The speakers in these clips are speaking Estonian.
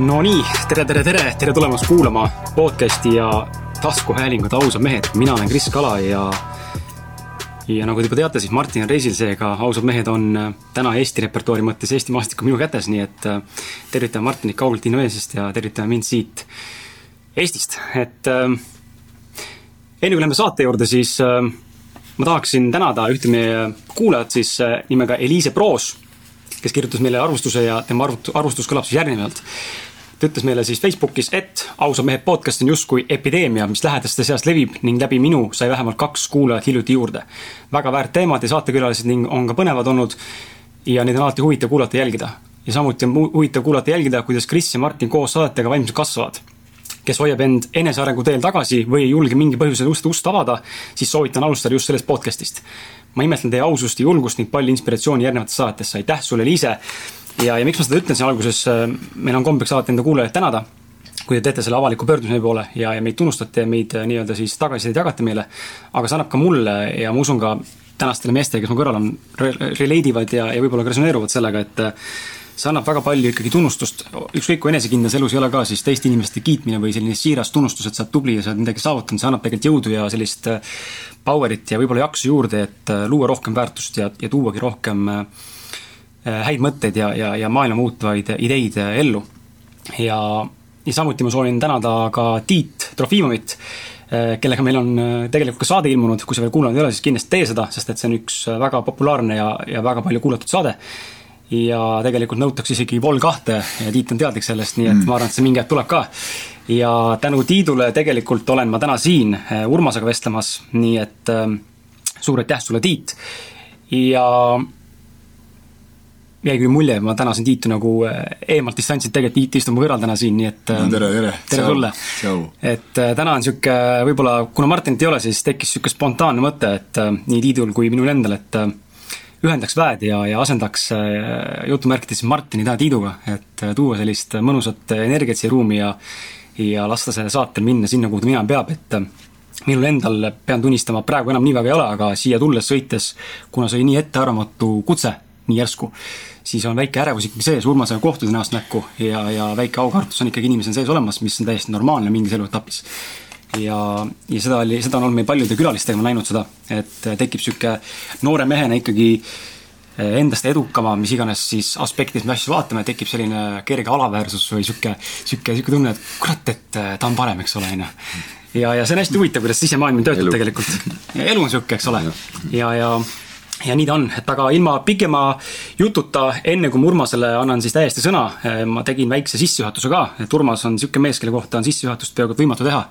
Nonii, tere, tere, tere, tere tulemast kuulama podcasti ja taskuhäälingut Ausad mehed, mina olen Kris Kala ja ja nagu te juba teate, siis Martin on reisil, seega Ausad mehed on äh, täna Eesti repertuaari mõttes Eesti maastik on minu kätes, nii et äh, tervitame Martinit kaugelt Indoneesiast ja tervitame mind siit Eestist, et äh, enne kui läheme saate juurde, siis äh, ma tahaksin tänada ühte meie kuulajat siis äh, nimega Eliise Proos, kes kirjutas meile arvustuse ja tema arvut-, arvustus kõlab siis järgnevalt. Ta ütles meile siis Facebookis, et ausad mehed podcast on justkui epideemia, mis lähedaste seas levib ning läbi minu sai vähemalt kaks kuulajat hiljuti juurde. väga väärt teemad ja saatekülalised ning on ka põnevad olnud ja neid on alati huvitav kuulata ja jälgida. ja samuti on huvitav kuulata ja jälgida, kuidas Kris ja Martin koos saadetega vaimselt kasvavad kes hoiab end enesearengu teel tagasi või ei julge mingi põhjusel ust, ust avada, siis soovitan alustada just sellest podcast'ist. ma imetlen teie ausust ja julgust ning palju inspiratsiooni järgnevatesse saatesse, aitäh sulle, Liise! Ja, ja miks ma seda ütlen siin alguses, meil on kombeks alati enda kuulajaid tänada, kui te teete selle avaliku pöördumise meie poole ja, ja meid tunnustate ja meid äh, nii-öelda siis tagasisidet jagate meile, aga see annab ka mulle ja ma usun ka tänastele meestele, kes mu kõrval on, relate ivad ja, ja võib-olla ka resoneeruvad sellega, et see annab väga palju ikkagi tunnustust, ükskõik kui enesekindlas elus ei ole ka, siis teiste inimeste kiitmine või selline siiras tunnustus, et sa oled tubli ja sa oled midagi saavutanud, see annab tegelikult jõudu ja sellist äh, power'it ja võib-olla jaksu juurde, et äh, luua rohkem väärtust ja, ja tuuagi rohkem äh, häid mõtteid ja, ja, ja maailma muutvaid ideid ellu. ja, ja samuti ma soovin tänada ka Tiit Trofimovit, kellega meil on tegelikult ka saade ilmunud, kui sa veel kuulanud ei ole, siis kindlasti tee seda, sest et see on üks väga populaarne ja, ja väga palju kuulatud saade ja tegelikult nõutakse isegi Vol kahte ja Tiit on teadlik sellest, nii et mm. ma arvan, et see mingi hetk tuleb ka. ja tänu Tiidule tegelikult olen ma täna siin Urmasega vestlemas, nii et äh, suur aitäh sulle, Tiit. ja jäi küll mulje, ma tänasin Tiitu nagu eh, eemalt distantsilt, tegelikult Tiit istub mu kõrval täna siin, nii et no, tere, tere, tere sulle. et täna on niisugune, võib-olla kuna Martinit ei ole, siis tekkis niisugune spontaanne mõte, et nii Tiidul kui minul endal, et ühendaks väed ja, ja asendaks äh, jutumärkides Martini täna Tiiduga, et äh, tuua sellist mõnusat energiat siia ruumi ja ja lasta sellel saatel minna sinna, kuhu ta minema peab, et äh, minul endal, pean tunnistama, praegu enam nii väga ei ole, aga siia tulles, sõites, kuna see oli nii ettearvamatu kutse, nii järsku, siis on väike ärevus ikkagi sees, Urmasega kohtuda näost näkku ja, ja väike aukartus on ikkagi inimesel sees olemas, mis on täiesti normaalne mingis eluetapis ja, ja seda oli, seda on olnud meil paljude külalistega, ma näinud seda, et tekib niisugune noore mehena ikkagi eh, endast edukama, mis iganes siis aspektis me asju vaatame, tekib selline kerge alaväärsus või niisugune, niisugune, niisugune tunne, et kurat, et eh, ta on parem, eks ole, on ju. ja, ja see on hästi huvitav, kuidas sisemaailm töötab tegelikult. elu on niisugune, eks ole. ja, ja ja nii ta on, et aga ilma pikema jututa, enne kui ma Urmasele annan siis täiesti sõna, eh, ma tegin väikse sissejuhatuse ka, et Urmas on niisugune mees, kelle kohta on sissejuhatust peaaegu et võimatu teha.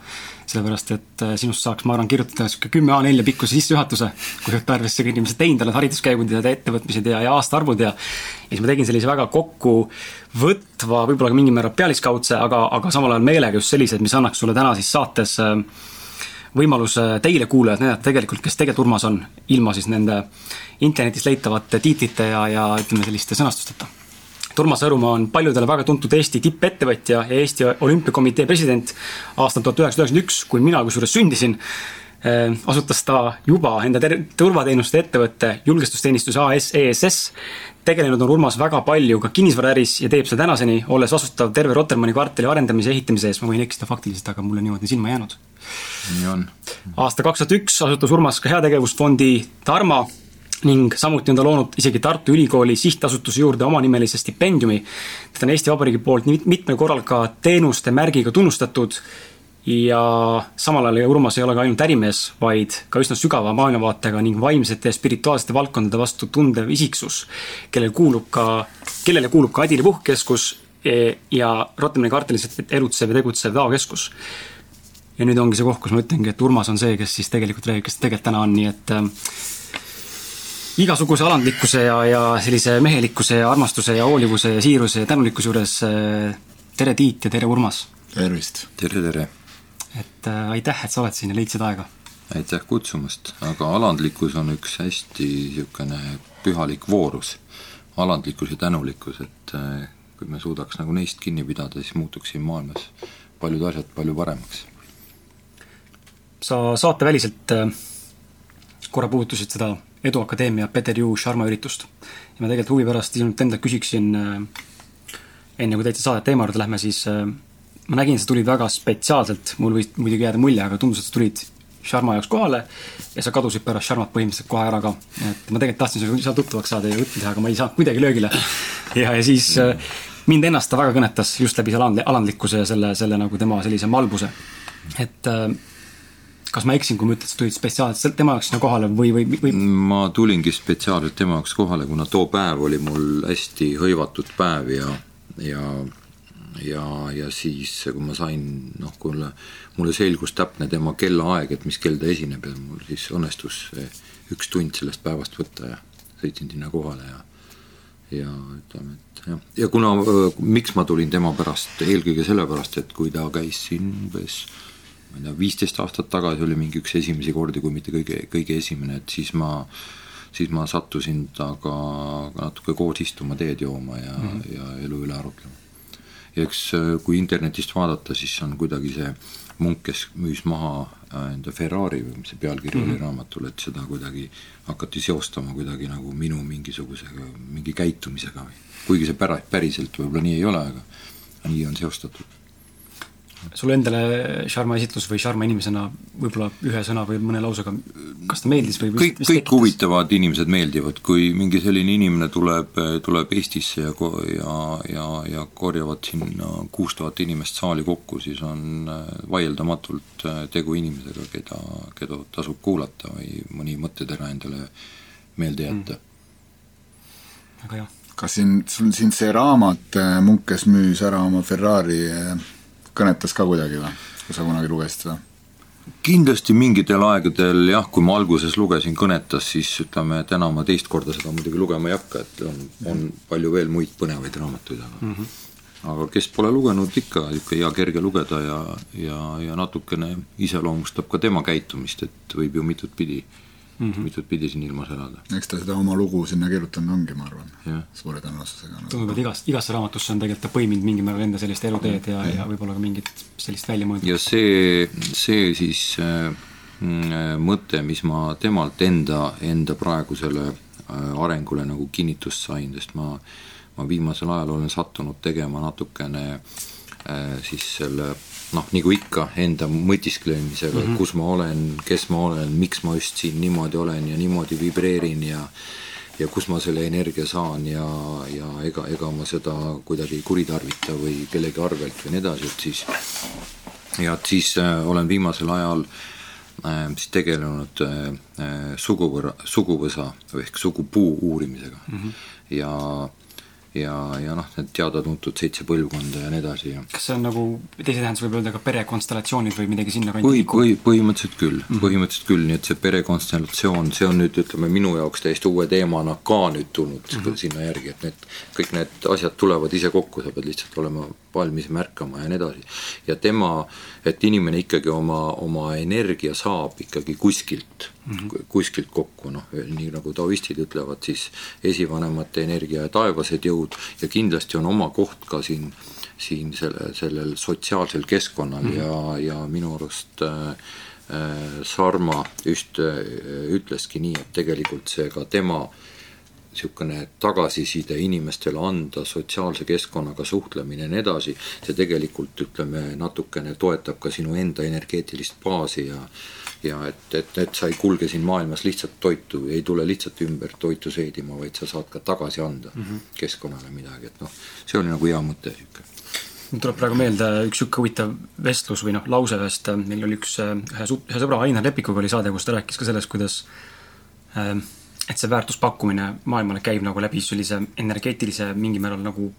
sellepärast, et eh, sinust saaks, ma arvan, kirjutada niisugune kümme A4 pikkuse sissejuhatuse, kui võtta arvesse kõik inimesed teinud, oled hariduskäigud ja ettevõtmised ja, ja aastaarvud ja ja siis ma tegin sellise väga kokkuvõtva, võib-olla ka mingil määral pealiskaudse, aga, aga samal ajal meelega just sellised, mis annaks sulle täna siis saates äh, võimalus teile, kuulajad, näidata tegelikult, kes tegelikult Urmas on, ilma siis nende internetist leitavate tiitlite ja, ja ütleme, selliste sõnastusteta. Urmas Sõõrumaa on paljudele väga tuntud Eesti tippettevõtja ja Eesti Olümpiakomitee president aastal tuhat üheksasada üheksakümmend üks, kui mina kusjuures sündisin eh, asutas ta juba enda turvateenuste ettevõtte julgestusteenistus AS ESS. Tegelenud on Urmas väga palju ka kinnisvaraäris ja teeb seda tänaseni, olles vastutav terve Rotermanni kvartali arendamise ja ehitamise eest, ma võin eksida faktiliselt, aga mulle niimoodi silma jäänud. nii on. aasta kaks tuhat üks asutas Urmas ka heategevusfondi Tarma ning samuti on ta loonud isegi Tartu Ülikooli sihtasutuse juurde omanimelise stipendiumi. teda on Eesti Vabariigi poolt mitmel korral ka teenuste märgiga tunnustatud ja samal ajal Urmas ei ole ka ainult ärimees, vaid ka üsna sügava maailmavaatega ning vaimsete ja spirituaalsete valdkondade vastu tundev isiksus, kellel kuulub ka, kellele kuulub ka Adili Puhkkeskus e, ja Rotterdami kvartalis elutsev ja tegutsev Tao keskus. ja nüüd ongi see koht, kus ma ütlengi, et Urmas on see, kes siis tegelikult räägib, kes ta tegelikult täna on, nii et igasuguse alandlikkuse ja, ja sellise mehelikkuse ja armastuse ja hoolivuse ja siiruse ja tänulikkuse juures äh, tere, Tiit ja tere, Urmas! tervist! tere, tere! Et äh, aitäh, et sa oled siin ja leidsid aega! aitäh kutsumast, aga alandlikkus on üks hästi niisugune pühalik voorus. alandlikkus ja tänulikkus, et äh, kui me suudaks nagu neist kinni pidada, siis muutuks siin maailmas paljud asjad palju paremaks. sa saateväliselt äh, korra puutusid seda Edu Akadeemia Peter Ju Sharma üritust. ja ma tegelikult huvi pärast sinult endalt küsiksin äh, enne kui täitsa saate teema juurde lähme, siis ma nägin, sa tulid väga spetsiaalselt, mul võis muidugi jääda mulje, aga tundus, et sa tulid Sharma jaoks kohale ja sa kadusid pärast Sharmat põhimõtteliselt kohe ära ka. et ma tegelikult tahtsin sinuga tuttavaks saada ja juttu teha, aga ma ei saanud kuidagi löögile. ja, ja siis äh, mind ennast ta väga kõnetas just läbi selle aland-, alandlikkuse ja selle, selle nagu tema sellise malbuse. et äh, kas ma eksin, kui ma ütlen, et sa tulid spetsiaalselt tema jaoks sinna kohale või, või, või? ma tulingi spetsiaalselt tema jaoks kohale, kuna too päev oli mul hästi hõivatud päev ja, ja ja, ja siis, kui ma sain, noh, kuule, mulle selgus täpne tema kellaaeg, et mis kell ta esineb ja mul siis õnnestus üks tund sellest päevast võtta ja sõitsin sinna kohale ja ja ütleme, et jah, ja kuna, miks ma tulin tema pärast, eelkõige sellepärast, et kui ta käis siin umbes ma ei tea, viisteist aastat tagasi oli mingi üks esimesi kordi, kui mitte kõige, kõige esimene, et siis ma siis ma sattusin temaga natuke koos istuma, teed jooma ja mm, -hmm. ja elu üle arutlema. Eks kui internetist vaadata, siis on kuidagi see munk, kes müüs maha äh, enda Ferrari või mis see pealkiri mm -hmm. oli mhm. raamatul, et seda kuidagi hakati seostama kuidagi nagu minu mingisugusega, mingi käitumisega või kuigi see pära-, päriselt võib-olla nii ei ole, aga nii on seostatud sulle endale Sharma esitlus või Sharma inimesena võib-olla ühe sõna või mõne lausega, kas ta meeldis või kõik, kõik tekitas? huvitavad inimesed meeldivad, kui mingi selline inimene tuleb, tuleb Eestisse ja, ja, ja, ja korjavad sinna kuus tuhat inimest saali kokku, siis on äh, vaieldamatult äh, tegu inimesega, keda, keda tasub kuulata või mõni mõttetera endale meelde jätta mm.. väga hea. kas siin, sul siin see raamat, äh, Munk, kes müüs ära oma Ferrari kõnetas ka kuidagi või, kui sa kunagi lugesid seda? kindlasti mingitel aegadel jah, kui ma alguses lugesin, kõnetas, siis ütleme, täna ma teist korda seda muidugi lugema ei hakka, et on, on palju veel muid põnevaid raamatuid, aga mm -hmm. aga kes pole lugenud, ikka niisugune hea kerge lugeda ja, ja, ja natukene iseloomustab ka tema käitumist, et võib ju mitut pidi mm -hmm. mitut pidi siin ilmas elada. eks ta seda oma lugu sinna kirjutanud ongi, ma arvan, suure tõenäosusega no.. tundub, et igast, igasse raamatusse on tegelikult ta põiminud mingil määral enda sellist eluteed ja, ja, ja võib-olla ka mingit sellist väljamõeldud. ja see, see siis äh, mõte, mis ma temalt enda, enda praegusele äh, arengule nagu kinnitust sain, sest ma, ma viimasel ajal olen sattunud tegema natukene äh, siis selle noh, nagu ikka, enda mõtisklemisega mm, -hmm. kus ma olen, kes ma olen, miks ma just siin niimoodi olen ja niimoodi vibreerin ja ja kus ma selle energia saan ja, ja ega, ega ma seda kuidagi kuritarvita või kellegi arvelt või nii edasi, et siis ja et siis äh, olen viimasel ajal äh, siis tegelenud äh, äh suguvõra, suguvõsa ehk sugupuu uurimisega mm -hmm. ja ja, ja noh, need teada-tuntud seitse põlvkonda ja nii edasi ja kas see on nagu, teise tähenduse võib öelda ka perekonstellatsioonid või midagi sinna kanti põhi, põhi, põhimõtteliselt küll mm, -hmm. põhimõtteliselt küll, nii et see perekonstellatsioon, see on nüüd ütleme, minu jaoks täiesti uue teemana ka nüüd tulnud mm -hmm. sinna järgi, et need, kõik need asjad tulevad ise kokku, sa pead lihtsalt olema valmis märkama ja nii edasi. ja tema, et inimene ikkagi oma, oma energia saab ikkagi kuskilt mm, -hmm. kuskilt kokku, noh, nii nagu taoistid ütlevad, siis esivanemate energia ja taevased jõud ja kindlasti on oma koht ka siin, siin selle, sellel sotsiaalsel keskkonnal mm -hmm. ja, ja minu arust äh, äh, Sarma just äh, ütleski nii, et tegelikult see ka tema äh, niisugune tagasiside inimestele anda, sotsiaalse keskkonnaga suhtlemine ja nii edasi, see tegelikult ütleme, natukene toetab ka sinu enda energeetilist baasi ja ja et, et, et sa ei kulge siin maailmas lihtsalt toitu, ei tule lihtsalt ümber toitu seedima, vaid sa saad ka tagasi anda mm -hmm. keskkonnale midagi, et noh, see oli nagu hea mõte niisugune mul tuleb praegu meelde üks niisugune huvitav vestlus või noh, lause ühest, meil oli üks ühe, ühe sõbra, Ainar Lepikuga oli saade, kus ta rääkis ka sellest, kuidas äh, et see väärtuspakkumine maailmale käib nagu läbi sellise energeetilise mingil määral nagu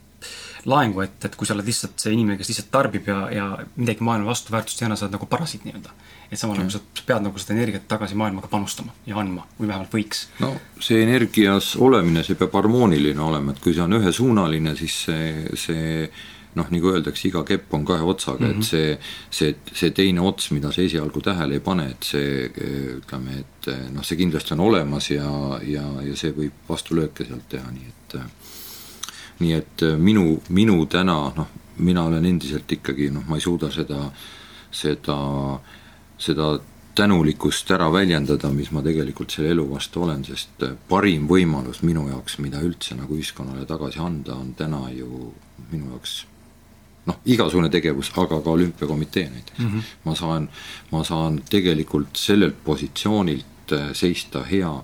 laengu, et, et kui sa oled lihtsalt see inimene, kes lihtsalt tarbib ja, ja midagi maailma vastu väärtust ei anna, sa oled nagu parasiit nii-öelda. et samal ajal mm. sa pead nagu seda energiat tagasi maailmaga panustama ja andma või vähemalt võiks. no see energias olemine, see peab harmooniline olema, et kui see on ühesuunaline, siis see, see noh, nagu öeldakse, iga kepp on kahe otsaga mm, -hmm. et mhm. see, see, see teine ots, mida sa esialgu tähele ei pane, et see ütleme, et noh, see kindlasti on olemas ja, ja, ja see võib vastulööke sealt teha, nii et nii et minu, minu täna noh, mina olen endiselt ikkagi noh, ma ei suuda seda, seda, seda tänulikkust ära väljendada, mis ma tegelikult selle elu vastu olen, sest parim võimalus minu jaoks, mida üldse nagu ühiskonnale tagasi anda, on täna ju minu jaoks noh, igasugune tegevus, aga ka olümpiakomitee näiteks mm. -hmm. ma saan, ma saan tegelikult sellelt positsioonilt äh, seista hea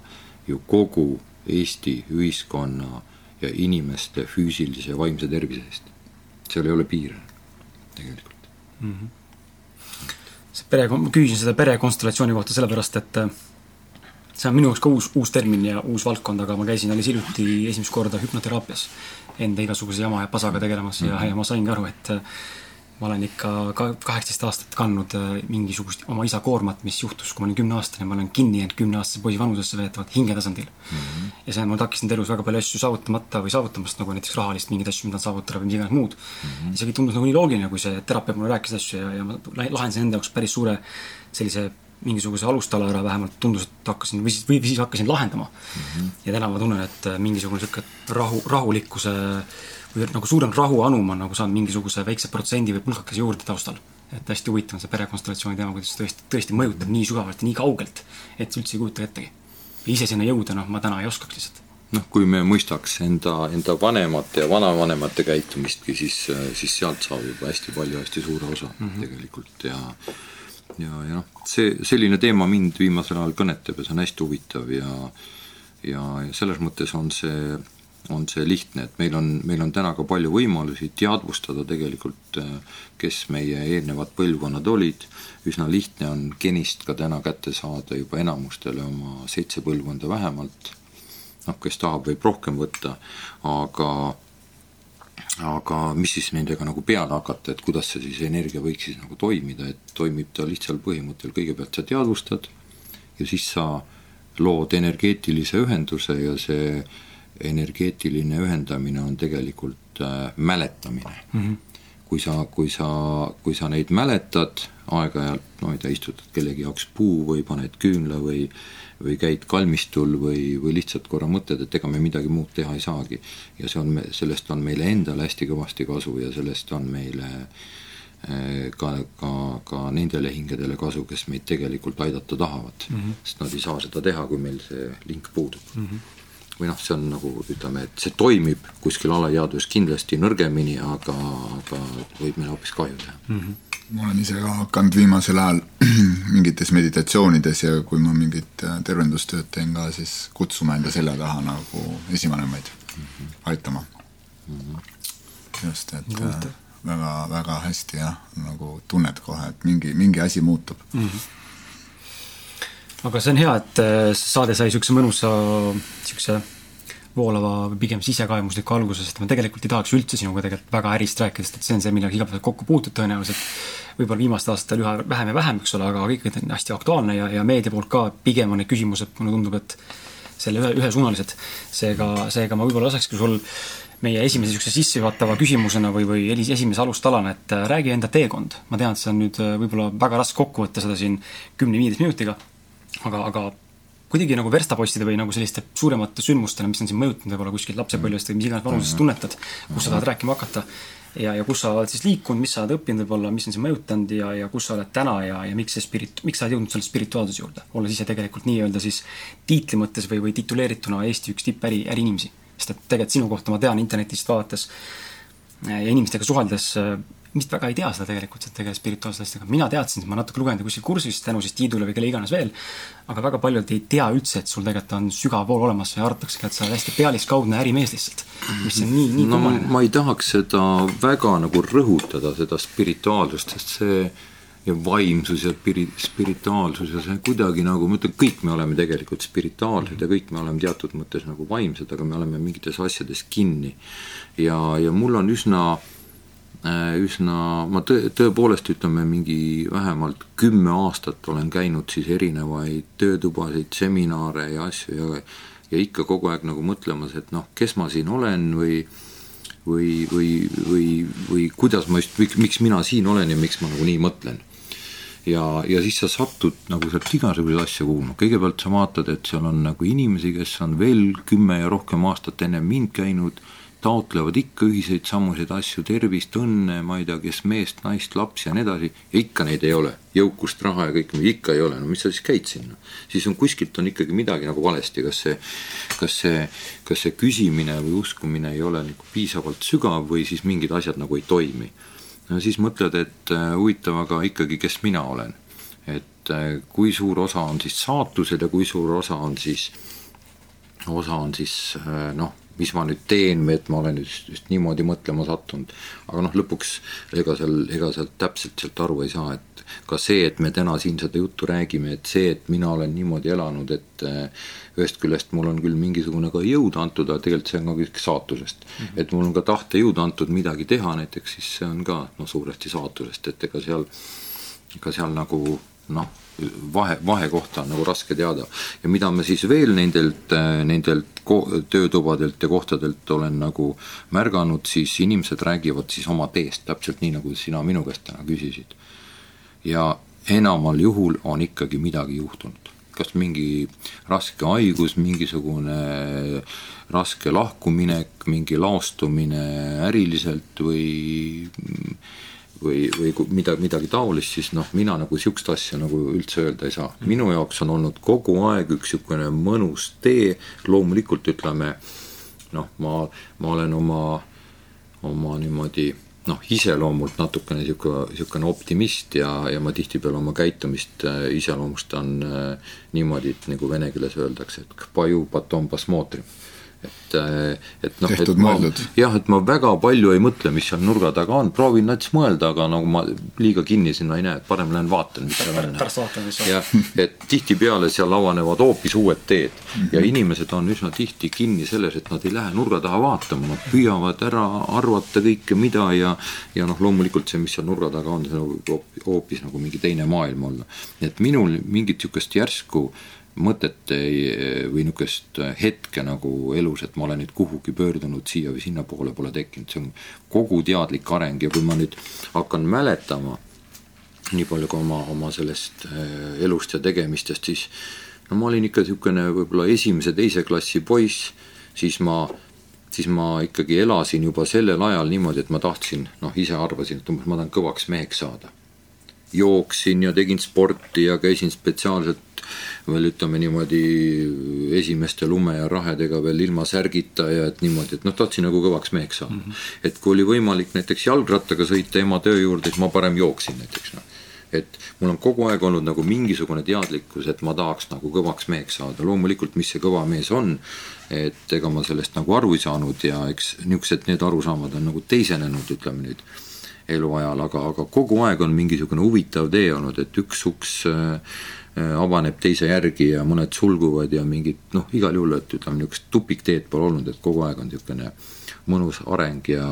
ju kogu Eesti ühiskonna ja inimeste füüsilise ja vaimse tervise eest. seal ei ole piire tegelikult mm. -hmm see pere, ma küsisin seda perekonstellatsiooni kohta sellepärast, et äh, see on minu jaoks ka uus, uus termin ja uus valdkond, aga ma käisin alles hiljuti esimest korda hüpnoteraapias enda igasuguse jama ja pasaga tegelemas mm -hmm. ja, mhm. ja ma saingi aru, et äh, ma olen ikka ka kaheksateist aastat kandnud äh, mingisugust oma isa koormat, mis juhtus, kui ma olin kümneaastane, ma olen kinni jäänud kümneaastase poisi vanusesse veetavalt hinge tasandil mm. -hmm. ja see on mul takistanud elus väga palju asju saavutamata või saavutamast, nagu näiteks rahalist mingeid asju, mida saavutada või mida iganes muud mm. -hmm. isegi tundus nagu nii loogiline, kui see terapeut mulle rääkis asju ja, ja ma lahendasin enda jaoks päris suure sellise mingisuguse alustala ära vähemalt tundus, et hakkasin või siis, või siis hakkasin lahendama mm. -hmm. ja täna ma tunnen, et mingisugune niisugune rahu, rahulikkuse või nagu suurem rahuanum on nagu saanud mingisuguse väikse protsendi või pulgakese juurde taustal. et hästi huvitav on see perekonstellatsiooni teema, kuidas tõesti, tõesti mõjutab nii sügavalt ja nii kaugelt, et üldse ei kujuta ettegi. ise sinna jõuda, noh, ma täna ei oskaks lihtsalt noh, kui me mõistaks enda, enda vanemate ja vanavanemate käitumistki, siis, siis sealt saab juba hästi palju, hästi suure osa mm -hmm. tegelikult ja ja, ja noh, see, selline teema mind viimasel ajal kõnetab ja see on hästi huvitav ja ja, ja selles mõttes on see on see lihtne, et meil on, meil on täna ka palju võimalusi teadvustada tegelikult, kes meie eelnevad põlvkonnad olid, üsna lihtne on genist ka täna kätte saada juba enamustele oma seitse põlvkonda vähemalt, noh, kes tahab, võib rohkem võtta, aga aga mis siis nendega nagu peale hakata, et kuidas see siis energia võiks siis nagu toimida, et toimib ta lihtsal põhimõttel, kõigepealt sa teadvustad ja siis sa lood energeetilise ühenduse ja see energeetiline ühendamine on tegelikult äh, mäletamine mm. -hmm. kui sa, kui sa, kui sa neid mäletad aeg-ajalt, no ei tea, istutad kellegi jaoks puu või paned küünla või või käid kalmistul või, või lihtsalt korra mõtled, et ega me midagi muud teha ei saagi. ja see on, sellest on meile endale hästi kõvasti kasu ja sellest on meile äh, ka, ka, ka nendele hingedele kasu, kes meid tegelikult aidata tahavad mm. -hmm. sest nad ei saa seda teha, kui meil see link puudub mm. -hmm või noh, see on nagu ütleme, et see toimib kuskil alateadvuses kindlasti nõrgemini, aga, aga võib meile hoopis kahju teha mm. -hmm ma olen ise ka hakanud viimasel ajal mingites meditatsioonides ja kui ma mingit äh, tervendustööd teen ka, siis kutsuma enda selja taha nagu esivanemaid mm -hmm. aitama mm. -hmm. just, et väga-väga äh, hästi jah, nagu tunned kohe, et mingi, mingi asi muutub mm. -hmm aga see on hea, et äh, saade sai niisuguse mõnusa, niisuguse voolava pigem sisekaemusliku alguse, sest ma tegelikult ei tahaks üldse sinuga tegelikult väga ärist rääkida, sest et see on see, millega igapäevaselt kokku puutud tõenäoliselt. võib-olla viimastel aastatel üha vähem ja vähem, eks ole, aga kõik on hästi aktuaalne ja, ja meedia poolt ka pigem on need küsimused, mulle tundub, et selle ühe, ühesuunalised. seega, seega ma võib-olla lasekski sul meie esimese niisuguse sissejuhatava küsimusena või, või esimese alustalana, et äh, räägi enda teekond. ma tean, et see on nüüd äh, võib-olla väga raske kokku võtta seda siin kümne-viieteist minutiga aga, aga kuidagi nagu verstapostide või nagu selliste suuremate sündmustena, mis on sind mõjutanud võib-olla kuskilt lapsepõlvest või mis iganes vanuses mhm. tunnetad, kus sa tahad rääkima hakata. ja, ja kus sa oled siis liikunud, mis sa oled õppinud võib-olla, mis on sind mõjutanud ja, ja kus sa oled täna ja, ja miks see spirit-, miks sa oled jõudnud selle spirituaalsuse juurde, olles ise tegelikult nii-öelda siis tiitli mõttes või, või tituleerituna Eesti üks tippäri, äriinimesi. sest et tegelikult sinu kohta ma tean internetist vaadates ja inimestega suheldes vist väga ei tea seda tegelikult, et tegeled spirituaalsete asjadega. mina teadsin, ma natuke lugenud kuskil kursusest tänu siis Tiidule või kelle iganes veel, aga väga paljud ei tea üldse, et sul tegelikult on sügav pool olemas ja arvataksegi, et sa oled hästi pealiskaudne ärimees lihtsalt. mis on nii, nii no, kummaline. ma ei tahaks seda väga nagu rõhutada, seda spirituaalsust, sest see ja vaimsus ja spiri-, spirituaalsus ja see kuidagi nagu, ma ütlen, kõik me oleme tegelikult spirituaalsed ja kõik me oleme teatud mõttes nagu vaimsed, aga me oleme mingites asjades kinni. ja, ja mul on üsna Äh, üsna, ma tõ-, tõepoolest ütleme, mingi vähemalt kümme aastat olen käinud siis erinevaid töötubasid, seminare ja asju ja ja ikka kogu aeg nagu mõtlemas, et noh, kes ma siin olen või või, või, või, või kuidas ma just, miks, miks mina siin olen ja miks ma nagu nii mõtlen. ja, ja siis sa satud nagu sealt igasuguseid asju kuulma, kõigepealt sa vaatad, et seal on nagu inimesi, kes on veel kümme ja rohkem aastat enne mind käinud taotlevad ikka ühiseid samuseid asju, tervist, õnne, ma ei tea, kes meest, naist, lapsi ja nii edasi, ja ikka neid ei ole. jõukust, raha ja kõike, ikka ei ole, no mis sa siis käid sinna? siis on kuskilt on ikkagi midagi nagu valesti, kas see, kas see, kas see küsimine või uskumine ei ole nagu piisavalt sügav või siis mingid asjad nagu ei toimi. no siis mõtled, et äh, huvitav, aga ikkagi, kes mina olen. et äh, kui suur osa on siis saatusel ja kui suur osa on siis, osa on siis äh, noh mis ma nüüd teen või et ma olen just, just niimoodi mõtlema sattunud. aga noh, lõpuks ega seal, ega sealt täpselt sealt aru ei saa, et ka see, et me täna siin seda juttu räägime, et see, et mina olen niimoodi elanud, et eh, ühest küljest mul on küll mingisugune ka jõud antud, aga tegelikult see on ka kõik saatusest mm. -hmm. et mul on ka tahtejõud antud midagi teha näiteks, siis see on ka noh, suuresti saatusest, et ega seal, ega seal nagu noh vahe, vahekohta on nagu raske teada. ja mida ma siis veel nendelt, nendelt töötubadelt ja kohtadelt olen nagu märganud, siis inimesed räägivad siis oma teest, täpselt nii, nagu sina minu käest täna küsisid. ja enamal juhul on ikkagi midagi juhtunud kas mingi raske haigus, mingisugune raske lahkuminek, mingi laostumine äriliselt või või, või midagi, midagi taolist, siis noh, mina nagu sihukest asja nagu üldse öelda ei saa. minu jaoks on olnud kogu aeg üks sihukene mõnus tee, loomulikult ütleme noh, ma, ma olen oma, oma niimoodi noh, iseloomult natukene sihuke, sihukene optimist ja, ja ma tihtipeale oma käitumist äh, iseloomustan äh, niimoodi, et nagu vene keeles öeldakse, et et, äh, et noh, et ma, jah, et ma väga palju ei mõtle, mis seal nurga taga on, proovin nats mõelda, aga nagu ma liiga kinni sinna ei näe, et parem lähen vaatan, mis seal on. pärast vaatan, mis on. jah, et tihtipeale seal avanevad hoopis uued teed mm -hmm. ja inimesed on üsna tihti kinni selles, et nad ei lähe nurga taha vaatama, nad püüavad ära arvata kõike, mida ja ja noh, loomulikult see, mis seal nurga taga on, see võib hoopis nagu mingi teine maailm olla. et minul mingit niisugust järsku äh, mõtet või niisugust hetke nagu elus, et ma olen nüüd kuhugi pöördunud siia või sinnapoole, pole tekkinud, see on kogu teadlik areng ja kui ma nüüd hakkan mäletama nii palju ka oma, oma sellest äh, elust ja tegemistest, siis no ma olin ikka niisugune võib-olla esimese-teise klassi poiss, siis ma, siis ma ikkagi elasin juba sellel ajal niimoodi, et ma tahtsin, noh, ise arvasin, et umbes ma tahan kõvaks meheks saada. jooksin ja tegin sporti ja käisin spetsiaalselt veel ütleme niimoodi esimeste lume ja rahedega veel ilma särgita ja et niimoodi, et noh, tahtsin nagu kõvaks meheks saada mm. -hmm. et kui oli võimalik näiteks jalgrattaga sõita ema töö juurde, siis ma parem jooksin näiteks noh et mul on kogu aeg olnud nagu mingisugune teadlikkus, et ma tahaks nagu kõvaks meheks saada, loomulikult, mis see kõva mees on, et ega ma sellest nagu aru ei saanud ja eks niisugused need arusaamad on nagu teisenenud, ütleme nüüd eluajal, aga, aga kogu aeg on mingisugune huvitav tee olnud, et üks uks äh, avaneb teise järgi ja mõned sulguvad ja mingid noh, igal juhul, et ütleme, niisugust tupikteed pole olnud, et kogu aeg on niisugune mõnus areng ja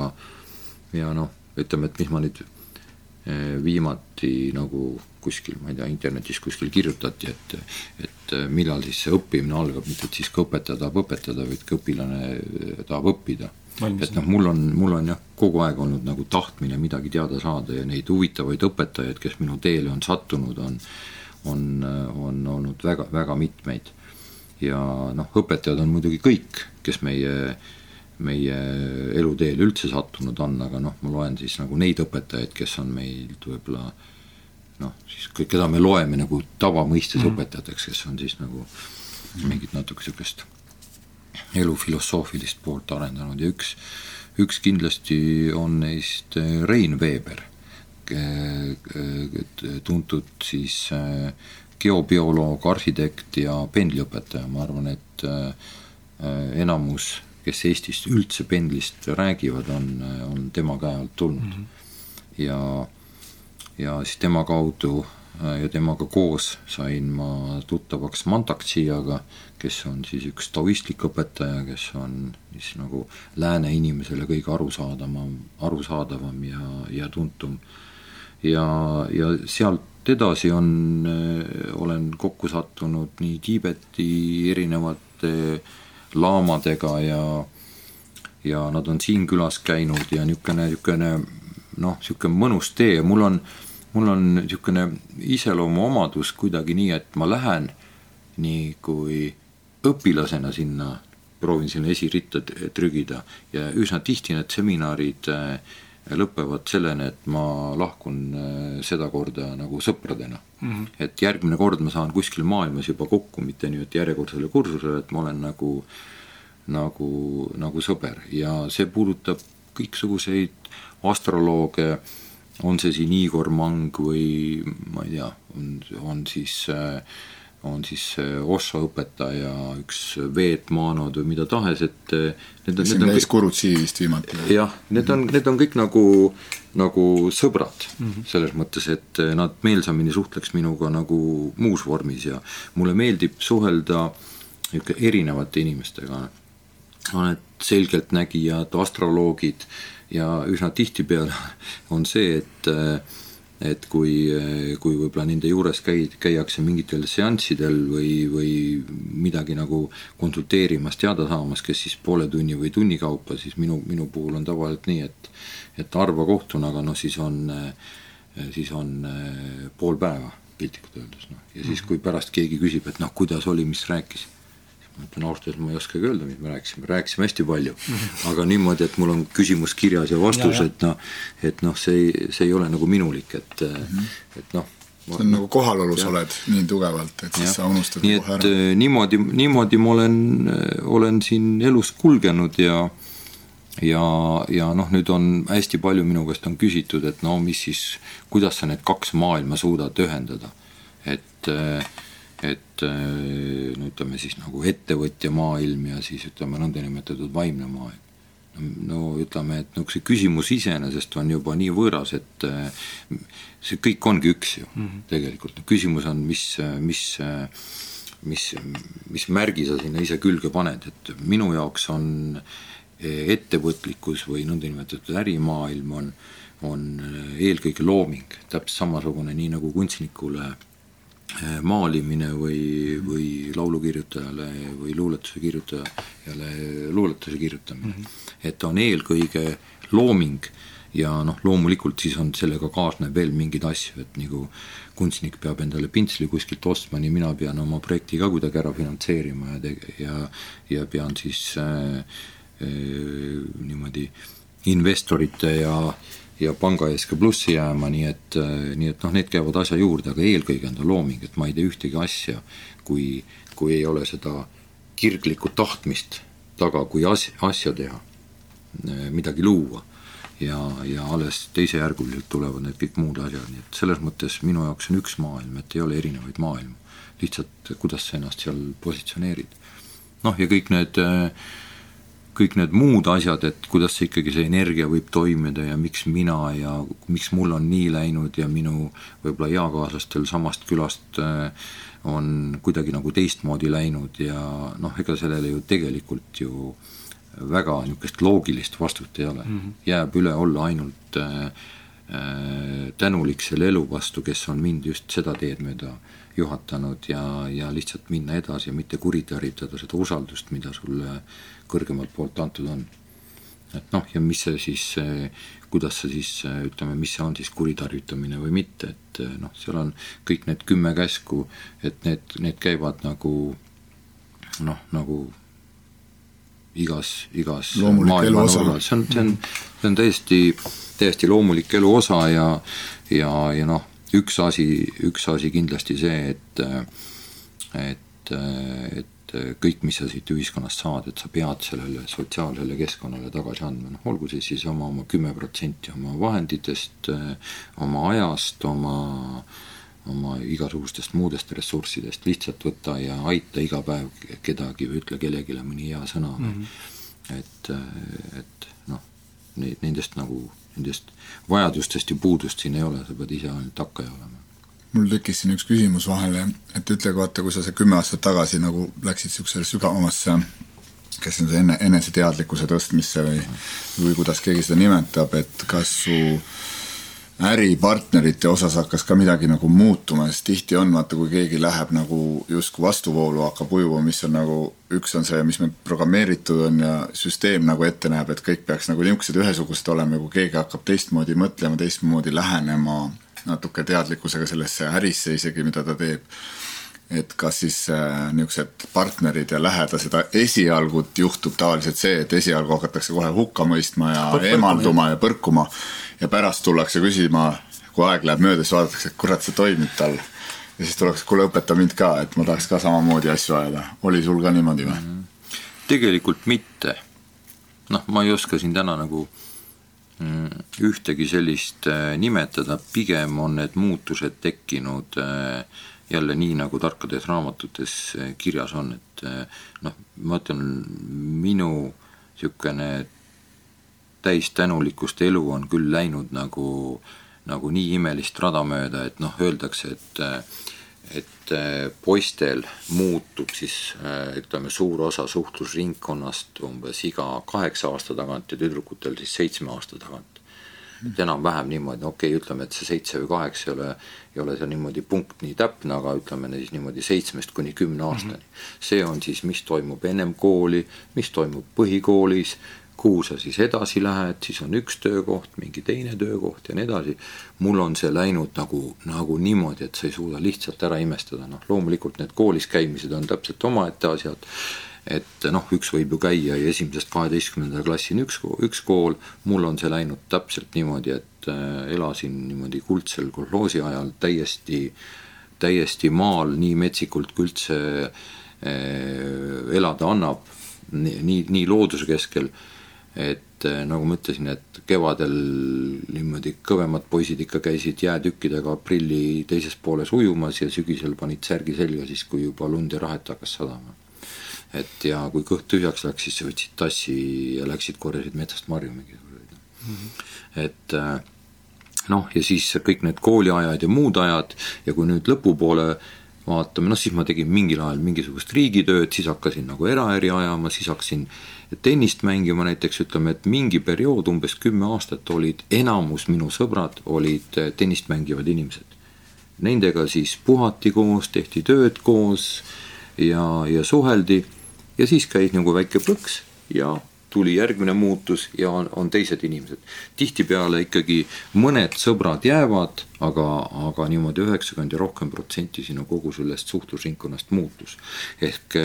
ja noh, ütleme, et mis ma nüüd äh, viimati nagu kuskil, ma ei tea, internetis kuskil kirjutati, et et äh, millal siis see õppimine algab, mitte et siis ka õpetaja tahab õpetada, vaid ka õpilane tahab õppida. et noh, mul on, mul on jah, kogu aeg olnud nagu tahtmine midagi teada saada ja neid huvitavaid õpetajaid, kes minu teele on sattunud, on on, on olnud väga, väga mitmeid. ja noh, õpetajad on muidugi kõik, kes meie, meie eluteel üldse sattunud on, aga noh, ma loen siis nagu neid õpetajaid, kes on meil võib-olla noh, siis keda me loeme nagu tavamõistes mm õpetajateks, kes on siis nagu mingit natuke niisugust elu filosoofilist poolt arendanud. Ja üks, üks kindlasti on neist Rein Veeber tuntud siis äh, geobioloog, arhitekt ja pendliõpetaja, ma arvan, et enamus, kes Eestis üldse pendlist räägivad, on, on tema käe alt tulnud mm. -hmm. ja, ja siis tema kaudu ja temaga koos sain ma tuttavaks Mantaksiaga, kes on siis üks taoistlik õpetaja, kes on siis nagu lääne inimesele kõige arusaadavam, arusaadavam ja, ja tuntum äh, ja, ja sealt edasi on, äh, olen kokku sattunud nii Tiibeti erinevate laamadega ja ja nad on siin külas käinud ja niisugune, niisugune noh, niisugune mõnus tee. Mul on, mul on niisugune iseloomuomadus kuidagi nii, et ma lähen nii kui õpilasena sinna proovin sinna esiritta trügida. Ja üsna tihti need seminarid äh, lõpevad selleni, et ma lahkun äh, sedakorda nagu sõpradena mm. -hmm. et järgmine kord ma saan kuskil maailmas juba kokku, mitte et järjekordsele kursusele, et ma olen nagu nagu, nagu sõber ja see puudutab kõiksuguseid astrolooge, on see siin Igor Mang või ma ei tea, on, on siis äh, on siis Osso õpetaja, üks Veet Maanod või mida tahes, et eh, need on, need on kõik Kurutsi vist viimati. jah, need on, need on kõik nagu, nagu sõbrad mm -hmm. selles mõttes, et nad meelsamini suhtleks minuga nagu muus vormis ja mulle meeldib suhelda niisugune erinevate inimestega. on need selgeltnägijad, astroloogid ja üsna tihtipeale on see, et äh, et kui, kui võib-olla nende juures käi-, käiakse mingitel seanssidel või, või midagi nagu konsulteerimas, teada saamas, kes siis poole tunni või tunni kaupa, siis minu, minu puhul on tavaliselt nii, et et harva kohtun, aga noh, siis on, siis on pool päeva piltlikult öeldes, noh. ja siis, kui pärast keegi küsib, et noh, kuidas oli, mis rääkis ma ütlen ausalt öeldes, ma ei oskagi öelda, mis me rääkisime, rääkisime hästi palju aga niimoodi, et mul on küsimus kirjas ja vastus, et noh, et noh, see ei, see ei ole nagu minulik, et mm, -hmm. et noh. see on nagu kohalolus oled nii tugevalt, et siis ja. sa unustad nii kohe ära. Äh, niimoodi, niimoodi ma olen, äh, olen siin elus kulgenud ja ja, ja noh, nüüd on hästi palju minu käest on küsitud, et no mis siis, kuidas sa need kaks maailma suudad ühendada, et äh, et äh, no ütleme siis nagu ettevõtja maailm ja siis ütleme nõndanimetatud vaimne maailm. no ütleme, et see küsimus iseenesest on juba nii võõras, et äh, see kõik ongi üks ju mm -hmm. tegelikult, küsimus on, mis, mis mis, mis märgi sa sinna ise külge paned, et minu jaoks on ettevõtlikkus või nõndanimetatud ärimaailm on, on eelkõige looming, täpselt samasugune, nii nagu kunstnikule Eh, maalimine või, või laulukirjutajale või luuletuse kirjutajale luuletuse kirjutamine mm. -hmm. et on eelkõige looming ja noh, loomulikult siis on sellega kaasneb veel mingeid asju, et nagu kunstnik peab endale pintsli kuskilt ostma, nii mina pean oma projekti ka kuidagi ära finantseerima ja tege-, ja ja pean siis äh, äh, niimoodi investorite ja äh, ja panga ees ka plussi jääma, nii et, äh, nii et noh, need käivad asja juurde, aga eelkõige on ta looming, et ma ei tee ühtegi asja, kui, kui ei ole seda kirglikku tahtmist taga, kui as-, asja teha, äh, midagi luua. ja, ja alles teisejärguliselt tulevad need kõik muud asjad, nii et selles mõttes minu jaoks on üks maailm, et ei ole erinevaid maailmu. lihtsalt, kuidas sa ennast seal positsioneerid. noh, ja kõik need äh, kõik need muud asjad, et kuidas see ikkagi see energia võib toimida ja miks mina ja miks mul on nii läinud ja minu võib-olla eakaaslastel samast külast äh, on kuidagi nagu teistmoodi läinud ja noh, ega sellele ju tegelikult ju väga niisugust loogilist vastust ei ole mm, -hmm. jääb üle olla ainult äh, äh, tänulik selle elu vastu, kes on mind just seda teed mööda juhatanud ja, ja lihtsalt minna edasi ja mitte kuritarvitada seda usaldust, mida sulle kõrgemalt poolt antud on. et noh, ja mis see siis, kuidas see siis ütleme, mis see on siis kuritarvitamine või mitte, et noh, seal on kõik need kümme käsku, et need, need käivad nagu noh, nagu igas, igas maailma nurgas, see on, see on, see on täiesti, täiesti loomulik elu osa ja ja, ja noh, üks asi, üks asi kindlasti see, et et, et et kõik, mis sa siit ühiskonnast saad, et sa pead sellele sotsiaalsele keskkonnale tagasi andma, noh olgu see siis oma, oma kümme protsenti oma vahenditest, oma ajast, oma oma igasugustest muudest ressurssidest, lihtsalt võta ja aita iga päev kedagi või ütle kellelegi mõni hea sõna mm. -hmm. et, et noh, nendest nagu, nendest vajadustest ja puudust siin ei ole, sa pead ise ainult hakkaja olema mul tekkis siin üks küsimus vahele, et ütle, vaata, kui sa see kümme aastat tagasi nagu läksid niisugusesse sügavamasse on see enne, eneseteadlikkuse tõstmisse või, või kuidas keegi seda nimetab, et kas su äripartnerite osas hakkas ka midagi nagu muutuma, sest tihti on, vaata, kui keegi läheb nagu justkui vastuvoolu, hakkab ujuma, mis on nagu, üks on see, mis meil programmeeritud on ja süsteem nagu ette näeb, et kõik peaks nagu niisugused ühesugused olema ja kui keegi hakkab teistmoodi mõtlema, teistmoodi lähenema natuke teadlikkusega sellesse ärisse isegi, mida ta teeb, et kas siis äh, niisugused partnerid ja lähedased, esialgu juhtub tavaliselt see, et esialgu hakatakse kohe hukka mõistma ja Põrk, eemalduma ja põrkuma ja pärast tullakse küsima, kui aeg läheb mööda, siis vaadatakse, et kurat, see toimib tal. ja siis tullakse, kuule, õpeta mind ka, et ma tahaks ka samamoodi asju ajada. oli sul ka niimoodi või tegelikult mitte. noh, ma ei oska siin täna nagu ühtegi sellist äh, nimetada, pigem on need muutused tekkinud äh, jälle nii, nagu tarkades raamatutes eh, kirjas on, et noh, ma ütlen, minu niisugune täis tänulikkust elu on küll läinud nagu, nagu nii imelist rada mööda, et noh, öeldakse, et et poistel muutub siis ütleme, suur osa suhtlusringkonnast umbes iga kaheksa aasta tagant ja tüdrukutel siis seitsme aasta tagant et enam-vähem niimoodi, okei okay,, ütleme, et see seitse või kaheksa ei ole, ei ole seal niimoodi punkt nii täpne, aga ütleme siis niimoodi seitsmest kuni kümne aastani mm. -hmm. see on siis, mis toimub ennem kooli, mis toimub põhikoolis, kuhu sa siis edasi lähed, siis on üks töökoht, mingi teine töökoht ja nii edasi. mul on see läinud nagu, nagu niimoodi, et sa ei suuda lihtsalt ära imestada, noh loomulikult need koolis käimised on täpselt omaette asjad. Et noh, üks võib ju käia ja esimesest kaheteistkümnenda klassini üks, üks kool, mul on see läinud täpselt niimoodi, et äh, elasin niimoodi kuldsel kolhoosi ajal täiesti, täiesti maal nii metsikult kui üldse äh, elada annab, nii, nii looduse keskel, et äh, nagu ma ütlesin, et kevadel niimoodi kõvemad poisid ikka käisid jäätükkidega aprilli teises pooles ujumas ja sügisel panid särgi selga siis, kui juba lund ja rahet hakkas sadama et ja kui kõht tühjaks läks, siis võtsid tassi ja läksid, korjasid metsast marju mingisuguseid mm. -hmm. et äh, noh, ja siis kõik need kooliajad ja muud ajad ja kui nüüd lõpupoole vaatame, noh siis ma tegin mingil ajal mingisugust riigitööd, siis hakkasin nagu eraäri ajama, siis hakkasin tennist mängima näiteks, ütleme, et mingi periood, umbes kümme aastat olid enamus minu sõbrad olid tennist mängivad inimesed. Nendega siis puhati koos, tehti tööd koos ja, ja suheldi ja siis käis nagu väike plõks ja tuli järgmine muutus ja on, on teised inimesed. tihtipeale ikkagi mõned sõbrad jäävad, aga, aga niimoodi üheksakümmend ja rohkem protsenti sinu kogu sellest suhtlusringkonnast muutus. ehk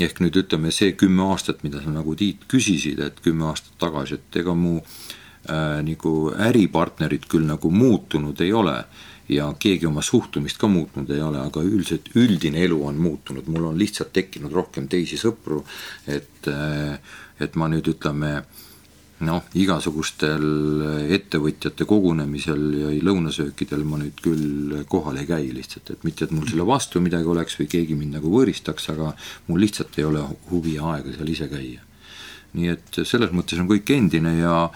ehk nüüd ütleme, see kümme aastat, mida sa nagu Tiit küsisid, et kümme aastat tagasi, et ega mu äh, nagu äripartnerid küll nagu muutunud ei ole ja keegi oma suhtumist ka muutnud ei ole, aga üldiselt üldine elu on muutunud, mul on lihtsalt tekkinud rohkem teisi sõpru, et, et ma nüüd ütleme, noh, igasugustel ettevõtjate kogunemisel ja lõunasöökidel ma nüüd küll kohal ei käi lihtsalt, et mitte, et mul selle vastu midagi oleks või keegi mind nagu võõristaks, aga mul lihtsalt ei ole huvi ja aega seal ise käia. nii et selles mõttes on kõik endine ja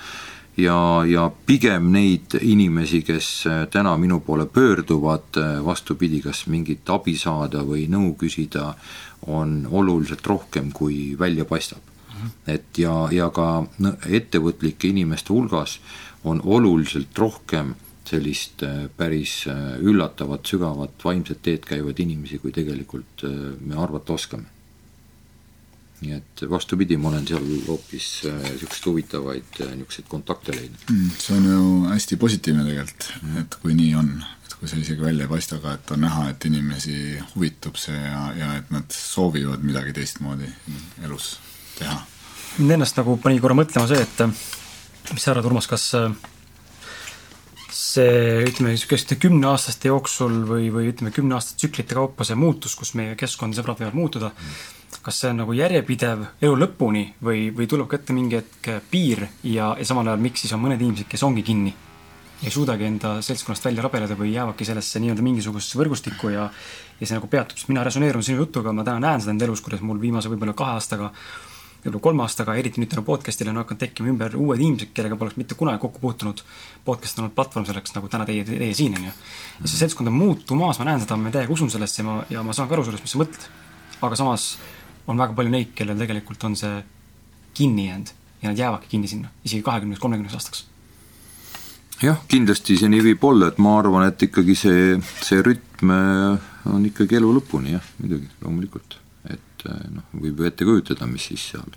ja, ja pigem neid inimesi, kes täna minu poole pöörduvad, vastupidi, kas mingit abi saada või nõu küsida, on oluliselt rohkem, kui välja paistab. Mhm. et ja, ja ka ettevõtlike inimeste hulgas on oluliselt rohkem sellist äh, päris üllatavat, sügavat vaimset teed käivaid inimesi, kui tegelikult me arvata oskame nii et vastupidi, ma olen seal hoopis niisuguseid äh, huvitavaid äh, niisuguseid kontakte leidnud mm,. see on ju hästi positiivne tegelikult mm., et kui nii on, et kui see isegi välja ei paista, aga et on näha, et inimesi huvitub see ja, ja et nad soovivad midagi teistmoodi elus teha. Mind ennast nagu pani korra mõtlema see, et mis sa arvad, Urmas, kas äh, see ütleme, niisuguste kümneaastaste jooksul või, või ütleme, kümneaastaste tsüklite kaupa see muutus, kus meie keskkond ja sõbrad võivad muutuda kas see on nagu järjepidev elu lõpuni või, või tuleb ka ette mingi hetk piir ja, ja samal ajal, miks siis on mõned inimesed, kes ongi kinni? ei suudagi enda seltskonnast välja rabeleda või jäävadki sellesse nii-öelda mingisugusesse võrgustikku ja ja see nagu peatub, sest mina resoneerun sinu jutuga, ma täna näen seda enda elus, kuidas mul viimase võib-olla kahe aastaga võib-olla kolme aastaga, eriti nüüd tänu podcast'ile on hakanud tekkima ümber uued inimesed, kellega poleks mitte kunagi kokku puutunud. Podcast on olnud platvorm selleks, nagu täna teie, teie siin, on ju. ja see seltskond on muutumas, ma näen seda, ma täiega usun sellesse ja ma, ja ma saan ka aru sellest, mis sa mõtled. aga samas on väga palju neid, kellel tegelikult on see kinni jäänud ja nad jäävadki kinni sinna, isegi kahekümneks, kolmekümneks aastaks. jah, kindlasti see nii võib olla, et ma arvan, et ikkagi see, see rütm äh, on ikkagi elu lõpuni jah, muidugi, loomulikult. Et äh, noh, võib ju ette kujutada, mis siis seal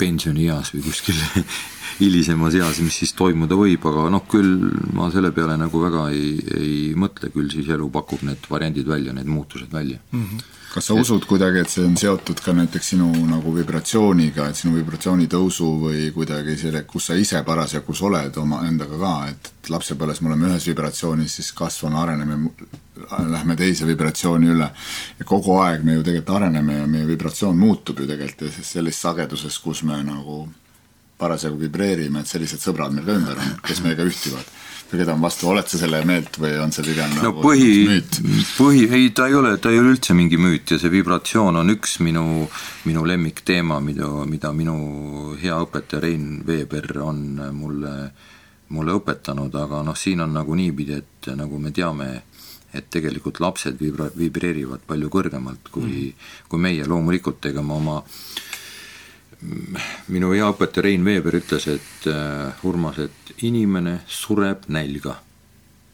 pensionieas või kuskil hilisemas eas, mis siis toimuda võib, aga noh, küll ma selle peale nagu väga ei, ei mõtle, küll siis elu pakub need variandid välja, need muutused välja mm. -hmm. Kas sa usud kuidagi, et see on seotud ka näiteks sinu nagu vibratsiooniga, et sinu vibratsiooni tõusu või kuidagi selle, kus sa ise parasjagu oled oma endaga ka, et lapsepõlves me oleme ühes vibratsioonis, siis kasvame, areneme, lähme teise vibratsiooni üle ja kogu aeg me ju tegelikult areneme ja meie vibratsioon muutub ju tegelikult sellises sageduses, kus me nagu parasjagu vibreerime, et sellised sõbrad meil ka ümber on, kes meiega ühtivad. Või keda on vastu, oled sa selle meelt või on see pigem no nagu põhi, põhi, ei ta ei ole, ta ei ole üldse mingi müüt ja see vibratsioon on üks minu, minu lemmikteema, mida, mida minu hea õpetaja Rein Veeber on mulle, mulle õpetanud, aga noh, siin on nagu niipidi, et nagu me teame, et tegelikult lapsed vibra-, vibreerivad palju kõrgemalt kui mm., kui meie, loomulikult ega ma oma äh, minu hea õpetaja Rein Veeber ütles, et uh, Urmas, et inimene sureb nälga.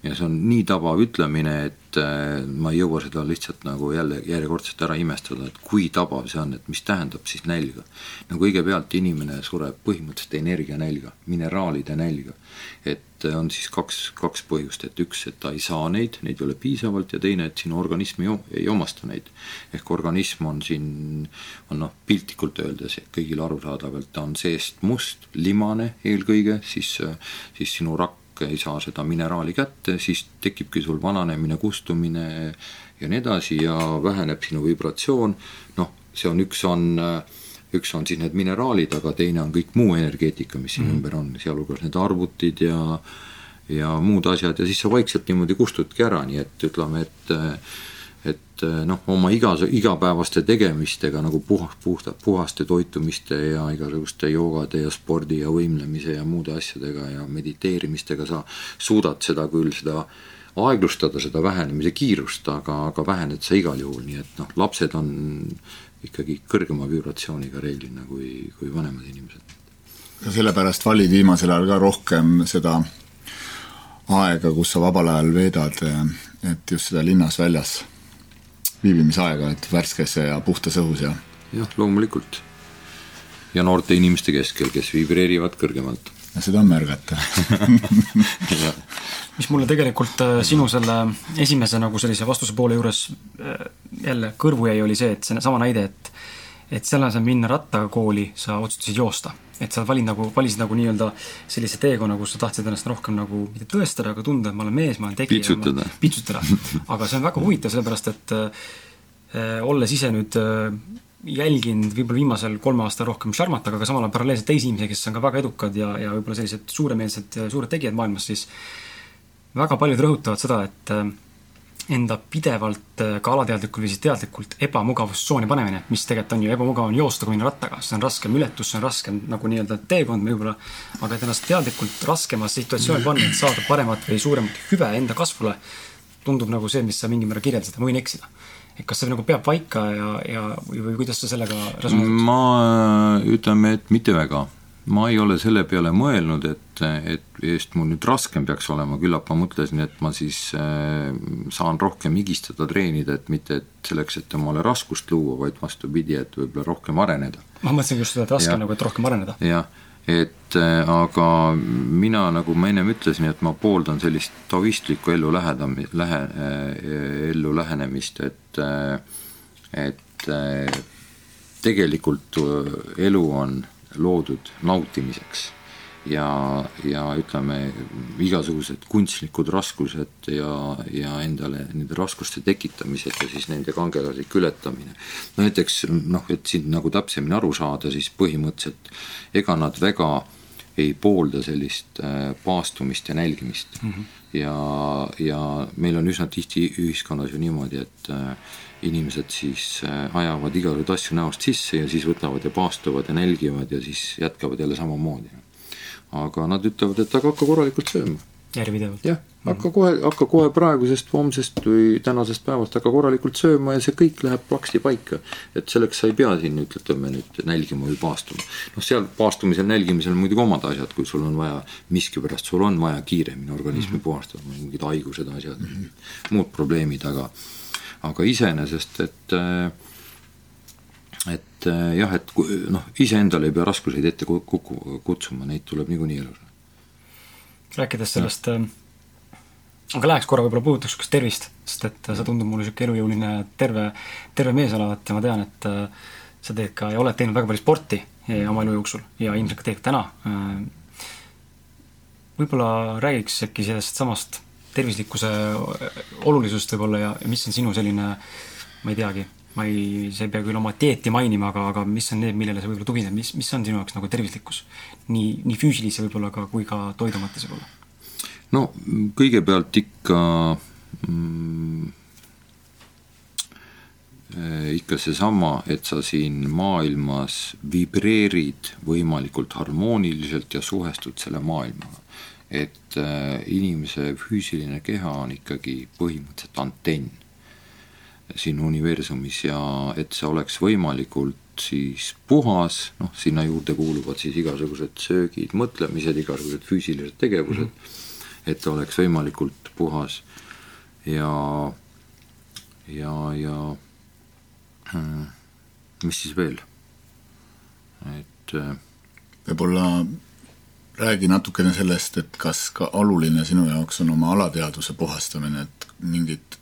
ja see on nii tabav ütlemine, et uh, ma ei jõua seda lihtsalt nagu jälle järjekordselt ära imestada, et kui tabav see on, et mis tähendab siis nälga. no kõigepealt inimene sureb põhimõtteliselt energianälga, mineraalide nälga. et et on siis kaks, kaks põhjust, et üks, et ta ei saa neid, neid ei ole piisavalt ja teine, et sinu organism ei, ei omasta neid. ehk organism on siin, on noh, piltlikult öeldes kõigile arusaadavalt, ta on seest must, limane eelkõige, siis, siis sinu rakk ei saa seda mineraali kätte, siis tekibki sul vananemine, kustumine ja nii edasi ja väheneb sinu vibratsioon, noh, see on, üks on äh, üks on siis need mineraalid, aga teine on kõik muu energeetika, mis siin mm. ümber on, sealhulgas need arvutid ja ja muud asjad ja siis sa vaikselt niimoodi kustudki ära, nii et ütleme, et et noh, oma iga, igapäevaste tegemistega nagu puha, puhta, puhaste toitumiste ja igasuguste joogade ja spordi ja võimlemise ja muude asjadega ja mediteerimistega sa suudad seda küll, seda aeglustada, seda vähenemise kiirust, aga, aga vähened sa igal juhul, nii et noh, lapsed on ikkagi kõrgema vibratsiooniga reeglina kui, kui vanemad inimesed. ja sellepärast valid viimasel ajal ka rohkem seda aega, kus sa vabal ajal veedad, et just seda linnas väljas viibimisaega, et värskes ja puhtas õhus ja jah, loomulikult. ja noorte inimeste keskel, kes vibreerivad kõrgemalt. seda on märgata mis mulle tegelikult äh, sinu selle esimese nagu sellise vastuse poole juures äh, jälle kõrvu jäi, oli see, et seesama näide, et et selle asemel minna rattaga kooli, sa otsustasid joosta. et sa valid nagu, valisid nagu nii-öelda sellise teekonna, kus sa tahtsid ennast rohkem nagu mitte tõestada, aga tunda, et ma olen mees, ma olen tegija. pitsutada. pitsutada. aga see on väga huvitav, sellepärast et äh, olles ise nüüd äh, jälginud võib-olla viimasel kolme aasta rohkem Sharmat, aga ka samal ajal paralleelselt teisi inimesi, kes on ka väga edukad ja, ja võib-olla sellised suuremeelsed, suured tegijad maailmas, siis väga paljud rõhutavad seda, et äh, enda pidevalt äh, ka alateadlikult või siis teadlikult ebamugavustsooni panemine, mis tegelikult on ju ebamugav on joosta, kui minna rattaga, see on raskem ületus, see on raskem nagu nii-öelda teekond võib-olla, aga et ennast teadlikult raskemasse situatsiooni panna, et saada paremat või suuremat hüve enda kasvule, tundub nagu see, mis sa mingil määral kirjeldasid, ma võin eksida. Et kas see nagu peab paika ja, ja või kuidas sa sellega resoneerid? ma ütleme, et mitte väga. Ma ei ole selle peale mõelnud, et, et just mul nüüd raskem peaks olema, küllap ma mõtlesin, et ma siis äh, saan rohkem higistada, treenida, et mitte et selleks, et omale raskust luua, vaid vastupidi, et võib-olla rohkem areneda. ma mõtlesingi just seda, et raske on nagu, et rohkem areneda. jah, et äh, aga mina, nagu ma ennem ütlesin, et ma pooldan sellist taoistlikku ellu lähedam-, lähe- äh,, ellu lähenemist, et et tegelikult elu on loodud nautimiseks. Ja, ja ütleme, igasugused kunstlikud raskused ja, ja endale nende raskuste tekitamised ja siis nende kangelaslik ületamine. no näiteks noh, et siin nagu täpsemini aru saada, siis põhimõtteliselt ega nad väga ei poolda sellist äh, paastumist ja nälgimist mm. -hmm. ja, ja meil on üsna tihti ühiskonnas ju niimoodi, et äh, inimesed siis äh, ajavad igasuguseid asju näost sisse ja siis võtavad ja paastuvad ja nälgivad ja siis jätkavad jälle samamoodi. Aga nad ütlevad, et aga hakka korralikult sööma. järjepidevalt. jah, hakka kohe, hakka kohe praegusest, homsest või tänasest päevast hakka korralikult sööma ja see kõik läheb plaksti paika. et selleks sa ei pea siin nüüd, ütleme nüüd nälgima või paastuma. noh, seal paastumisel, nälgimisel on muidugi omad asjad, kui sul on vaja, miskipärast sul on vaja kiiremini organismi mm -hmm. puhastada, mingid haigused, asjad mm, -hmm. muud probleemid, aga aga iseenesest, et et äh, jah, et noh, iseendale ei pea raskuseid ette kuku, kutsuma, neid tuleb niikuinii elus. rääkides sellest, äh, aga läheks korra võib-olla puudutaks niisugust tervist, sest et sa tundud mulle niisugune elujõuline, terve, terve mees olevat ja ma tean, et äh, sa teed ka ja oled teinud väga palju sporti oma elu jooksul ja ilmselt ka teed täna. võib-olla räägiks äkki sellest samast tervislikkuse olulisust võib-olla ja, ja mis on sinu selline, ma ei teagi ma ei, sa ei pea küll oma dieeti mainima, aga, aga mis on need, millele sa võib-olla tugined, mis, mis on sinu jaoks nagu tervislikkus? nii, nii füüsilise võib-olla ka, kui ka toidu mõttes võib-olla? no kõigepealt ikka mm, ikka seesama, et sa siin maailmas vibreerid võimalikult harmooniliselt ja suhestud selle maailmaga. et äh, inimese füüsiline keha on ikkagi põhimõtteliselt antenn siin universumis ja et see oleks võimalikult siis puhas, noh, sinna juurde kuuluvad siis igasugused söögid, mõtlemised, igasugused füüsilised tegevused mm, -hmm. et oleks võimalikult puhas ja, ja, ja hmm, mis siis veel, et äh, võib-olla räägi natukene sellest, et kas ka oluline sinu jaoks on oma alateadvuse puhastamine, et mingid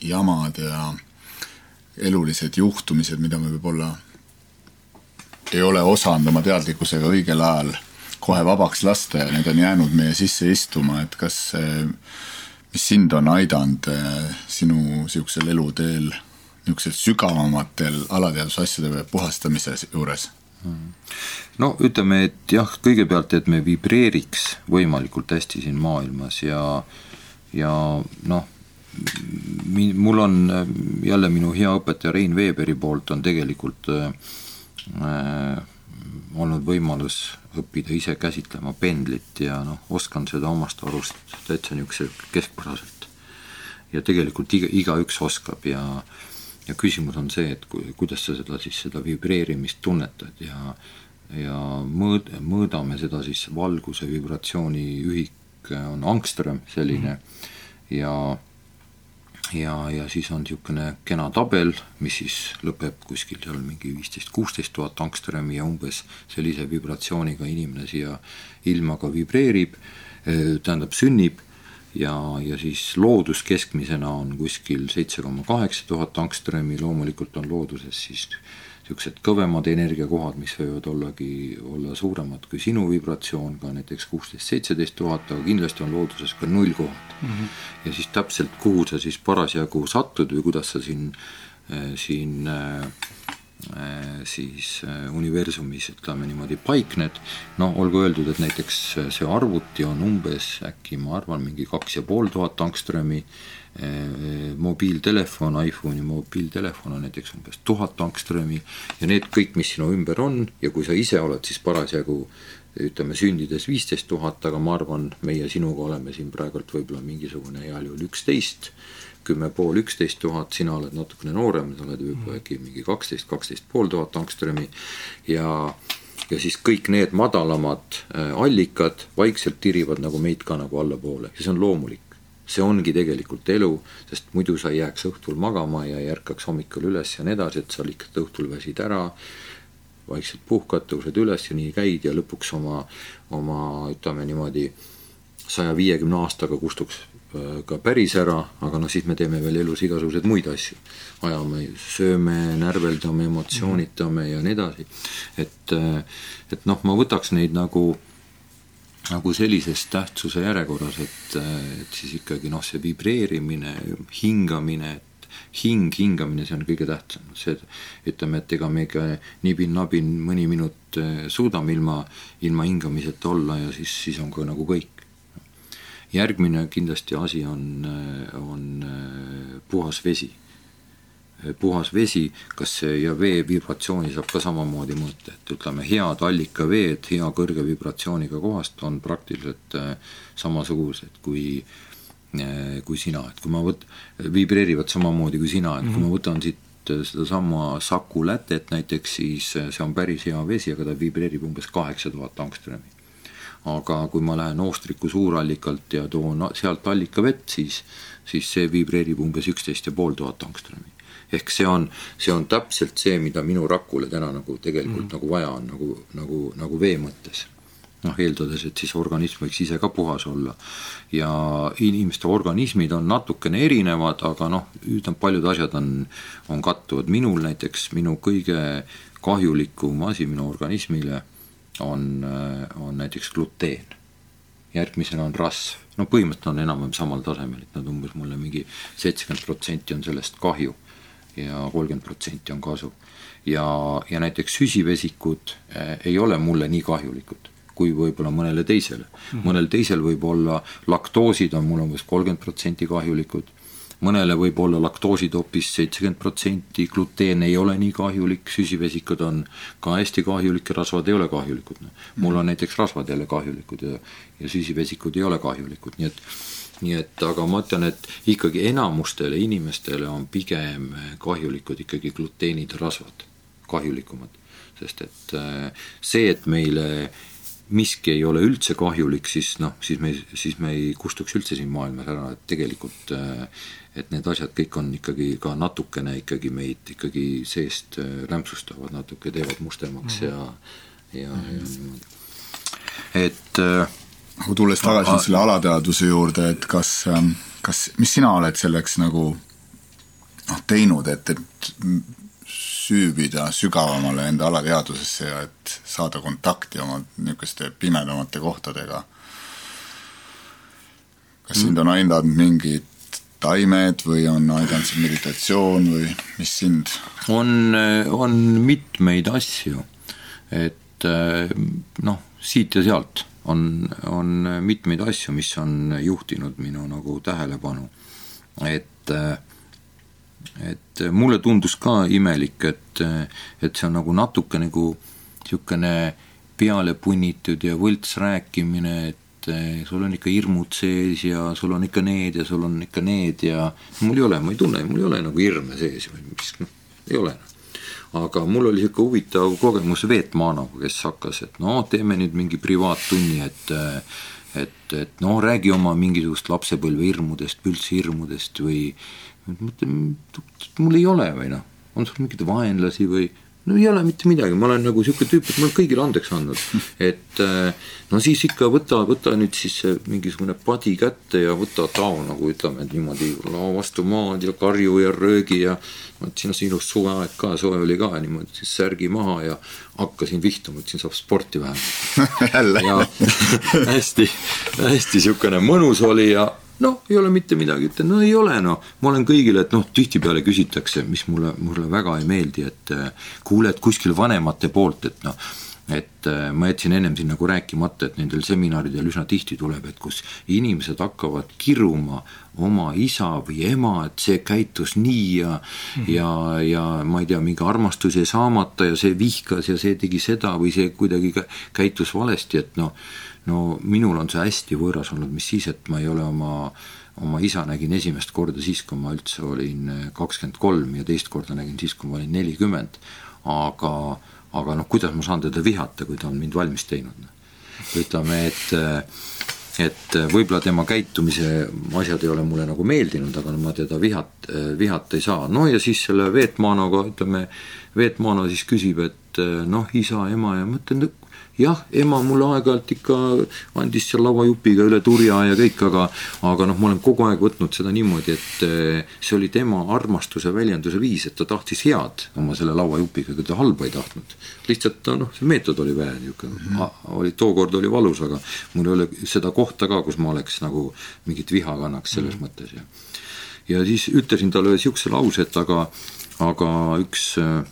jamad ja elulised juhtumised, mida me võib-olla ei ole osanud oma teadlikkusega õigel ajal kohe vabaks lasta ja need on jäänud meie sisse istuma, et kas see, mis sind on aidanud eh, sinu niisugusel eluteel, niisugusel sügavamatel alateadvuse asjade puhastamise juures? no ütleme, et jah, kõigepealt, et me vibreeriks võimalikult hästi siin maailmas ja, ja noh mul on jälle minu hea õpetaja Rein Veeberi poolt on tegelikult äh, äh, olnud võimalus õppida ise käsitlema pendlit ja noh, oskan seda omast arust täitsa niisuguse keskpäraselt. ja tegelikult iga, igaüks oskab ja ja küsimus on see, et kui, kuidas sa seda siis, seda vibreerimist tunnetad ja ja mõõd-, mõõdame seda siis valguse vibratsiooni ühik on angström selline mm ja ja, ja siis on niisugune kena tabel, mis siis lõpeb kuskil seal mingi viisteist, kuusteist tuhat angströmi ja umbes sellise vibratsiooniga inimene siia ilma ka vibreerib, tähendab, sünnib. Ja, ja siis loodus keskmisena on kuskil seitse koma kaheksa tuhat angströmi, loomulikult on looduses siis niisugused kõvemad energiakohad, mis võivad ollagi, olla suuremad kui sinu vibratsioon, ka näiteks kuusteist, seitseteist tuhat, aga kindlasti on looduses ka nullkohad mm. -hmm. ja siis täpselt, kuhu sa siis parasjagu satud või kuidas sa siin, äh, siin äh, äh, siis universumis, ütleme niimoodi, paikned, no olgu öeldud, et näiteks see arvuti on umbes äkki ma arvan, mingi kaks ja pool tuhat angströmi mobiiltelefon, iPhone'i mobiiltelefon on näiteks umbes tuhat angströmi ja need kõik, mis sinu ümber on ja kui sa ise oled siis parasjagu ütleme sündides viisteist tuhat, aga ma arvan, meie sinuga oleme siin praegult võib-olla mingisugune heal juhul üksteist, kümme pool, üksteist tuhat, sina oled natukene noorem, sa oled võib-olla äkki mingi kaksteist, kaksteist pool tuhat angströmi ja ja siis kõik need madalamad äh, allikad vaikselt tirivad nagu meid ka nagu allapoole. Ja see on loomulik see ongi tegelikult elu, sest muidu sa ei jääks õhtul magama ja ei ärkaks hommikul üles ja nii edasi, et sa lihtsalt õhtul väsid ära, vaikselt puhkad, tõused üles ja nii käid ja lõpuks oma, oma ütleme niimoodi, saja viiekümne aastaga kustuks äh, ka päris ära, aga noh, siis me teeme veel elus igasuguseid muid asju. ajame, sööme, närveldame, emotsioonitame ja nii edasi. et, äh, et noh, ma võtaks neid nagu nagu sellises tähtsuse järjekorras, et, et siis ikkagi noh, see vibreerimine, hingamine, et hing, hingamine, see on kõige tähtsam, see ütleme, et ega me ikka nibin-nabin mõni minut eh, suudame ilma, ilma hingamiseta olla ja siis, siis on ka nagu kõik. järgmine kindlasti asi on, on eh, puhas vesi puhas vesi, kas ja vee vibratsiooni saab ka samamoodi mõõta, et ütleme, head allikaveed hea kõrge vibratsiooniga kohast on praktiliselt äh, samasugused kui äh, kui sina, et kui ma võt-, vibreerivad samamoodi kui sina, et kui ma mhm. võtan siit sedasama Saku Lätet näiteks, siis see on päris hea vesi, aga ta vibreerib umbes kaheksa tuhat angströmi. aga kui ma lähen Oostriku suurallikalt ja toon sealt allikavett, siis, siis see vibreerib umbes üksteist ja pool tuhat angströmi ehk see on, see on täpselt see, mida minu rakule täna nagu tegelikult mm. nagu vaja on, nagu, nagu, nagu vee mõttes noh, eeldades, et siis organism võiks ise ka puhas olla. ja inimeste organismid on natukene erinevad, aga noh, ütleme, paljud asjad on, on kattuvad, minul näiteks, minu kõige kahjulikum asi minu organismile on, on näiteks gluteen. järgmisena on rasv, no põhimõtteliselt on enam-vähem samal tasemel, et nad umbes mulle mingi seitsekümmend protsenti on sellest kahju ja kolmkümmend protsenti on kasu. ja, ja näiteks süsivesikud eh, ei ole mulle nii kahjulikud kui võib-olla mõnele teisele mm. -hmm. mõnel teisel võib olla laktoosid on mul umbes kolmkümmend protsenti kahjulikud, mõnele võib olla laktoosid hoopis seitsekümmend protsenti, gluteen ei ole nii kahjulik, süsivesikud on ka hästi kahjulik ja rasvad ei ole kahjulikud. mul on näiteks rasvad jälle kahjulikud ja, ja süsivesikud ei ole kahjulikud, nii et nii et aga ma ütlen, et ikkagi enamustele inimestele on pigem kahjulikud ikkagi gluteenid rasvad, kahjulikumad. sest et äh, see, et meile miski ei ole üldse kahjulik, siis noh, siis me, siis me ei kustuks üldse siin maailmas ära, et tegelikult äh, et need asjad kõik on ikkagi ka natukene ikkagi meid ikkagi seest äh, rämpsustavad, natuke teevad mustemaks mm -hmm. ja, ja mm, -hmm. ja niimoodi. et äh, aga tulles tagasi nüüd selle alateadvuse juurde, et kas, ähm, kas, mis sina oled selleks nagu noh, teinud, et, et süüvida sügavamale enda alateadvusesse ja et saada kontakti oma niisuguste pimedamate kohtadega. kas mm. sind on aidanud mingid taimed või on aidanud sind meditatsioon või mis sind? on, on mitmeid asju, et noh, siit ja sealt on, on mitmeid asju, mis on juhtinud minu nagu tähelepanu, et et mulle tundus ka imelik, et, et see on nagu natuke nagu niisugune peale punnitud ja võlts rääkimine, et sul on ikka hirmud sees ja sul on ikka need ja sul on ikka need ja mul ei ole, ma ei tunne, mul ei ole nagu hirme sees või mis, noh, ei ole. Aga mul oli niisugune huvitav kogemus Veet Maanoga, kes hakkas, et no teeme nüüd mingi privaattunni, et et, et noh, räägi oma mingisugust lapsepõlve hirmudest, üldse hirmudest või mõtlen, mul ei ole või noh, on sul mingeid vaenlasi või no ei ole mitte midagi, ma olen nagu niisugune tüüp, et ma olen kõigile andeks andnud. et äh, no siis ikka võta, võta nüüd siis mingisugune padi kätte ja võta tao nagu ütleme, et niimoodi lao vastu maad ja karju ja röögi ja vot siin on see ilus suveaeg ka, soe oli ka niimoodi, siis särgi maha ja hakkasin vihtuma, et siin saab sporti vähemalt. Ja hästi, hästi niisugune mõnus oli ja noh, ei ole mitte midagi, ütlen, no ei ole noh, ma olen kõigile, et noh, tihtipeale küsitakse, mis mulle, mulle väga ei meeldi, et kuule, et kuskil vanemate poolt, et noh, et ma jätsin ennem siin nagu rääkimata, et nendel seminaridel üsna tihti tuleb, et kus inimesed hakkavad kiruma oma isa või ema, et see käitus nii ja mm -hmm. ja, ja ma ei tea, mingi armastus jäi saamata ja see vihkas ja see tegi seda või see kuidagi käitus valesti, et noh, no minul on see hästi võõras olnud, mis siis, et ma ei ole oma oma isa nägin esimest korda siis, kui ma üldse olin kakskümmend kolm ja teist korda nägin siis, kui ma olin nelikümmend, aga, aga noh, kuidas ma saan teda vihata, kui ta on mind valmis teinud. ütleme, et et võib-olla tema käitumise asjad ei ole mulle nagu meeldinud, aga ma teda vihat, vihata ei saa, no ja siis selle Veetmanoga, ütleme, Veetmano siis küsib, et noh, isa, ema ja ma ütlen, jah, ema mulle aeg-ajalt ikka andis seal lauajupiga üle turja ja kõik, aga aga noh, ma olen kogu aeg võtnud seda niimoodi, et eh, see oli tema armastuse väljenduse viis, et ta tahtis head oma selle lauajupiga, ega ta halba ei tahtnud. lihtsalt noh, see meetod oli väär niisugune mm, -hmm. oli, tookord oli valus, aga mul ei ole seda kohta ka, kus ma oleks nagu mingit viha kannaks selles mm -hmm. mõttes ja ja siis ütlesin talle niisuguse lause, et aga, aga üks Äh,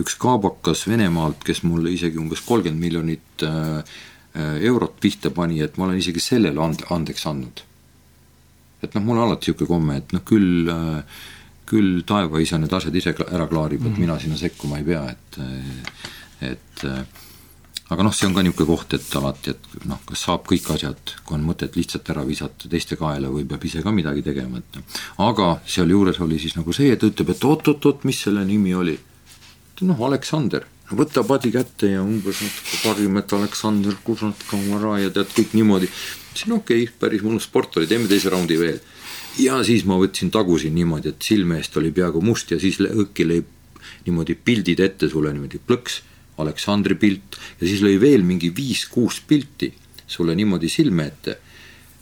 üks kaabakas Venemaalt, kes mulle isegi umbes kolmkümmend miljonit äh, äh, eurot pihta pani, et ma olen isegi sellele and-, andeks andnud. et noh, mul on alati niisugune komme, et noh, küll, küll taevaisa need asjad ise ära klaarib, et -hmm. mina sinna sekkuma ei pea, et et aga noh, see on ka niisugune koht, et alati, et noh, kas saab kõik asjad, kui on mõtet lihtsalt ära visata teiste kaela või peab ise ka midagi tegema, et noh. aga sealjuures oli siis nagu see, et ta ütleb, et oot-oot-oot, mis selle nimi oli. noh, Aleksander, võta padi kätte ja umbes natuke karjume, et Aleksander, kurat, kaua ära ja tead, kõik niimoodi. ütlesin okei okay,, päris mõnus sport oli, teeme teise raundi veel. ja siis ma võtsin, tagusin niimoodi, et silme eest oli peaaegu must ja siis õhki lõi niimoodi pildid ette sulle niimoodi plõks, Aleksandri pilt ja siis lõi veel mingi viis-kuus pilti sulle niimoodi silme ette,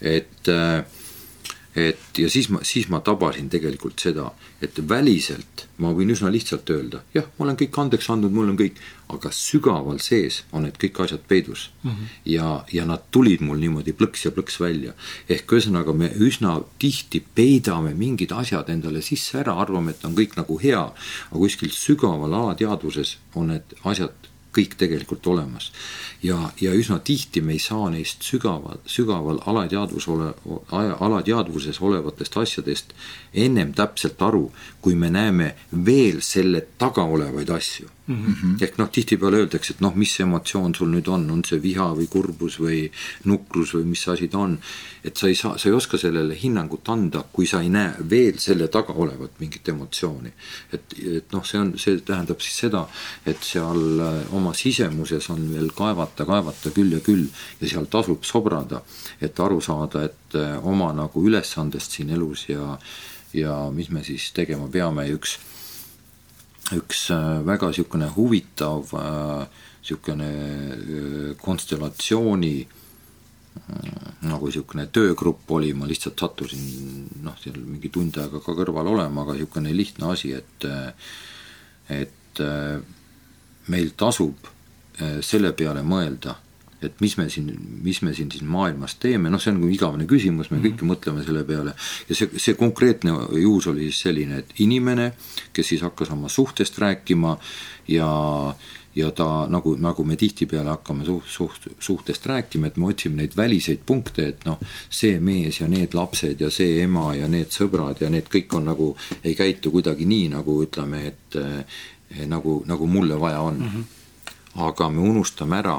et äh, et ja siis ma, siis ma tabasin tegelikult seda, et väliselt ma võin üsna lihtsalt öelda, jah, ma olen kõik andeks andnud, mul on kõik, aga sügaval sees on need kõik asjad peidus mm. -hmm. ja, ja nad tulid mul niimoodi plõks ja plõks välja. ehk ühesõnaga, me üsna tihti peidame mingid asjad endale sisse ära, arvame, et on kõik nagu hea, aga kuskil sügaval alateadvuses on need asjad kõik tegelikult olemas. ja, ja üsna tihti me ei saa neist sügaval, sügaval alateadvus ole, alateadvuses olevatest asjadest ennem täpselt aru, kui me näeme veel selle taga olevaid asju mm. -hmm. ehk noh, tihtipeale öeldakse, et noh, mis emotsioon sul nüüd on, on see viha või kurbus või nukrus või mis asi ta on. et sa ei saa, sa ei oska sellele hinnangut anda, kui sa ei näe veel selle taga olevat mingit emotsiooni. et, et noh, see on, see tähendab siis seda, et seal äh, oma sisemuses on veel kaevata, kaevata küll ja küll ja seal tasub sobrada, et aru saada, et äh, oma nagu ülesandest siin elus ja ja mis me siis tegema peame ja üks üks äh, väga niisugune huvitav niisugune äh, konstellatsiooni äh, nagu niisugune töögrupp oli, ma lihtsalt sattusin noh, seal mingi tund aega ka kõrval olema, aga niisugune lihtne asi, et et meil tasub selle peale mõelda et mis me siin, mis me siin, siin maailmas teeme, noh, see on nagu igavene küsimus, me mm -hmm. kõik ju mõtleme selle peale. ja see, see konkreetne juhus oli siis selline, et inimene, kes siis hakkas oma suhtest rääkima ja ja ta nagu, nagu me tihtipeale hakkame suht, suht, suhtest rääkima, et me otsime neid väliseid punkte, et noh, see mees ja need lapsed ja see ema ja need sõbrad ja need kõik on nagu, ei käitu kuidagi nii, nagu ütleme, et eh, nagu, nagu mulle vaja on mm. -hmm. aga me unustame ära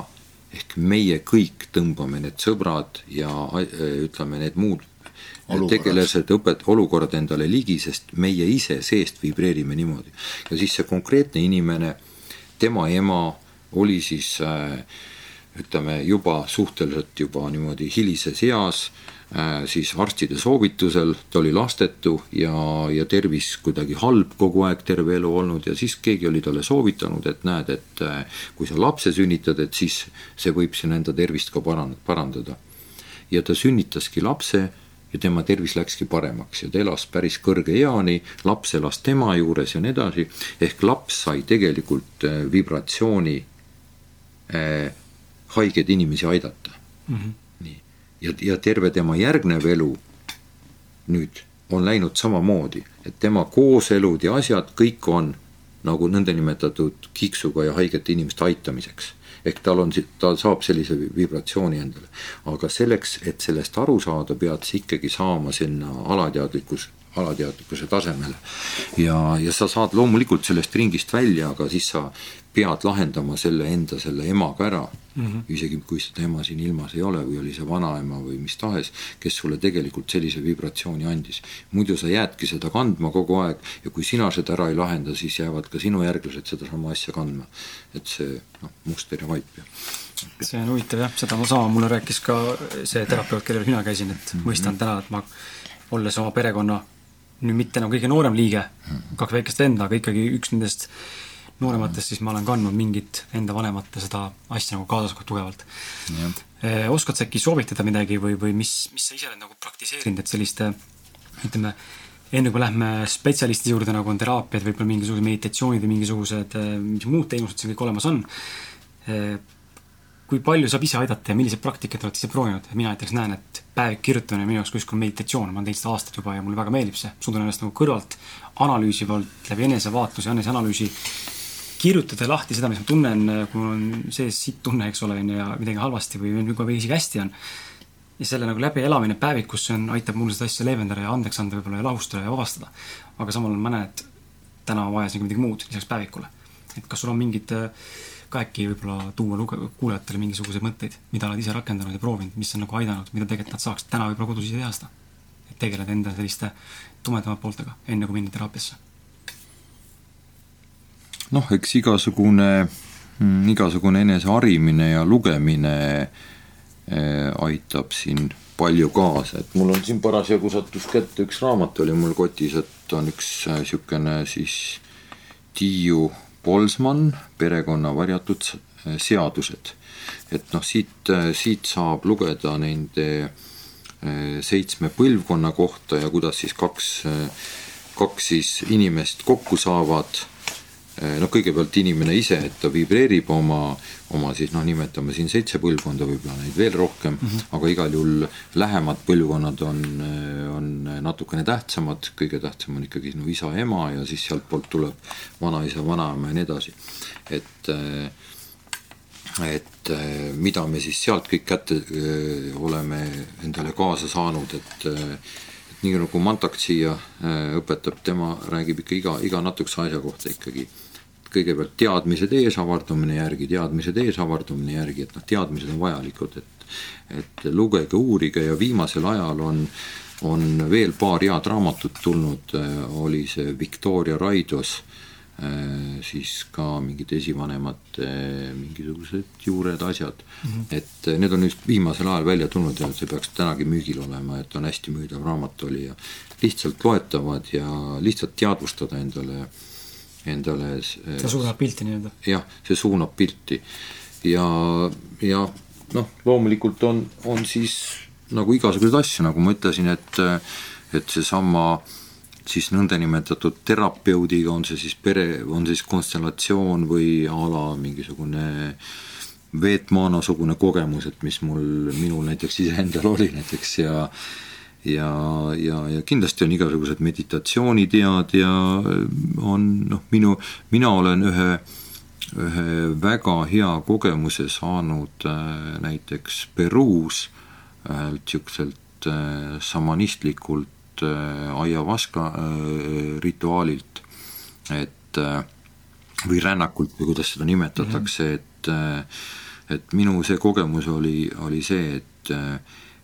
ehk meie kõik tõmbame need sõbrad ja äh, ütleme, need muud tegelased, õpet-, olukorrad endale ligi, sest meie ise seest vibreerime niimoodi. ja siis see konkreetne inimene, tema ema oli siis äh, ütleme juba suhteliselt juba niimoodi hilises eas Äh, siis arstide soovitusel, ta oli lastetu ja, ja tervis kuidagi halb kogu aeg, terve elu olnud ja siis keegi oli talle soovitanud, et näed, et äh, kui sa lapse sünnitad, et siis see võib sinu enda tervist ka paran-, parandada. ja ta sünnitaski lapse ja tema tervis läkski paremaks ja ta elas päris kõrge eani, laps elas tema juures ja nii edasi, ehk laps sai tegelikult äh, vibratsiooni äh, haigeid inimesi aidata mm. -hmm ja, ja terve tema järgnev elu nüüd on läinud samamoodi, et tema kooselud ja asjad kõik on nagu nõndanimetatud kiiksuga ja haigete inimeste aitamiseks. ehk tal on, ta saab sellise vibratsiooni endale. aga selleks, et sellest aru saada, pead sa ikkagi saama sinna alateadlikkus, alateadlikkuse tasemele. ja, ja sa saad loomulikult sellest ringist välja, aga siis sa pead lahendama selle enda selle emaga ära mm. -hmm. isegi kui seda ema siin ilmas ei ole või oli see vanaema või mis tahes, kes sulle tegelikult sellise vibratsiooni andis. muidu sa jäädki seda kandma kogu aeg ja kui sina seda ära ei lahenda, siis jäävad ka sinu järglased sedasama asja kandma. et see noh, muster ja vaip ja see on huvitav jah, seda sama mulle rääkis ka see terapeut, kellel mina käisin, et mm -hmm. mõistan täna, et ma olles oma perekonna nüüd mitte nagu kõige noorem liige, mhm. kaks väikest venda, aga ikkagi üks nendest noorematest, siis ma olen kandnud mingit enda vanemate seda asja nagu kaasas tugevalt. Eh, oskad sa äkki soovitada midagi või, või mis, mis sa ise oled nagu praktiseerinud, et selliste ütleme, enne kui lähme spetsialisti juurde, nagu on teraapiad, võib-olla mingisugused meditatsioonid või mingisugused, eh, mis muud teenused siin kõik olemas on, eh, kui palju saab ise aidata ja milliseid praktikaid olete ise proovinud, mina näiteks näen, et päevik kirjutamine on minu jaoks kuskil meditatsioon, ma olen teinud seda aastaid juba ja mulle väga meeldib see, suudan ennast nagu kõrvalt analüüsivalt läbi enesevaatluse, eneseanalüüsi kirjutada lahti seda, mis ma tunnen, kui mul on sees sitt tunne, eks ole, on ju, ja midagi halvasti või võib-olla isegi hästi on. ja selle nagu läbielamine päevikus, see on, aitab mul seda asja leevendada ja andeks anda võib-olla ja lahustada ja vabastada. aga samal ajal ma näen, et täna vajas nagu midagi muud lisaks päevikule. et kas sul on mingid ka äkki võib-olla tuua luge-, kuulajatele mingisuguseid mõtteid, mida oled ise rakendanud ja proovinud, mis on nagu aidanud, mida tegelikult nad saaks täna võib-olla kodus ise teha seda. et tegeleda enda selliste tumedamate pooltega, enne kui minna teraapiasse noh, eks igasugune, mm, igasugune eneseharimine ja lugemine aitab siin palju kaasa, et mul on siin parasjagu sattus kätte üks raamat oli mul kotis, et on üks niisugune siis Tiiu Polsmann, perekonna varjatud seadused. et noh, siit, siit saab lugeda nende seitsme põlvkonna kohta ja kuidas siis kaks, kaks siis inimest kokku saavad noh, kõigepealt inimene ise, et ta vibreerib oma, oma siis noh, nimetame siin seitse põlvkonda, võib-olla neid veel rohkem mm, -hmm. aga igal juhul lähemad põlvkonnad on, on natukene tähtsamad, kõige tähtsam on ikkagi sinu isa-ema ja siis sealtpoolt tuleb vanaisa, vanaema ja nii edasi. et et mida me siis sealt kõik kätte oleme endale kaasa saanud, et et nii nagu Mantak siia õpetab, tema räägib ikka iga, iga natukese asja kohta ikkagi kõigepealt teadmised ees, avardumine järgi, teadmised ees, avardumine järgi, et noh, teadmised on vajalikud, et et lugege, uurige ja viimasel ajal on on veel paar head raamatut tulnud, oli see Victoria Raidos, siis ka mingid esivanemate mingisugused juured, asjad mm. -hmm. et need on just viimasel ajal välja tulnud ja see peaks tänagi müügil olema, et on hästi müüdav raamat oli ja lihtsalt loetavad ja lihtsalt teadvustada endale äh, endale. see suunab pilti nii-öelda. jah, see suunab pilti ja, ja noh, loomulikult on, on siis nagu igasuguseid asju, nagu ma ütlesin, et, et seesama siis nõndanimetatud terapeudiga, on see siis pere, on siis konstellatsioon või a la mingisugune Veetmaana-sugune kogemus, et mis mul, minul näiteks iseendal oli näiteks ja ja, ja, ja kindlasti on igasugused meditatsioonitead ja on noh, minu, mina olen ühe, ühe väga hea kogemuse saanud äh, näiteks Peruus ühelt niisuguselt äh, šamanistlikult äh, aiavaska äh, rituaalilt, et äh, või rännakult või kuidas seda nimetatakse mm, -hmm. et äh, et minu see kogemus oli, oli see, et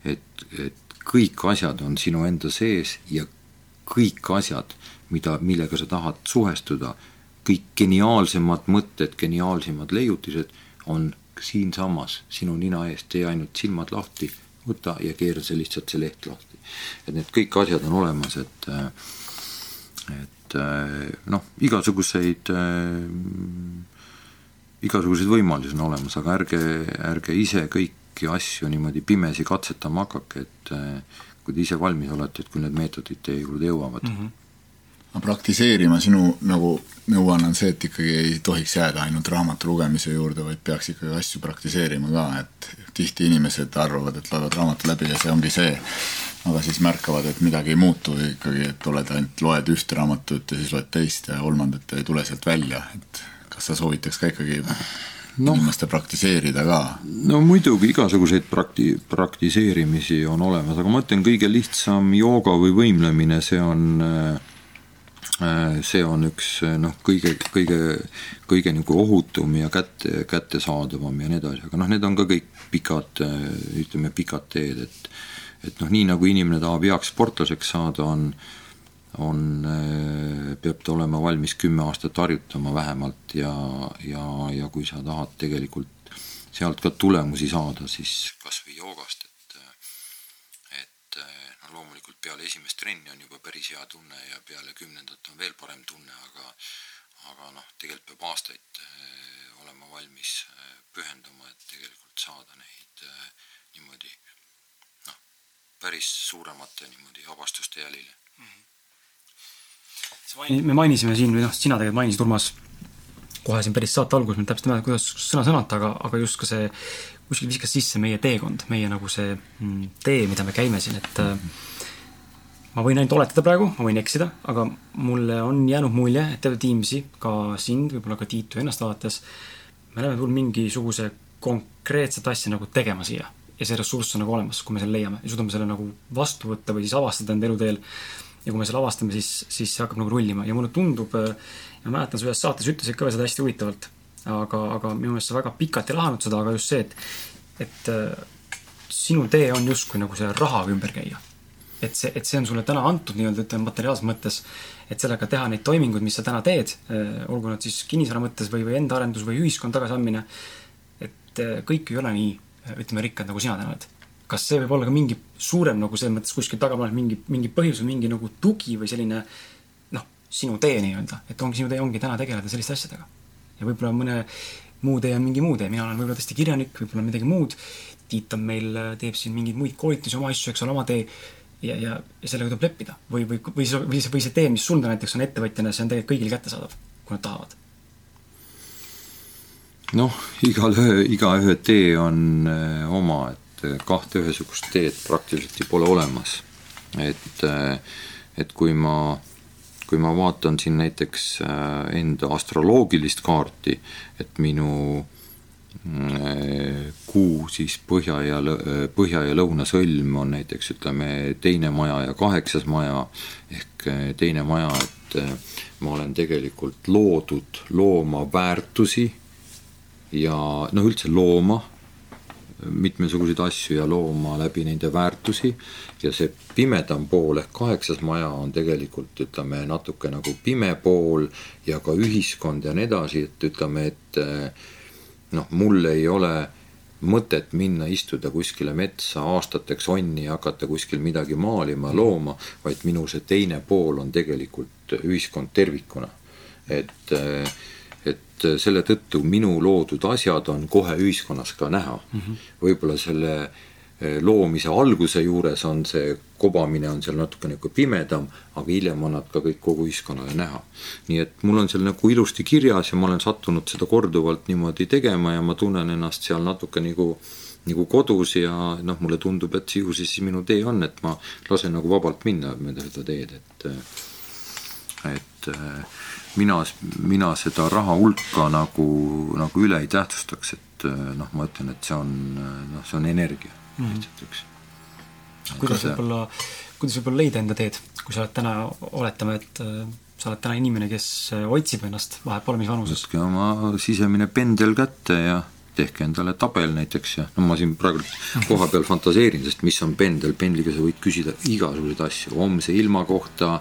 et, et kõik asjad on sinu enda sees ja kõik asjad, mida, millega sa tahad suhestuda, kõik geniaalsemad mõtted, geniaalsemad leiutised on siinsamas sinu nina ees, tee ainult silmad lahti, võta ja keera see lihtsalt see leht lahti. et need kõik asjad on olemas, et et noh, igasuguseid igasuguseid võimalusi on olemas, aga ärge, ärge ise kõik kõiki asju niimoodi pimesi katsetama hakake, et eh, kui te ise valmis olete, et kui need meetodid teie juurde jõuavad. Mm. -hmm aga praktiseerima sinu nagu nõuanne on see, et ikkagi ei tohiks jääda ainult raamatu lugemise juurde, vaid peaks ikkagi asju praktiseerima ka, et tihti inimesed arvavad, et loevad raamatu läbi ja see ongi see, aga siis märkavad, et midagi ei muutu ikkagi, et oled ainult, loed ühte raamatut ja siis loed teist ja kolmandat ja ei tule sealt välja, et kas sa soovitaks ka ikkagi no, inimeste praktiseerida ka? no muidugi, igasuguseid prakti-, praktiseerimisi on olemas, aga ma ütlen, kõige lihtsam jooga või võimlemine, see on see on üks noh, kõige, kõige, kõige nagu ohutum ja kätte, kättesaadavam ja nii edasi, aga noh, need on ka kõik pikad, ütleme, pikad teed, et et noh, nii nagu inimene tahab heaks sportlaseks saada, on on, äh, peab ta olema valmis kümme aastat harjutama vähemalt ja, ja, ja kui sa tahad tegelikult sealt ka tulemusi saada, siis kas või joogast, et et noh, loomulikult peale esimest trenni on juba päris hea tunne ja peale kümnendat on veel parem tunne, aga aga noh, tegelikult peab aastaid äh, olema valmis pühenduma, et tegelikult saada neid niimoodi noh, päris suuremate niimoodi avastuste jälile mm. -hmm me mainisime siin või noh, sina tegelikult mainisid, Urmas, kohe siin päris saate alguses, ma täpselt ei mäleta, kuidas sõna-sõnalt, aga, aga just ka see, kuskil viskas sisse meie teekond, meie nagu see mm, tee, mida me käime siin, et äh, ma võin ainult oletada praegu, ma võin eksida, aga mulle on jäänud mulje, et terve Teamsi, ka sind, võib-olla ka Tiitu ennast vaadates, me oleme tulnud mingisuguse konkreetset asja nagu tegema siia. Ja see ressurss on nagu olemas, kui me selle leiame. Ja suudame selle nagu vastu võtta või siis avastada enda eluteel ja kui me selle avastame, siis, siis see hakkab nagu rullima ja mulle tundub, äh, ma mäletan, sa ühes saates ütlesid ka seda hästi huvitavalt, aga, aga minu meelest sa väga pikalt ei lahanud seda, aga just see, et, et äh, sinu tee on justkui nagu see rahaga ümber käia. et see, et see on sulle täna antud nii-öelda, ütleme materiaalses mõttes, et sellega teha neid toiminguid, mis sa täna teed, äh, olgu nad siis kinnisvara mõttes või, või enda arendus või ühiskond tagasiandmine, et kõik ei ole nii ütleme, rikkad, nagu sina täna oled. Kas see võib olla ka mingi suurem nagu selles mõttes kuskil tagaplaanil mingi, mingi põhjus või mingi nagu tugi või selline noh, sinu tee nii-öelda, et ongi sinu tee ongi täna tegeleda selliste asjadega. ja võib-olla mõne muu tee on mingi muu tee, mina olen võib-olla tõesti kirjanik, võib-olla midagi muud, Tiit on meil, teeb siin mingeid muid koolitusi, oma asju, eks ole, oma tee. Ja, ja, ja sellega tuleb leppida. või, või, või see, või see, või see tee, mis sul näiteks on ettevõtjana, see on tegelikult kõigile kättesaadav, kui nad tahavad. Noh, igale, igaühe tee on äh, oma, et kahte ühesugust teed praktiliselt ju pole olemas. et, äh, et kui ma, kui ma vaatan siin näiteks enda astroloogilist kaarti, et minu kuu siis põhja ja, põhja ja lõunasõlm on näiteks ütleme teine maja ja kaheksas maja ehk teine maja, et ma olen tegelikult loodud looma väärtusi ja noh, üldse looma mitmesuguseid asju ja looma läbi nende väärtusi ja see pimedam pool ehk kaheksas maja on tegelikult ütleme natuke nagu pime pool ja ka ühiskond ja nii edasi, et ütleme, et noh, mul ei ole mõtet minna istuda kuskile metsa aastateks onni ja hakata kuskil midagi maalima, looma, vaid minu see teine pool on tegelikult ühiskond tervikuna. et äh, et selle tõttu minu loodud asjad on kohe ühiskonnas ka näha mm. -hmm. võib-olla selle eh, loomise alguse juures on see kobamine on seal natuke nagu pimedam, aga hiljem on nad ka kõik kogu ühiskonnale näha. nii et mul on seal nagu ilusti kirjas ja ma olen sattunud seda korduvalt niimoodi tegema ja ma tunnen ennast seal natuke nagu nagu kodus ja noh, mulle tundub, et ju siis minu tee on, et ma lasen nagu vabalt minna mööda seda teed, et et mina, mina seda raha hulka nagu, nagu üle ei tähtsustaks, et noh, ma ütlen, et see on noh, see on energia mm -hmm. lihtsalt üks. kuidas võib-olla, kuidas võib-olla leida enda teed, kui sa oled täna, oletame, et äh, sa oled täna inimene, kes äh, otsib ennast vahet pole mis vanuses? võtke oma sisemine pendel kätte ja tehke endale tabel näiteks ja no ma siin praegu koha peal fantaseerin, sest mis on pendel, pendliga sa võid küsida igasuguseid asju, homse ilma kohta,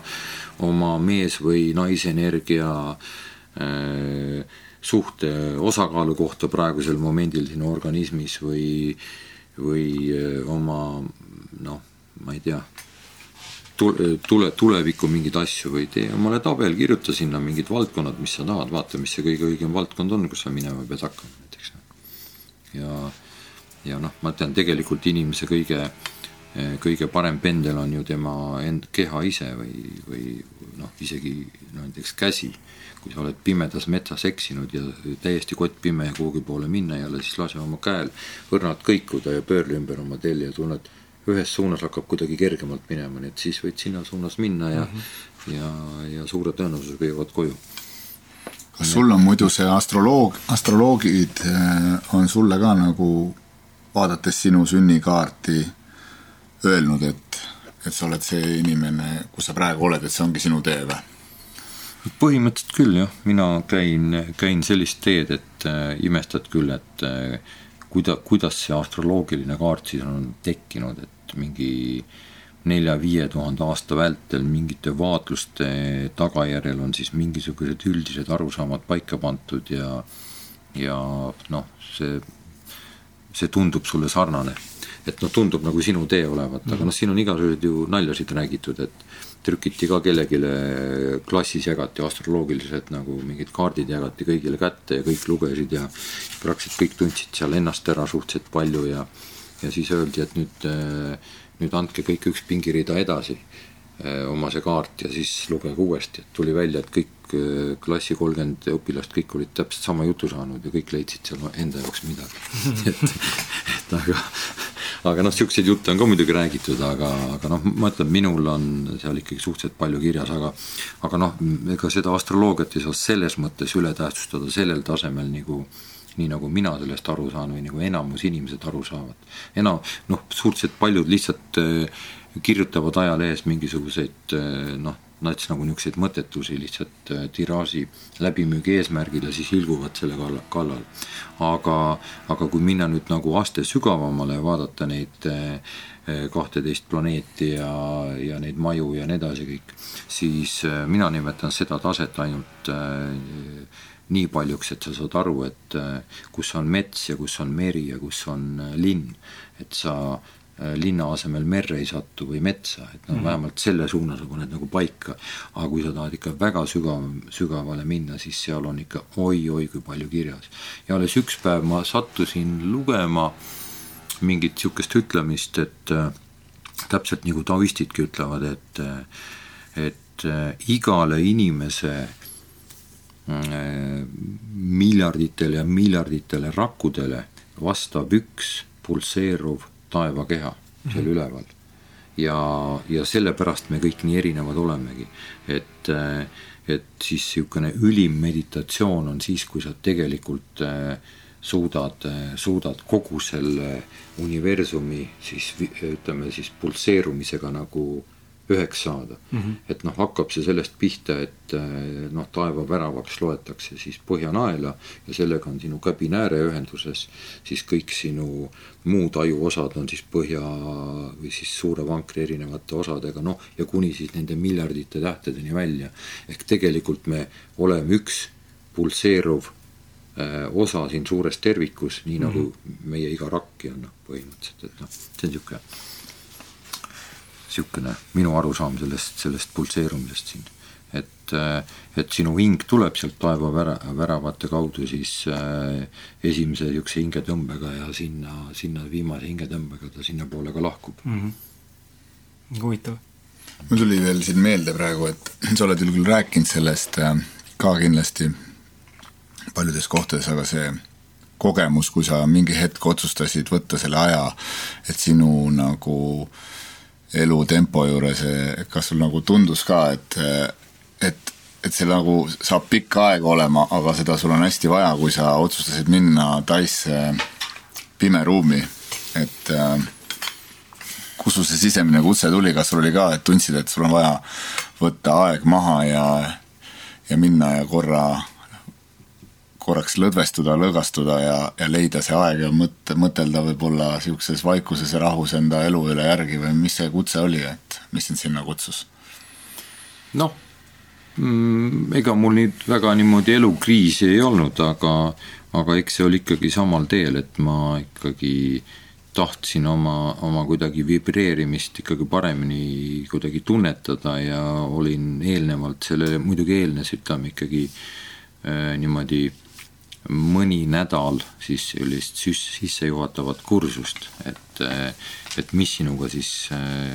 oma mees- või naisenergia äh, suhte osakaalu kohta praegusel momendil sinu organismis või, või äh, oma noh, ma ei tea, tule, tule, tulevikku mingeid asju või tee omale tabel, kirjuta sinna mingid valdkonnad, mis sa tahad, vaata, mis see kõige õigem valdkond on, kus sa minema pead hakkama näiteks. ja, ja noh, ma tean tegelikult inimese kõige äh, kõige parem pendel on ju tema end-, keha ise või, või noh, isegi no näiteks käsi. kui sa oled pimedas metsas eksinud ja täiesti kottpime ja kuhugi poole minna ei ole, siis lase oma käel õrnalt kõikuda ja pöörle ümber oma telje ja tunned, ühes suunas hakkab kuidagi kergemalt minema, nii et siis võid sinna suunas minna ja mm, -hmm. ja, ja suure tõenäosusega jõuad koju kas sul on muidu see astroloog, astroloogid eh, on sulle ka nagu, vaadates sinu sünnikaarti, öelnud, et, et sa oled see inimene, kus sa praegu oled, et see ongi sinu tee või? põhimõtteliselt küll jah, mina käin, käin sellist teed, et äh, imestad küll, et äh, kuida-, kuidas see astroloogiline kaart siis on tekkinud, et mingi nelja-viie tuhande aasta vältel mingite vaatluste tagajärjel on siis mingisugused üldised arusaamad paika pandud ja ja noh, see, see tundub sulle sarnane et noh, tundub nagu sinu tee olevat, aga noh, siin on igasuguseid ju naljasid räägitud, et trükiti ka kellelegi klassis jagati astroloogiliselt nagu mingid kaardid jagati kõigile kätte ja kõik lugesid ja praktiliselt kõik tundsid seal ennast ära suhteliselt palju ja ja siis öeldi, et nüüd, nüüd andke kõik üks pingirida edasi Eh, oma see kaart ja siis lugege uuesti, et tuli välja, et kõik klassi kolmkümmend õpilast, kõik olid täpselt sama jutu saanud ja kõik leidsid seal enda jaoks midagi et, et aga, aga noh, niisuguseid jutte on ka muidugi räägitud, aga, aga noh, ma ütlen, minul on seal ikkagi suhteliselt palju kirjas, aga aga noh, ega seda astroloogiat ei saa selles mõttes üle tähtsustada sellel tasemel nagu nii nagu mina sellest aru saan või nagu enamus inimesed aru saavad. enam, noh, suhteliselt paljud lihtsalt äh, kirjutavad ajalehes mingisuguseid eh, noh, nats nagu niisuguseid mõttetusi lihtsalt eh, tiraaži läbimüügi eesmärgil ja siis ilguvad selle kallal. aga, aga kui minna nüüd nagu aste sügavamale ja vaadata neid eh, kahteteist planeeti ja, ja neid maju ja nii edasi kõik, siis mina nimetan seda taset ainult nii paljuks, et sa saad aru, et äh, kus on mets ja kus on meri ja kus on äh, linn. et sa äh, linna asemel merre ei satu või metsa, et noh -hmm., vähemalt selle suuna sa paned nagu paika. aga kui sa tahad ikka väga sügav, sügavale minna, siis seal on ikka oi-oi kui palju kirjas. ja alles üks päev ma sattusin lugema mingit niisugust ütlemist, et äh, täpselt nagu taoistidki ütlevad, et et äh, igale inimese Äh, miljarditele ja miljarditele rakkudele vastab üks pulseeruv taevakeha seal mm -hmm. üleval. ja, ja sellepärast me kõik nii erinevad olemegi, et, et siis niisugune ülim meditatsioon on siis, kui sa tegelikult äh, suudad, suudad kogu selle universumi siis ütleme siis pulseerumisega nagu üheks saada mm. -hmm. et noh, hakkab see sellest pihta, et eh, noh, taevaväravaks loetakse siis Põhjanaela ja sellega on sinu käbinääre ühenduses, siis kõik sinu muud ajuosad on siis põhja või siis suure vankri erinevate osadega, noh, ja kuni siis nende miljardite tähtedeni välja. ehk tegelikult me oleme üks pulseeruv äh, osa siin suures tervikus, nii nagu mm -hmm. meie iga rakki on noh, põhimõtteliselt, et noh, see on niisugune niisugune minu arusaam sellest, sellest pulseerumisest siin. et, et sinu hing tuleb sealt taevavära, väravate kaudu siis äh, esimese niisuguse hingetõmbega ja sinna, sinna viimase hingetõmbega ta sinnapoole ka lahkub mm. -hmm. huvitav. mul tuli veel siin meelde praegu, et sa oled küll rääkinud sellest äh, ka kindlasti paljudes kohtades, aga see kogemus, kui sa mingi hetk otsustasid võtta selle aja, et sinu nagu äh, elutempo juures, kas sul nagu tundus ka, et, et, et see nagu saab pikk aeg olema, aga seda sul on hästi vaja, kui sa otsustasid minna Taisse pimeruumi, et kus sul see sisemine kutse tuli, kas sul oli ka, et tundsid, et sul on vaja võtta aeg maha ja, ja minna ja korra korraks lõdvestuda, lõõgastuda ja, ja leida see aeg ja mõt-, mõtelda võib-olla niisuguses vaikuses ja rahus enda elu üle järgi või mis see kutse oli, et mis sind sinna kutsus? noh mm,, ega mul nüüd väga niimoodi elukriisi ei olnud, aga, aga eks see oli ikkagi samal teel, et ma ikkagi tahtsin oma, oma kuidagi vibreerimist ikkagi paremini kuidagi tunnetada ja olin eelnevalt sellele, muidugi eelnes, ütleme ikkagi äh, niimoodi mõni nädal siis sellist sissejuhatavat kursust, et, et mis sinuga siis,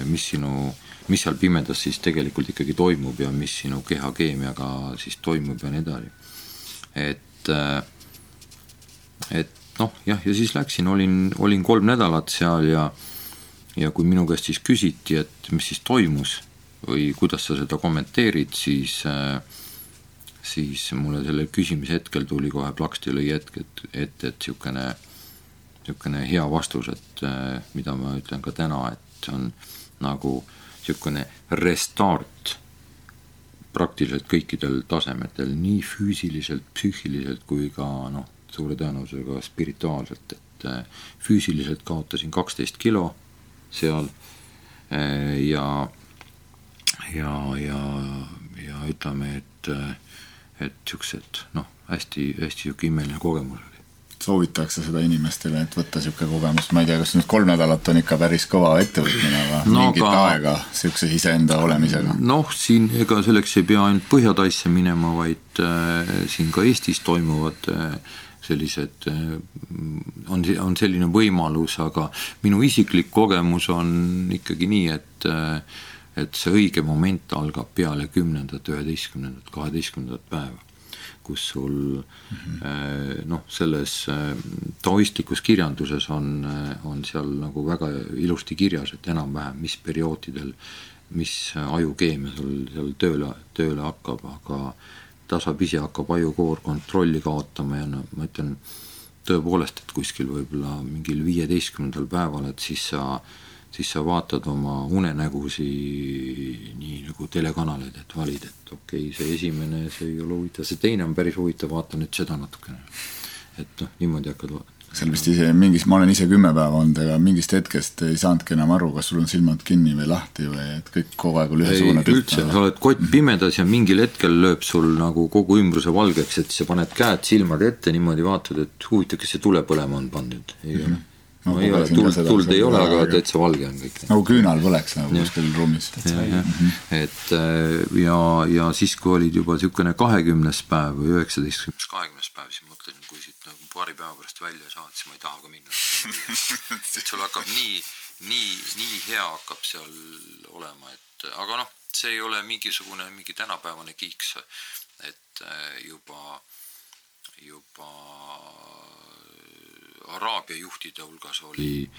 mis sinu, mis seal pimedas siis tegelikult ikkagi toimub ja mis sinu kehakeemiaga siis toimub ja nii edasi. et, et noh, jah, ja siis läksin, olin, olin kolm nädalat seal ja ja kui minu käest siis küsiti, et mis siis toimus või kuidas sa seda kommenteerid, siis äh, siis mulle selle küsimise hetkel tuli kohe plaksti lõi hetk, et, et, et niisugune, niisugune hea vastus, et äh, mida ma ütlen ka täna, et see on nagu niisugune restart praktiliselt kõikidel tasemetel, nii füüsiliselt, psüühiliselt kui ka noh, suure tõenäosusega spirituaalselt, et äh, füüsiliselt kaotasin kaksteist kilo seal äh, ja, ja, ja, ja ütleme, et et niisugused noh, hästi, hästi niisugune imeline kogemus oli. soovitakse seda inimestele, et võtta niisugune kogemus, ma ei tea, kas nüüd kolm nädalat on ikka päris kõva ettevõtmine, aga no, mingit ka... aega niisuguse iseenda olemisega? noh, siin ega selleks ei pea ainult Põhja-Taisse minema, vaid äh, siin ka Eestis toimuvad äh, sellised, äh, on, on selline võimalus, aga minu isiklik kogemus on ikkagi nii, et äh, et see õige moment algab peale kümnendat, üheteistkümnendat, kaheteistkümnendat päeva, kus sul mm -hmm. noh, selles äh, taoistlikus kirjanduses on, äh, on seal nagu väga ilusti kirjas, et enam-vähem, mis perioodidel, mis ajukeemia sul seal tööle, tööle hakkab, aga tasapisi hakkab ajukoor kontrolli kaotama ja no ma ütlen tõepoolest, et kuskil võib-olla mingil viieteistkümnendal päeval, et siis sa äh, siis sa vaatad oma unenägusi nii nagu telekanaleid, et valid, et okei okay,, see esimene, see ei ole huvitav, see teine on päris huvitav, vaata nüüd seda natukene. et noh, niimoodi hakkad seal vist ise mingis, ma olen ise kümme päeva olnud, ega mingist hetkest ei saanudki enam aru, kas sul on silmad kinni või lahti või et kõik kogu aeg oli ühesugune üldse, sa oled kott pimedas ja mingil hetkel lööb sul nagu kogu ümbruse valgeks, et sa paned käed silmad ette niimoodi, vaatad, et huvitav, kas see tule põlema on pandud, ei mm -hmm. No, ei ole, tuld, tuld ei ole, aga täitsa valge on kõik. nagu küünal põleks nagu kuskil ruumis. Mhm. et äh, ja, ja siis, kui olid juba niisugune kahekümnes päev või üheksateistkümnes, kahekümnes päev, siis mõtlesin, kui siit nagu paari päeva pärast välja saad, siis ma ei taha ka minna. et sul hakkab nii, nii, nii hea hakkab seal olema, et aga noh, see ei ole mingisugune mingi tänapäevane kiiks, et äh, juba, juba Araabia juhtide hulgas oli,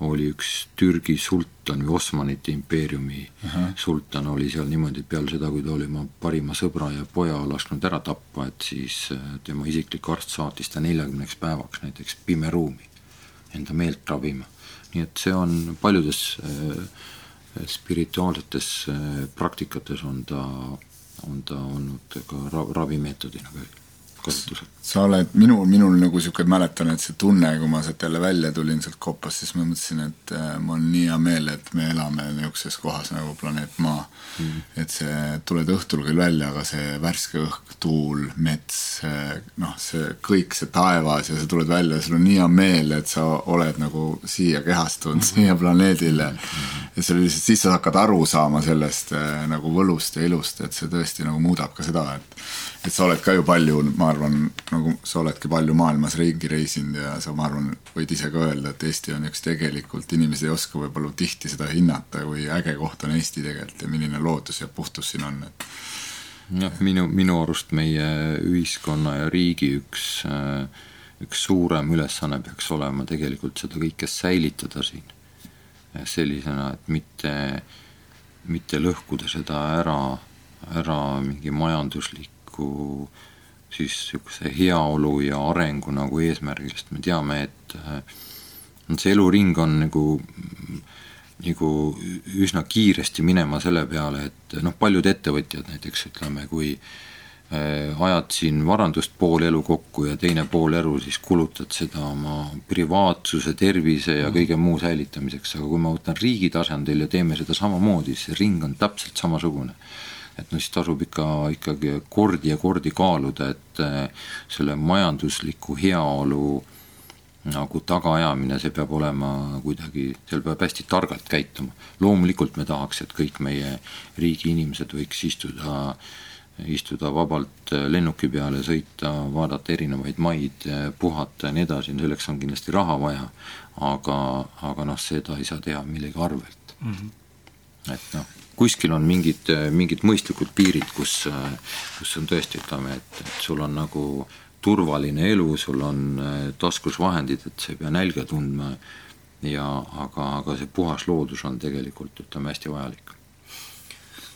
oli üks Türgi sultan või Osmanite impeeriumi uh -huh. sultan oli seal niimoodi, et peale seda, kui ta oli oma parima sõbra ja poja lasknud ära tappa, et siis äh, tema isiklik arst saatis ta neljakümneks päevaks näiteks pimeruumi enda meelt ravima. nii et see on paljudes äh, spirituaalsetes äh, praktikates on ta, on ta olnud ka ravimeetodina ka kasutusel? sa oled, minul, minul nagu niisugune, mäletan, et see tunne, kui ma sealt jälle välja tulin sealt kopast, siis ma mõtlesin, et äh, mul on nii hea meel, et me elame niisuguses kohas nagu planeet Maa mm.. et see, tuled õhtul küll välja, aga see värske õhk, tuul, mets, noh, see kõik, see taevas ja sa tuled välja ja sul on nii hea meel, et sa oled nagu siia kehastunud mm, -hmm. siia planeedile mm. -hmm. ja see lihtsalt, siis sa hakkad aru saama sellest äh, nagu võlust ja ilust, et see tõesti nagu muudab ka seda, et et sa oled ka ju palju, ma arvan, nagu sa oledki palju maailmas ringi reisinud ja sa, ma arvan, võid ise ka öelda, et Eesti on üks tegelikult, inimesed ei oska võib-olla tihti seda hinnata, kui äge koht on Eesti tegelikult ja milline loodus ja puhtus siin on, et jah, minu, minu arust meie ühiskonna ja riigi üks, üks suurem ülesanne peaks olema tegelikult seda kõike säilitada siin. Sellisena, et mitte, mitte lõhkuda seda ära, ära mingi majanduslik tuleviku siis niisuguse heaolu ja arengu nagu eesmärgil, sest me teame, et äh, see eluring on nagu nagu üsna kiiresti minema selle peale, et noh, paljud ettevõtjad näiteks ütleme, kui äh, ajad siin varandust pool elu kokku ja teine pool elu siis kulutad seda oma privaatsuse, tervise ja kõige muu säilitamiseks, aga kui ma võtan riigi tasandil ja teeme seda samamoodi, siis see ring on täpselt samasugune et no siis tasub ikka, ikkagi kordi ja kordi kaaluda, et eh, selle majandusliku heaolu nagu tagaajamine, see peab olema kuidagi, seal peab hästi targalt käituma. loomulikult me tahaks, et kõik meie riigi inimesed võiks istuda istuda vabalt lennuki peale, sõita, vaadata erinevaid maid, puhata ja nii edasi, selleks on kindlasti raha vaja, aga, aga noh, seda ei saa teha millegi arvelt mm. -hmm. et noh kuskil on mingid, mingid mõistlikud piirid, kus, kus on tõesti, ütleme, et, et sul on nagu turvaline elu, sul on äh, taskus vahendid, et sa ei pea nälga tundma ja aga, aga see puhas loodus on tegelikult, ütleme, hästi vajalik.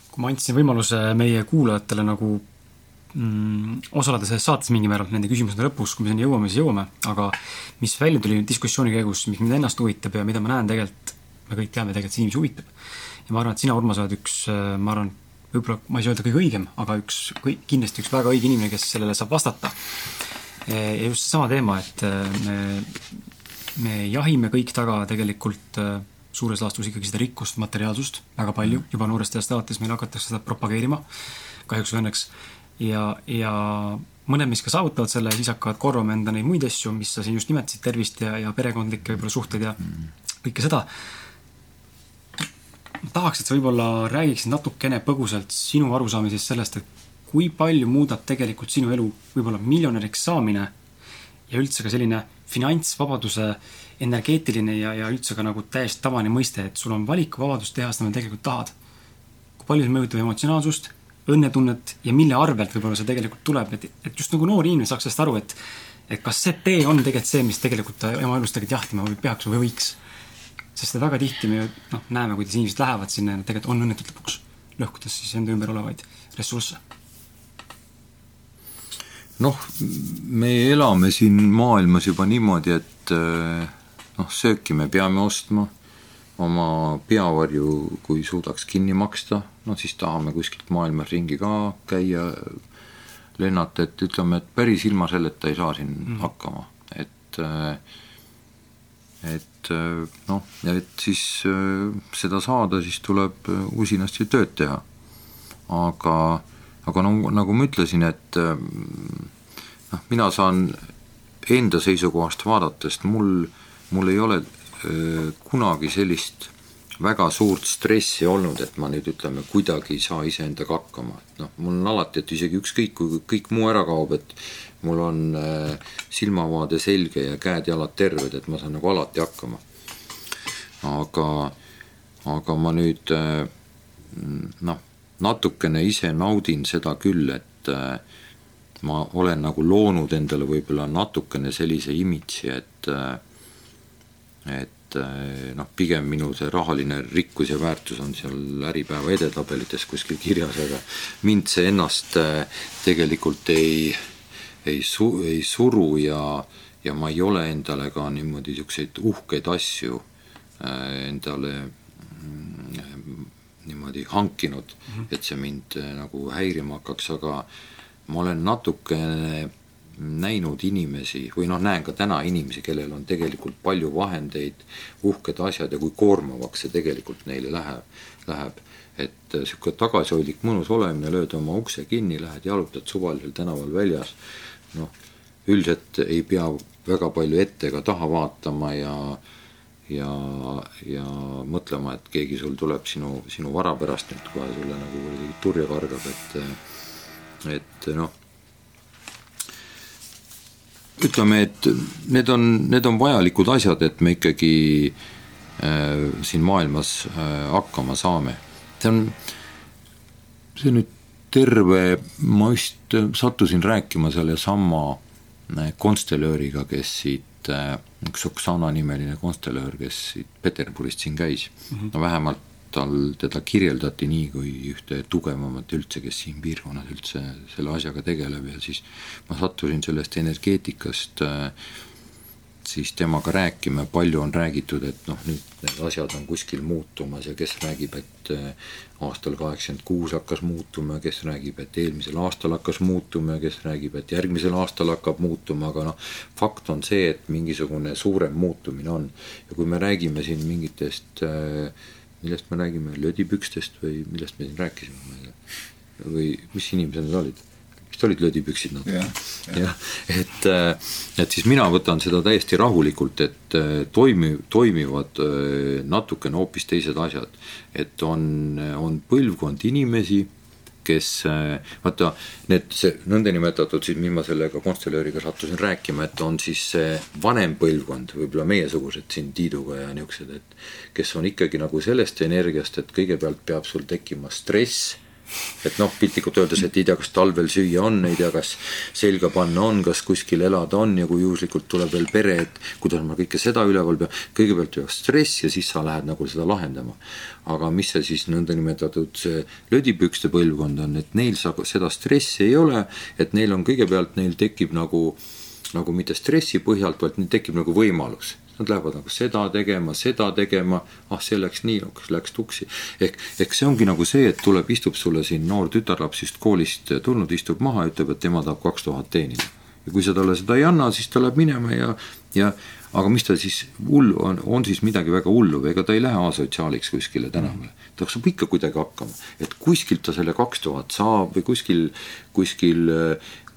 kui ma andsin võimaluse meie kuulajatele nagu mm, osaleda selles saates mingil määral nende küsimuste lõpus, kui me sinna jõuame, siis jõuame, aga mis välja tuli diskussiooni käigus, mis mind ennast huvitab ja mida ma näen tegelikult, me kõik teame, tegelikult see inimesi huvitab ja ma arvan, et sina, Urmas, oled üks, äh, ma arvan, võib-olla, ma ei saa öelda kõige õigem, aga üks, kindlasti üks väga õige inimene, kes sellele saab vastata. ja just seesama teema, et äh, me, me jahime kõik taga tegelikult äh, suures laastus ikkagi seda rikkust, materiaalsust väga palju, juba noorest east alates meil hakatakse seda propageerima, kahjuks või õnneks, ja, ja mõned meist ka saavutavad selle, siis hakkavad korvama enda neid muid asju, mis sa siin just nimetasid, tervist ja, ja perekondlikke võib-olla suhteid ja kõike seda tahaks, et sa võib-olla räägiksid natukene põgusalt sinu arusaamisest sellest, et kui palju muudab tegelikult sinu elu võib-olla miljonäriks saamine ja üldse ka selline finantsvabaduse energeetiline ja, ja üldse ka nagu täiesti tavaline mõiste, et sul on valikuvabadus teha seda, mida tegelikult tahad. kui palju see mõjutab emotsionaalsust, õnnetunnet ja mille arvelt võib-olla see tegelikult tuleb, et, et just nagu noor inimene saaks sellest aru, et et kas see tee on tegelikult see, mis tegelikult oma elus tegelikult jahtima või peaks või võiks sest väga tihti me ju noh, näeme, kuidas inimesed lähevad sinna ja nad tegelikult on õnnetud lõpuks, lõhkudes siis enda ümber olevaid ressursse. noh, me elame siin maailmas juba niimoodi, et eh, noh, sööki me peame ostma, oma peavarju, kui suudaks kinni maksta, no siis tahame kuskilt maailmas ringi ka käia, lennata, et ütleme, et päris ilma selleta ei saa siin mm. hakkama. et et et noh, et siis seda saada, siis tuleb usinasti tööd teha. aga, aga no nagu ma ütlesin, et noh, mina saan enda seisukohast vaadates, mul, mul ei ole kunagi sellist väga suurt stressi olnud, et ma nüüd ütleme, kuidagi ei saa iseendaga hakkama, et noh, mul on alati, et isegi ükskõik, kui kõik muu ära kaob, et mul on äh, silmavaade selge ja käed-jalad terved, et ma saan nagu alati hakkama. aga, aga ma nüüd äh, noh, natukene ise naudin seda küll, et äh, ma olen nagu loonud endale võib-olla natukene sellise imidži, et äh, et noh, pigem minu see rahaline rikkus ja väärtus on seal Äripäeva edetabelites kuskil kirjas, aga mind see ennast tegelikult ei, ei su-, ei suru ja, ja ma ei ole endale ka niimoodi niisuguseid uhkeid asju eh, endale mm, niimoodi hankinud mm, -hmm. et see mind nagu häirima hakkaks, aga ma olen natukene näinud inimesi või noh, näen ka täna inimesi, kellel on tegelikult palju vahendeid, uhked asjad ja kui koormavaks see tegelikult neile läheb, läheb. et niisugune tagasihoidlik mõnus olemine, lööd oma ukse kinni, lähed jalutad suvalisel tänaval väljas, noh, üldiselt ei pea väga palju ette ega taha vaatama ja ja, ja mõtlema, et keegi sul tuleb sinu, sinu vara pärast nüüd kohe sulle nagu turja kargab, et et noh ütleme, et need on, need on vajalikud asjad, et me ikkagi äh, siin maailmas äh, hakkama saame. see on, see nüüd terve, ma just sattusin rääkima sellesama äh, konstelööriga, kes siit äh,, üks Oksana nimeline konstelöör, kes siit Peterburist siin käis mm, -hmm. no vähemalt tal, teda kirjeldati nii kui ühte tugevamat üldse, kes siin piirkonnas üldse selle asjaga tegeleb ja siis ma sattusin sellest energeetikast äh, siis temaga rääkima palju on räägitud, et noh, nüüd need asjad on kuskil muutumas ja kes räägib, et äh, aastal kaheksakümmend kuus hakkas muutuma ja kes räägib, et eelmisel aastal hakkas muutuma ja kes räägib, et järgmisel aastal hakkab muutuma, aga noh, fakt on see, et mingisugune suurem muutumine on. ja kui me räägime siin mingitest äh, millest me räägime, lödipükstest või millest me siin rääkisime, ma ei tea. või mis inimesed need olid? Vist olid lödipüksid nad ja,? jah, et, äh, et siis mina võtan seda täiesti rahulikult, et äh, toimi-, toimivad äh, natukene hoopis teised asjad. et on, on põlvkond inimesi kes vaata, need, see nõndanimetatud siis, mis ma sellega konstellööriga sattusin rääkima, et on siis see vanem põlvkond, võib-olla meiesugused siin Tiiduga ja niisugused, et kes on ikkagi nagu sellest energiast, et kõigepealt peab sul tekkima stress et noh, piltlikult öeldes, et ei tea, kas talvel süüa on, ei tea, kas selga panna on, kas kuskil elada on ja kui juhuslikult tuleb veel pere, et kuidas ma kõike seda üleval pean, kõigepealt tuleb stress ja siis sa lähed nagu seda lahendama. aga mis see siis nõndanimetatud see lödipükste põlvkond on, et neil saab, seda stressi ei ole, et neil on kõigepealt, neil tekib nagu nagu mitte stressi põhjalt, vaid tekib nagu võimalus nad lähevad nagu seda tegema, seda tegema, ah see läks nii, läks tuksi. ehk, ehk see ongi nagu see, et tuleb, istub sulle siin noor tütarlaps just koolist tulnud, istub maha, ütleb, et tema tahab kaks tuhat teenida. ja kui sa talle seda ei anna, siis ta läheb minema ja, ja aga mis ta siis hull on, on siis midagi väga hullu või ega ta ei lähe asotsiaaliks kuskile tänavale. ta saab ikka kuidagi hakkama, et kuskilt ta selle kaks tuhat saab või kuskil, kuskil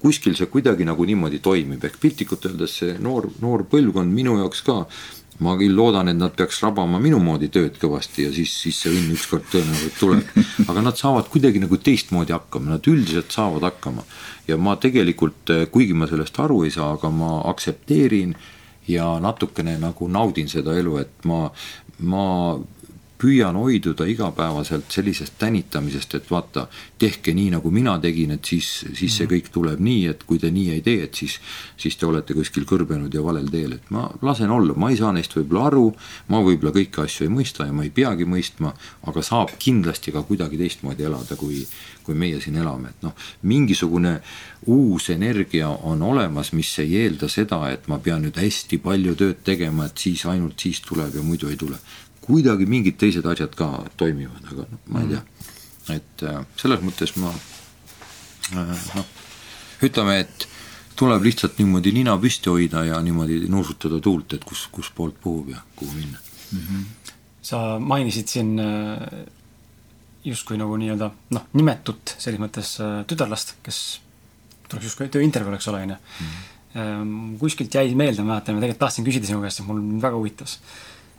kuskil see kuidagi nagu niimoodi toimib, ehk piltlikult öeldes see noor, noor põlvkond minu jaoks ka, ma küll loodan, et nad peaks rabama minu moodi tööd kõvasti ja siis, siis see õnn ükskord tõenäoliselt tuleb. aga nad saavad kuidagi nagu teistmoodi hakkama, nad üldiselt saavad hakkama. ja ma tegelikult, kuigi ma sellest aru ei saa, aga ma aktsepteerin ja natukene nagu naudin seda elu, et ma, ma püüan hoiduda igapäevaselt sellisest tänitamisest, et vaata, tehke nii, nagu mina tegin, et siis, siis see kõik tuleb nii, et kui te nii ei tee, et siis, siis te olete kuskil kõrbenud ja valel teel, et ma lasen olla, ma ei saa neist võib-olla aru, ma võib-olla kõiki asju ei mõista ja ma ei peagi mõistma, aga saab kindlasti ka kuidagi teistmoodi elada, kui, kui meie siin elame, et noh, mingisugune uus energia on olemas, mis ei eelda seda, et ma pean nüüd hästi palju tööd tegema, et siis ainult siis tuleb ja muidu ei tule kuidagi mingid teised asjad ka toimivad, aga noh, ma ei tea. et äh, selles mõttes ma äh, noh, ütleme, et tuleb lihtsalt niimoodi nina püsti hoida ja niimoodi nuusutada tuult, et kus, kus poolt puhub ja kuhu minna mm. -hmm. sa mainisid siin äh, justkui nagu nii-öelda noh, nimetut selles mõttes tütarlast, kes tuleks justkui tööintervjuul, eks ole, on ju. Mhm. kuskilt jäi meelde, ma mäletan, ma tegelikult tahtsin küsida sinu käest, mul väga huvitas.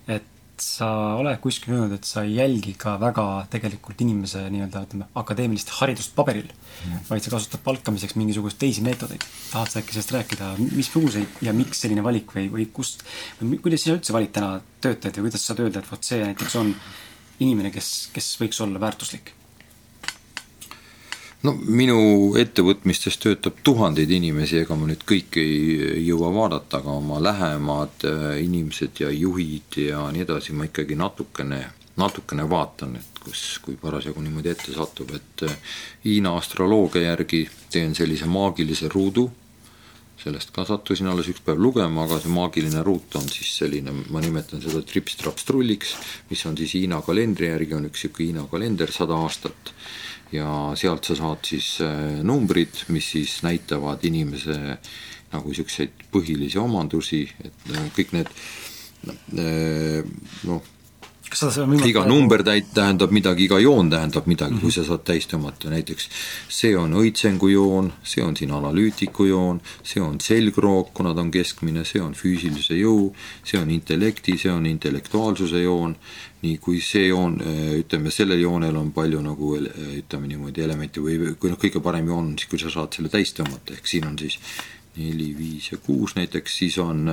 et sa oled kuskil öelnud, et sa ei jälgi ka väga tegelikult inimese nii-öelda ütleme, akadeemilist haridust paberil mm., vaid sa kasutad palkamiseks mingisuguseid teisi meetodeid. tahad sa äkki sellest rääkida, missuguseid ja miks selline valik või, või kust, kuidas sa üldse valid täna töötajaid või kuidas sa saad öelda, et vot see näiteks on inimene, kes, kes võiks olla väärtuslik? No minu ettevõtmistes töötab tuhandeid inimesi, ega ma nüüd kõiki ei jõua vaadata, aga oma lähemad äh, inimesed ja juhid ja nii edasi ma ikkagi natukene, natukene vaatan, et kus, kui parasjagu niimoodi ette satub, et äh, Hiina astroloogia järgi teen sellise maagilise ruudu, sellest ka sattusin alles üks päev lugema, aga see maagiline ruut on siis selline, ma nimetan seda trips-traps-trulliks, mis on siis Hiina kalendri järgi, on üks niisugune Hiina kalender, sada aastat ja sealt sa saad siis äh, numbrid, mis siis näitavad inimese nagu niisuguseid põhilisi omandusi, et äh, kõik need äh, noh, iga number täit-, tähendab midagi, iga joon tähendab midagi mm, -hmm. kui sa saad täis tõmmata, näiteks. See on õitsengu joon, see on siin analüütiku joon, see on selgroog, kuna ta on keskmine, see on füüsilise jõu, see on intellekti, see on intellektuaalsuse joon, nii kui see joon, ütleme, sellel joonel on palju nagu ütleme niimoodi elemente või kui noh, kõige parem joon on siis, kui sa saad selle täis tõmmata, ehk siin on siis neli, viis ja kuus näiteks, siis on,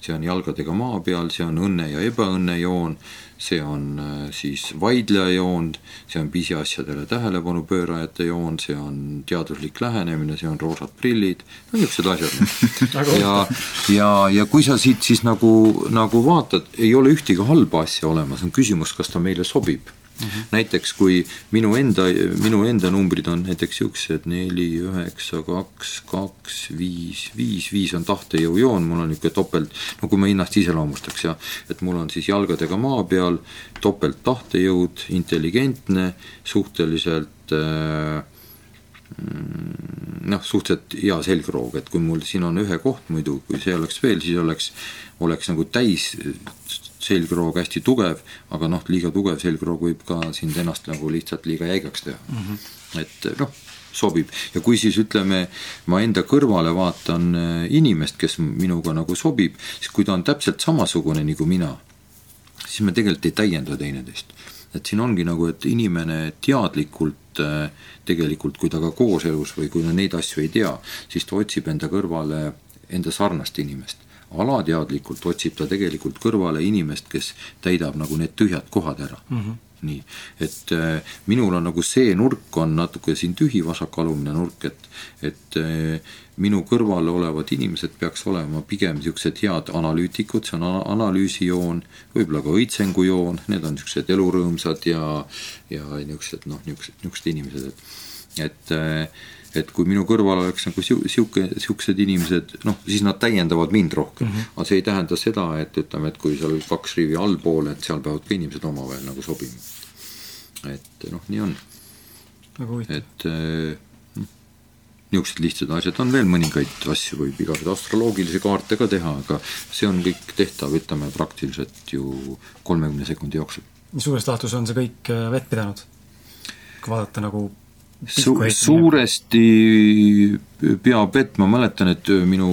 see on jalgadega maa peal, see on õnne ja ebaõnne joon, see on äh, siis vaidleja joon, see on pisiasjadele tähelepanu pöörajate joon, see on teaduslik lähenemine, see on roosad prillid, no niisugused asjad. Ja, ja, ja kui sa siit siis nagu, nagu vaatad, ei ole ühtegi halba asja olemas, on küsimus, kas ta meile sobib Mm -hmm. näiteks kui minu enda, minu enda numbrid on näiteks niisugused neli, üheksa, kaks, kaks, viis, viis, viis on tahtejõu joon, mul on niisugune topelt, no kui ma ennast iseloomustaks ja et mul on siis jalgadega maa peal, topelt tahtejõud, intelligentne, suhteliselt äh, noh, suhteliselt hea selgroog, et kui mul siin on ühe koht muidu, kui see oleks veel, siis oleks, oleks nagu täis selgroog hästi tugev, aga noh, liiga tugev selgroog võib ka sind ennast nagu lihtsalt liiga jäigaks teha mm. -hmm. et noh, sobib ja kui siis ütleme, ma enda kõrvale vaatan äh, inimest, kes minuga nagu sobib, siis kui ta on täpselt samasugune nagu mina, siis me tegelikult ei täienda teineteist. et siin ongi nagu, et inimene teadlikult äh, tegelikult, kui ta ka kooselus või kui ta neid asju ei tea, siis ta otsib enda kõrvale enda sarnast inimest alateadlikult otsib ta tegelikult kõrvale inimest, kes täidab nagu need tühjad kohad ära mm. -hmm nii, et äh, minul on nagu see nurk on natuke siin tühi, vasakalumine nurk, et et äh, minu kõrval olevad inimesed peaks olema pigem niisugused head analüütikud, see on analüüsijoon, võib-olla ka õitsengujoon, need on niisugused elurõõmsad ja ja niisugused noh, niisugused, niisugused inimesed, et et äh, et kui minu kõrval oleks nagu sihuke, sihukesed inimesed, noh, siis nad täiendavad mind rohkem mm. -hmm. aga see ei tähenda seda, et ütleme, et kui seal kaks rivi allpool, et seal peavad ka inimesed omavahel nagu sobima. et noh, nii on. et eh, noh, niisugused lihtsad asjad, on veel mõningaid asju, võib igasuguseid astroloogilisi kaarte ka teha, aga see on kõik tehtav, ütleme praktiliselt ju kolmekümne sekundi jooksul. suures laastus on see kõik eh, vett pidanud? kui vaadata nagu Su-, suuresti peab vett, ma mäletan, et minu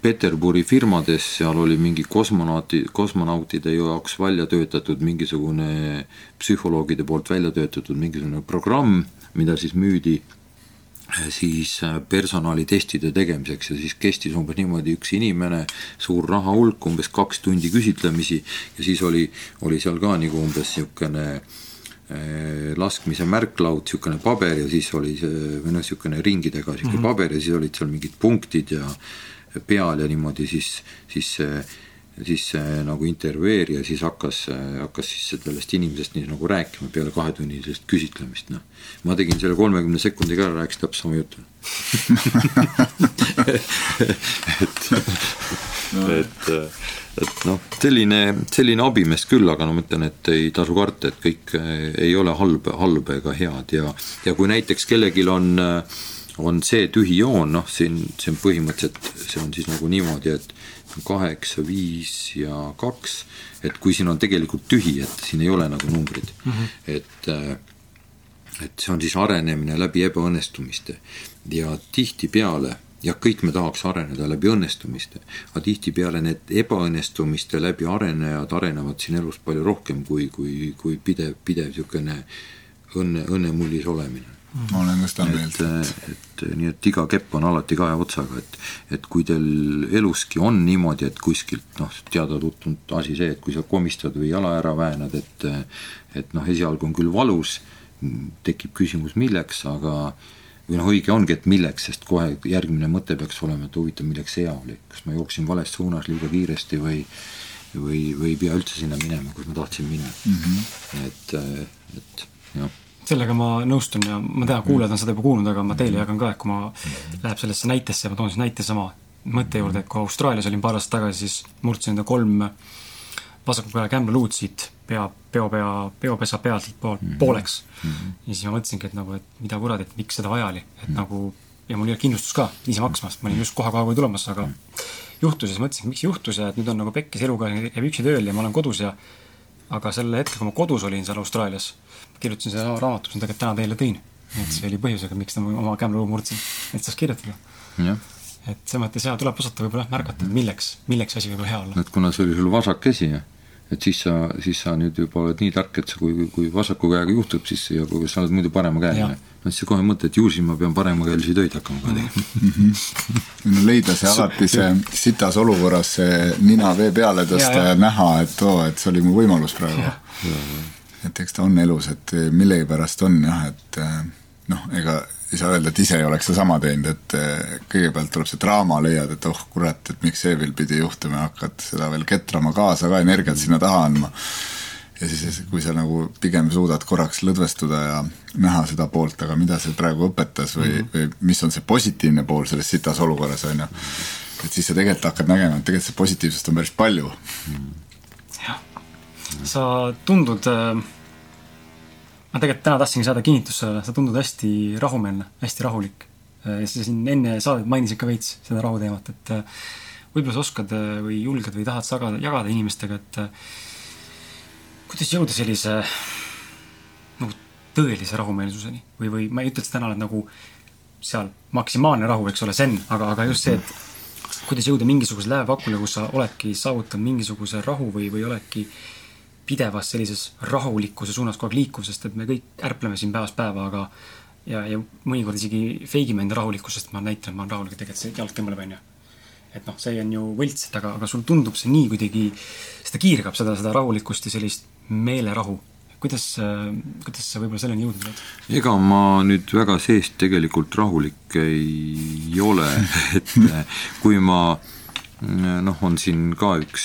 Peterburi firmades, seal oli mingi kosmonauti, kosmonautide jaoks välja töötatud mingisugune, psühholoogide poolt välja töötatud mingisugune programm, mida siis müüdi siis personalitestide tegemiseks. Ja siis kestis umbes niimoodi üks inimene, suur raha hulk, umbes kaks tundi küsitlemisi. Ja siis oli, oli seal ka nagu umbes niisugune äh, Äh, laskmise märklaud, niisugune paber ja siis oli see, või noh, niisugune ringidega niisugune mm -hmm. paber ja siis olid seal mingid punktid ja peal ja niimoodi siis, siis see siis see nagu intervjueerija siis hakkas, hakkas siis sellest inimesest nii nagu rääkima peale kahetunnisest küsitlemist, noh. ma tegin selle kolmekümne sekundiga ära, rääkisin täpselt sama juttu et, et et noh, selline, selline abimees küll, aga no ma ütlen, et ei tasu karta, et kõik eh, ei ole halb, halb ega head. Ja, ja kui näiteks kellelgi on, on see tühi joon, noh, siin, see on põhimõtteliselt, see on siis nagu niimoodi, et kaheksa, viis ja kaks, et kui siin on tegelikult tühi, et siin ei ole nagu numbrid. Mm, -hmm. et äh, et see on siis arenemine läbi ebaõnnestumiste. Ja tihtipeale jah, kõik me tahaks areneda läbi õnnestumiste, aga tihtipeale need ebaõnnestumiste läbi arenejad arenevad siin elus palju rohkem kui, kui, kui pidev, pidev niisugune õnne, õnnemullis olemine ma olen ka seda meelt. et, et nii, et iga kepp on alati kahe otsaga, et et kui teil eluski on niimoodi, et kuskilt noh, teada-tuntud asi see, et kui sa komistad või jala ära väänad, et et noh, esialgu on küll valus, tekib küsimus, milleks, aga või noh, õige ongi, et milleks, sest kohe järgmine mõte peaks olema, et huvitav, milleks hea oli, kas ma jooksin vales suunas liiga kiiresti või või, või ei pea üldse sinna minema, kus ma tahtsin minna. Mm. -hmm. et, et jah. Sellega ma nõustun ja ma tean, kuulajad on seda juba kuulnud, aga ma teile jagan ka, et kui ma läheb sellesse näitesse, ma toon siis näite sama mõtte juurde, et kui Austraalias olin paar aastat tagasi, siis murdsin enda kolm vasaku käe kämblaluud siit pea, peopea, peopesa pealt pool, mm -hmm. pooleks mm. -hmm. ja siis ma mõtlesingi, et nagu, et mida kurat, et miks seda vaja oli, et mm -hmm. nagu ja mul ei olnud kindlustust ka ise maksmas, ma olin just kohe-kohe tulemas, aga mm -hmm. juhtus ja siis mõtlesin, miks juhtus ja et nüüd on nagu pekkis eluga jääb üksi tööle ja ma olen kodus ja aga sel hetkel, kui ma kodus olin seal Austraalias, kirjutasin selle raamatu, mis ma tegelikult täna teile tõin. et see oli põhjusega, miks ma oma kämmaluu murdsin, et saaks kirjutada. et selles mõttes jaa, tuleb osata võib-olla märgata, et milleks, milleks asi võib hea olla. et kuna see oli sul vasak käsi, et siis sa, siis sa nüüd juba oled nii tark, et sa, kui, kui vasaku käega juhtub, siis ja kui sa oled muidu paremakäeline, no siis sa kohe mõtled, et ju siis ma pean paremakäelisi töid hakkama ka tegema. -hmm. no leida see alati see sitas olukorras see nina vee peale tõsta ja, ja. ja näha, et oo, et see oli mu võimalus praegu. et eks ta on elus, et millegipärast on jah, et noh, ega ei saa öelda, et ise ei oleks sedasama teinud, et eh, kõigepealt tuleb see draama, leiad, et oh kurat, et miks see veel pidi juhtuma ja hakkad seda veel ketrama kaasa ka, energiat sinna taha andma ja siis, kui sa nagu pigem suudad korraks lõdvestuda ja näha seda poolt, aga mida see praegu õpetas või mm, -hmm. või mis on see positiivne pool selles sitas olukorras, on ju, et siis sa tegelikult hakkad nägema, et tegelikult seda positiivsust on päris palju. jah, sa tundud äh, ma tegelikult täna tahtsingi saada kinnitust sellele, sa tundud hästi rahumeelne, hästi rahulik. Äh, sa siin enne saadet mainisid ka veits seda rahu teemat, et äh, võib-olla sa oskad või julged või tahad sa jagada, inimestega, et kuidas jõuda sellise nagu tõelise rahumeelsuseni või, või ma ei ütle, et sa täna oled nagu seal maksimaalne rahu, eks ole, zen, aga, aga just see, et kuidas jõuda mingisuguse lävepakule, kus sa oledki saavutanud mingisuguse rahu või, või oledki pidevas sellises rahulikkuse suunas kogu aeg liikuv, sest et me kõik ärpleme siin päevast päeva, aga ja, ja mõnikord isegi feigime enda rahulikkust, sest ma näitan, ma olen rahulik, tegelikult see jalg tõmbab, onju et noh, see on ju võlts, et aga, aga sul tundub see nii kuidagi, seda kiirgab seda, seda rahulikkust ja sellist meelerahu. kuidas, kuidas sa võib-olla selleni jõudnud oled? ega ma nüüd väga seest tegelikult rahulik ei ole et kui ma noh, on siin ka üks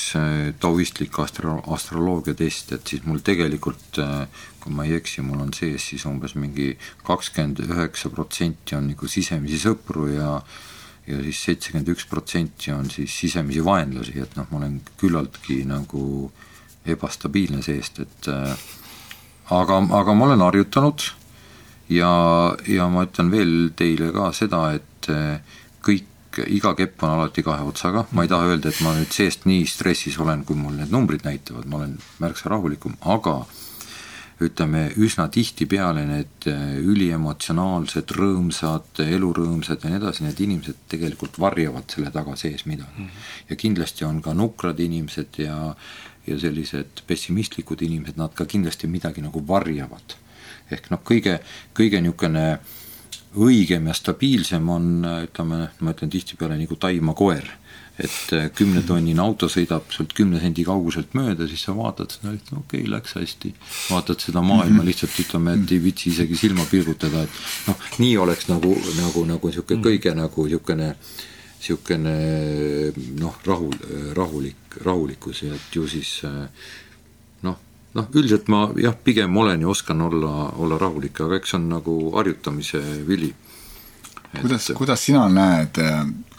taoistlik astro-, astroloogia test, et siis mul tegelikult kui ma ei eksi, mul on sees siis umbes mingi kakskümmend üheksa protsenti on nagu sisemisi sõpru ja ja siis seitsekümmend üks protsenti on siis sisemisi vaenlasi, et noh, ma olen küllaltki nagu ebastabiilne seest, et äh, aga, aga ma olen harjutanud ja, ja ma ütlen veel teile ka seda, et äh, kõik, iga kepp on alati kahe otsaga, ma ei taha öelda, et ma nüüd seest nii stressis olen, kui mul need numbrid näitavad, ma olen märksa rahulikum, aga äh, ütleme, üsna tihtipeale need äh, üliemotsionaalsed, rõõmsad, elurõõmsad ja nii edasi, need inimesed tegelikult varjavad selle taga sees midagi mm. -hmm. ja kindlasti on ka nukrad inimesed ja ja sellised pessimistlikud inimesed, nad ka kindlasti midagi nagu varjavad. ehk noh, kõige, kõige niisugune õigem ja stabiilsem on, ütleme, ma ütlen tihtipeale nagu taima koer et äh, kümnetonnine auto sõidab sult kümne sendi kauguselt mööda, siis sa vaatad seda, et okei okay,, läks hästi. vaatad seda maailma mhm. lihtsalt ütleme, et ei viitsi isegi silma pilgutada, et noh, nii oleks nagu, nagu, nagu niisugune mhm. kõige nagu niisugune niisugune noh, rahul, rahulik, rahulikkus et ju siis noh, noh, üldiselt ma jah, pigem olen ja oskan olla, olla rahulik, aga eks on nagu harjutamise vili. kuidas, kuidas sina näed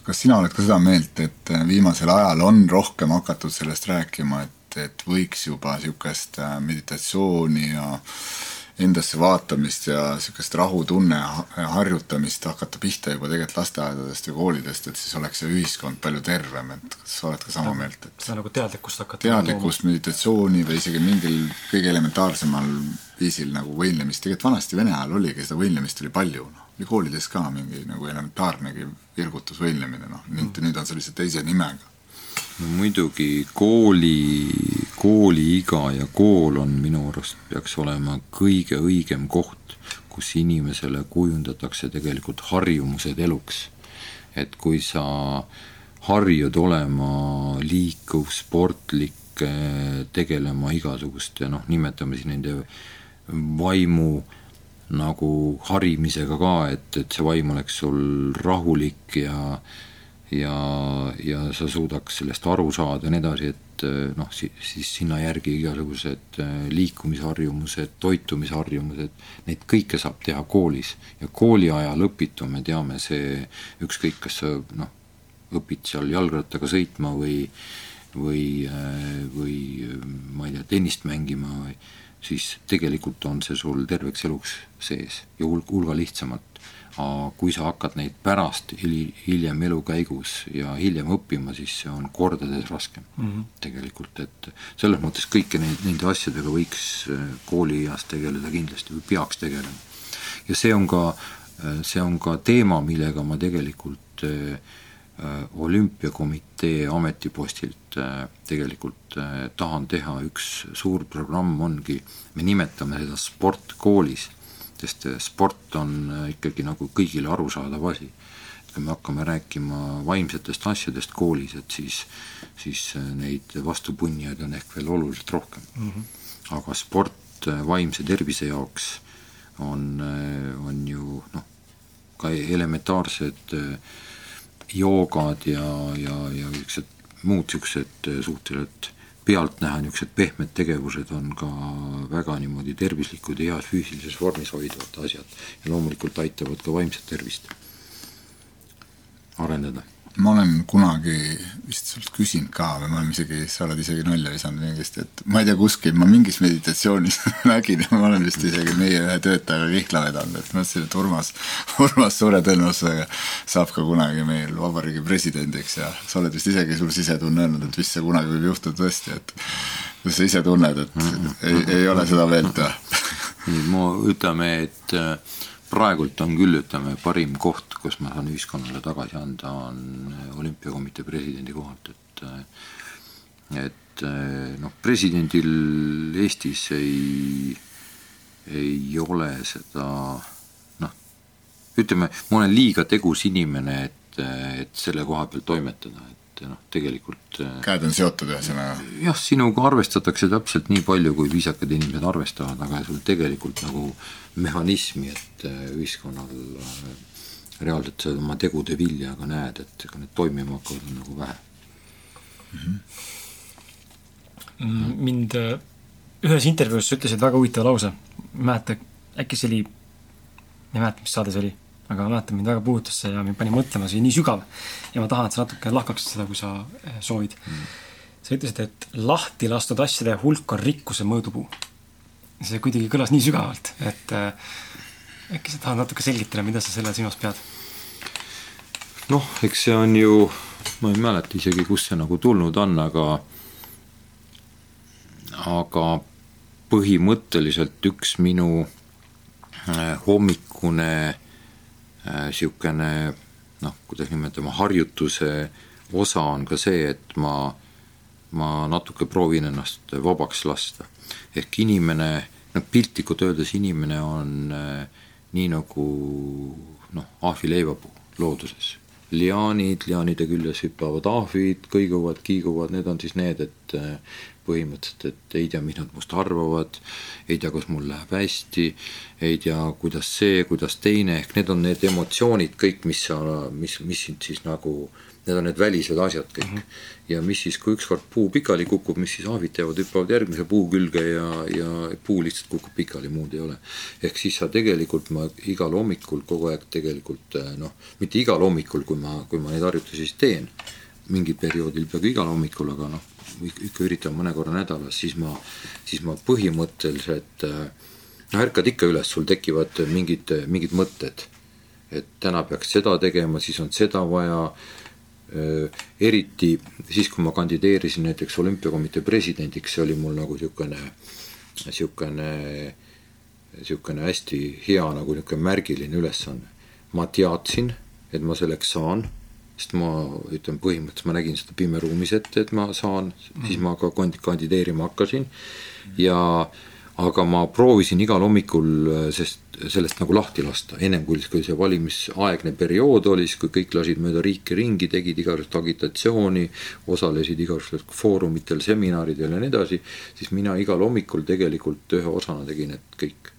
kas sina oled ka seda meelt, et äh, viimasel ajal on rohkem hakatud sellest rääkima, et, et võiks juba niisugust äh, meditatsiooni ja endasse vaatamist ja niisugust rahutunne harjutamist hakata pihta juba tegelikult lasteaedadest ja koolidest, et siis oleks see ühiskond palju tervem, et kas sa oled ka sama meelt, et seda nagu teadlikkust hakata teadlikkust, meditatsiooni või isegi mingil kõige elementaarsemal viisil nagu võimlemist, tegelikult vanasti Vene ajal oligi, seda võimlemist oli palju, noh, oli koolides ka mingi nagu elementaarnegi virgutusvõimlemine, noh, nüüd, nüüd on see lihtsalt teise nimega no muidugi kooli, kooliiga ja kool on minu arust, peaks olema kõige õigem koht, kus inimesele kujundatakse tegelikult harjumused eluks. et kui sa harjud olema liikuv, sportlik, tegelema igasuguste noh, nimetame siis nende vaimu nagu harimisega ka, et, et see vaim oleks sul rahulik ja ja, ja sa suudaks sellest aru saada ja nii edasi, et eh, noh, siis sinna järgi igasugused eh, liikumisharjumused, toitumisharjumused, neid kõike saab teha koolis. ja kooliajal õpitu, me teame, see ükskõik, kas sa noh, õpid seal jalgrattaga sõitma või või, eh, või ma ei tea, tennist mängima või siis tegelikult on see sul terveks eluks sees ja hulga, hulga lihtsamalt aga kui sa hakkad neid pärast hiljem elu käigus ja hiljem õppima, siis see on kordades raskem mm -hmm. tegelikult, et selles mõttes kõiki neid, nende asjadega võiks äh, koolieas tegeleda kindlasti või peaks tegelema. ja see on ka, äh, see on ka teema, millega ma tegelikult äh, olümpiakomitee ametipostilt tegelikult tahan teha, üks suur programm ongi, me nimetame seda sport koolis sest sport on äh, ikkagi nagu kõigile arusaadav asi. et kui me hakkame rääkima vaimsetest asjadest koolis, et siis, siis äh, neid vastupunnijaid on ehk veel oluliselt rohkem mm. -hmm. aga sport vaimse tervise jaoks on, on ju noh, ka elementaarsed joogad ja, ja, ja niisugused muud niisugused suhteliselt pealtnäha niisugused pehmed tegevused on ka väga niimoodi tervislikud ja heas füüsilises vormis hoidvad asjad ja loomulikult aitavad ka vaimset tervist arendada ma olen kunagi vist sult küsinud ka või ma olen isegi, sa oled isegi nalja visanud mingist, et ma ei tea kuskil, ma mingis meditatsioonis nägin ja ma olen vist isegi meie ühe töötajaga kihla vedanud, et mõtlesin, et Urmas, Urmas suure tõenäosusega saab ka kunagi meil vabariigi presidendiks ja sa oled vist isegi sul sisetunne öelnud, et vist see kunagi võib juhtuda tõesti, et kuidas sa ise tunned, et mm -hmm. ei, ei ole seda meelt või? ma ütleme, et äh, praegult on küll, ütleme, parim koht, kus ma saan ühiskonnale tagasi anda, on olümpiakomitee presidendi kohalt, et et noh, presidendil Eestis ei, ei ole seda noh, ütleme, ma olen liiga tegus inimene, et, et selle koha peal toimetada, et noh, tegelikult äh, käed on seotud ühesõnaga? jah, sinuga arvestatakse täpselt nii palju, kui viisakad inimesed arvestavad, aga sul tegelikult nagu mehhanismi, et äh, ühiskonnal äh, reaalselt sa oma tegude vilja ka näed, et ega need toimima hakkavad, on nagu vähe mm. -hmm. mind ühes intervjuus sa ütlesid väga huvitava lause, mäleta, äkki see oli, ma ei mäleta, mis saade see oli aga mäletan, mind väga puudutas see ja mind pani mõtlema, see oli nii sügav. ja ma tahan, et sa natuke lahkaksid seda, kui sa eh, soovid mm.. sa ütlesid, et lahti lastud asjade hulk on rikkuse mõõdupuu. see kuidagi kõlas nii sügavalt, et äh, äkki sa tahad natuke selgitada, mida sa selle silmas pead? noh, eks see on ju, ma ei mäleta isegi, kust see nagu tulnud on, aga aga põhimõtteliselt üks minu eh, hommikune niisugune noh, kuidas nimetama, harjutuse osa on ka see, et ma, ma natuke proovin ennast vabaks lasta. ehk inimene, noh piltlikult öeldes inimene on äh, nii nagu noh, ahvileivapuu looduses. liaanid, liaanide küljes hüppavad ahvid, kõiguvad, kiiguvad, need on siis need, et äh, põhimõtteliselt, et ei tea, mis nad must arvavad, ei tea, kas mul läheb hästi, ei tea, kuidas see, kuidas teine, ehk need on need emotsioonid kõik, mis sa, mis, mis sind siis nagu, need on need välised asjad kõik mm. -hmm. ja mis siis, kui ükskord puu pikali kukub, mis siis ahvid teevad, hüppavad järgmise puu külge ja, ja puu lihtsalt kukub pikali, muud ei ole. ehk siis sa tegelikult, ma igal hommikul kogu aeg tegelikult noh, mitte igal hommikul, kui ma, kui ma neid harjutusi siis teen, mingil perioodil peaaegu igal hommikul, aga noh, ikka üritan mõne korra nädalas, siis ma, siis ma põhimõtteliselt äh, noh, ärkad ikka üles, sul tekivad mingid, mingid mõtted. et täna peaks seda tegema, siis on seda vaja, eriti siis, kui ma kandideerisin näiteks olümpiakomitee presidendiks, see oli mul nagu niisugune, niisugune, niisugune hästi hea nagu niisugune märgiline ülesanne. ma teadsin, et ma selleks saan sest ma ütlen, põhimõtteliselt ma nägin seda pimeruumis ette, et ma saan mm., siis ma ka kandideerima hakkasin ja aga ma proovisin igal hommikul äh, sest sellest nagu lahti lasta, ennem kui, kui see valimisaegne periood oli, siis kui kõik lasid mööda riiki ringi, tegid igasugust agitatsiooni, osalesid igasugustel foorumitel, seminaridel ja nii edasi, siis mina igal hommikul tegelikult ühe osana tegin, et kõik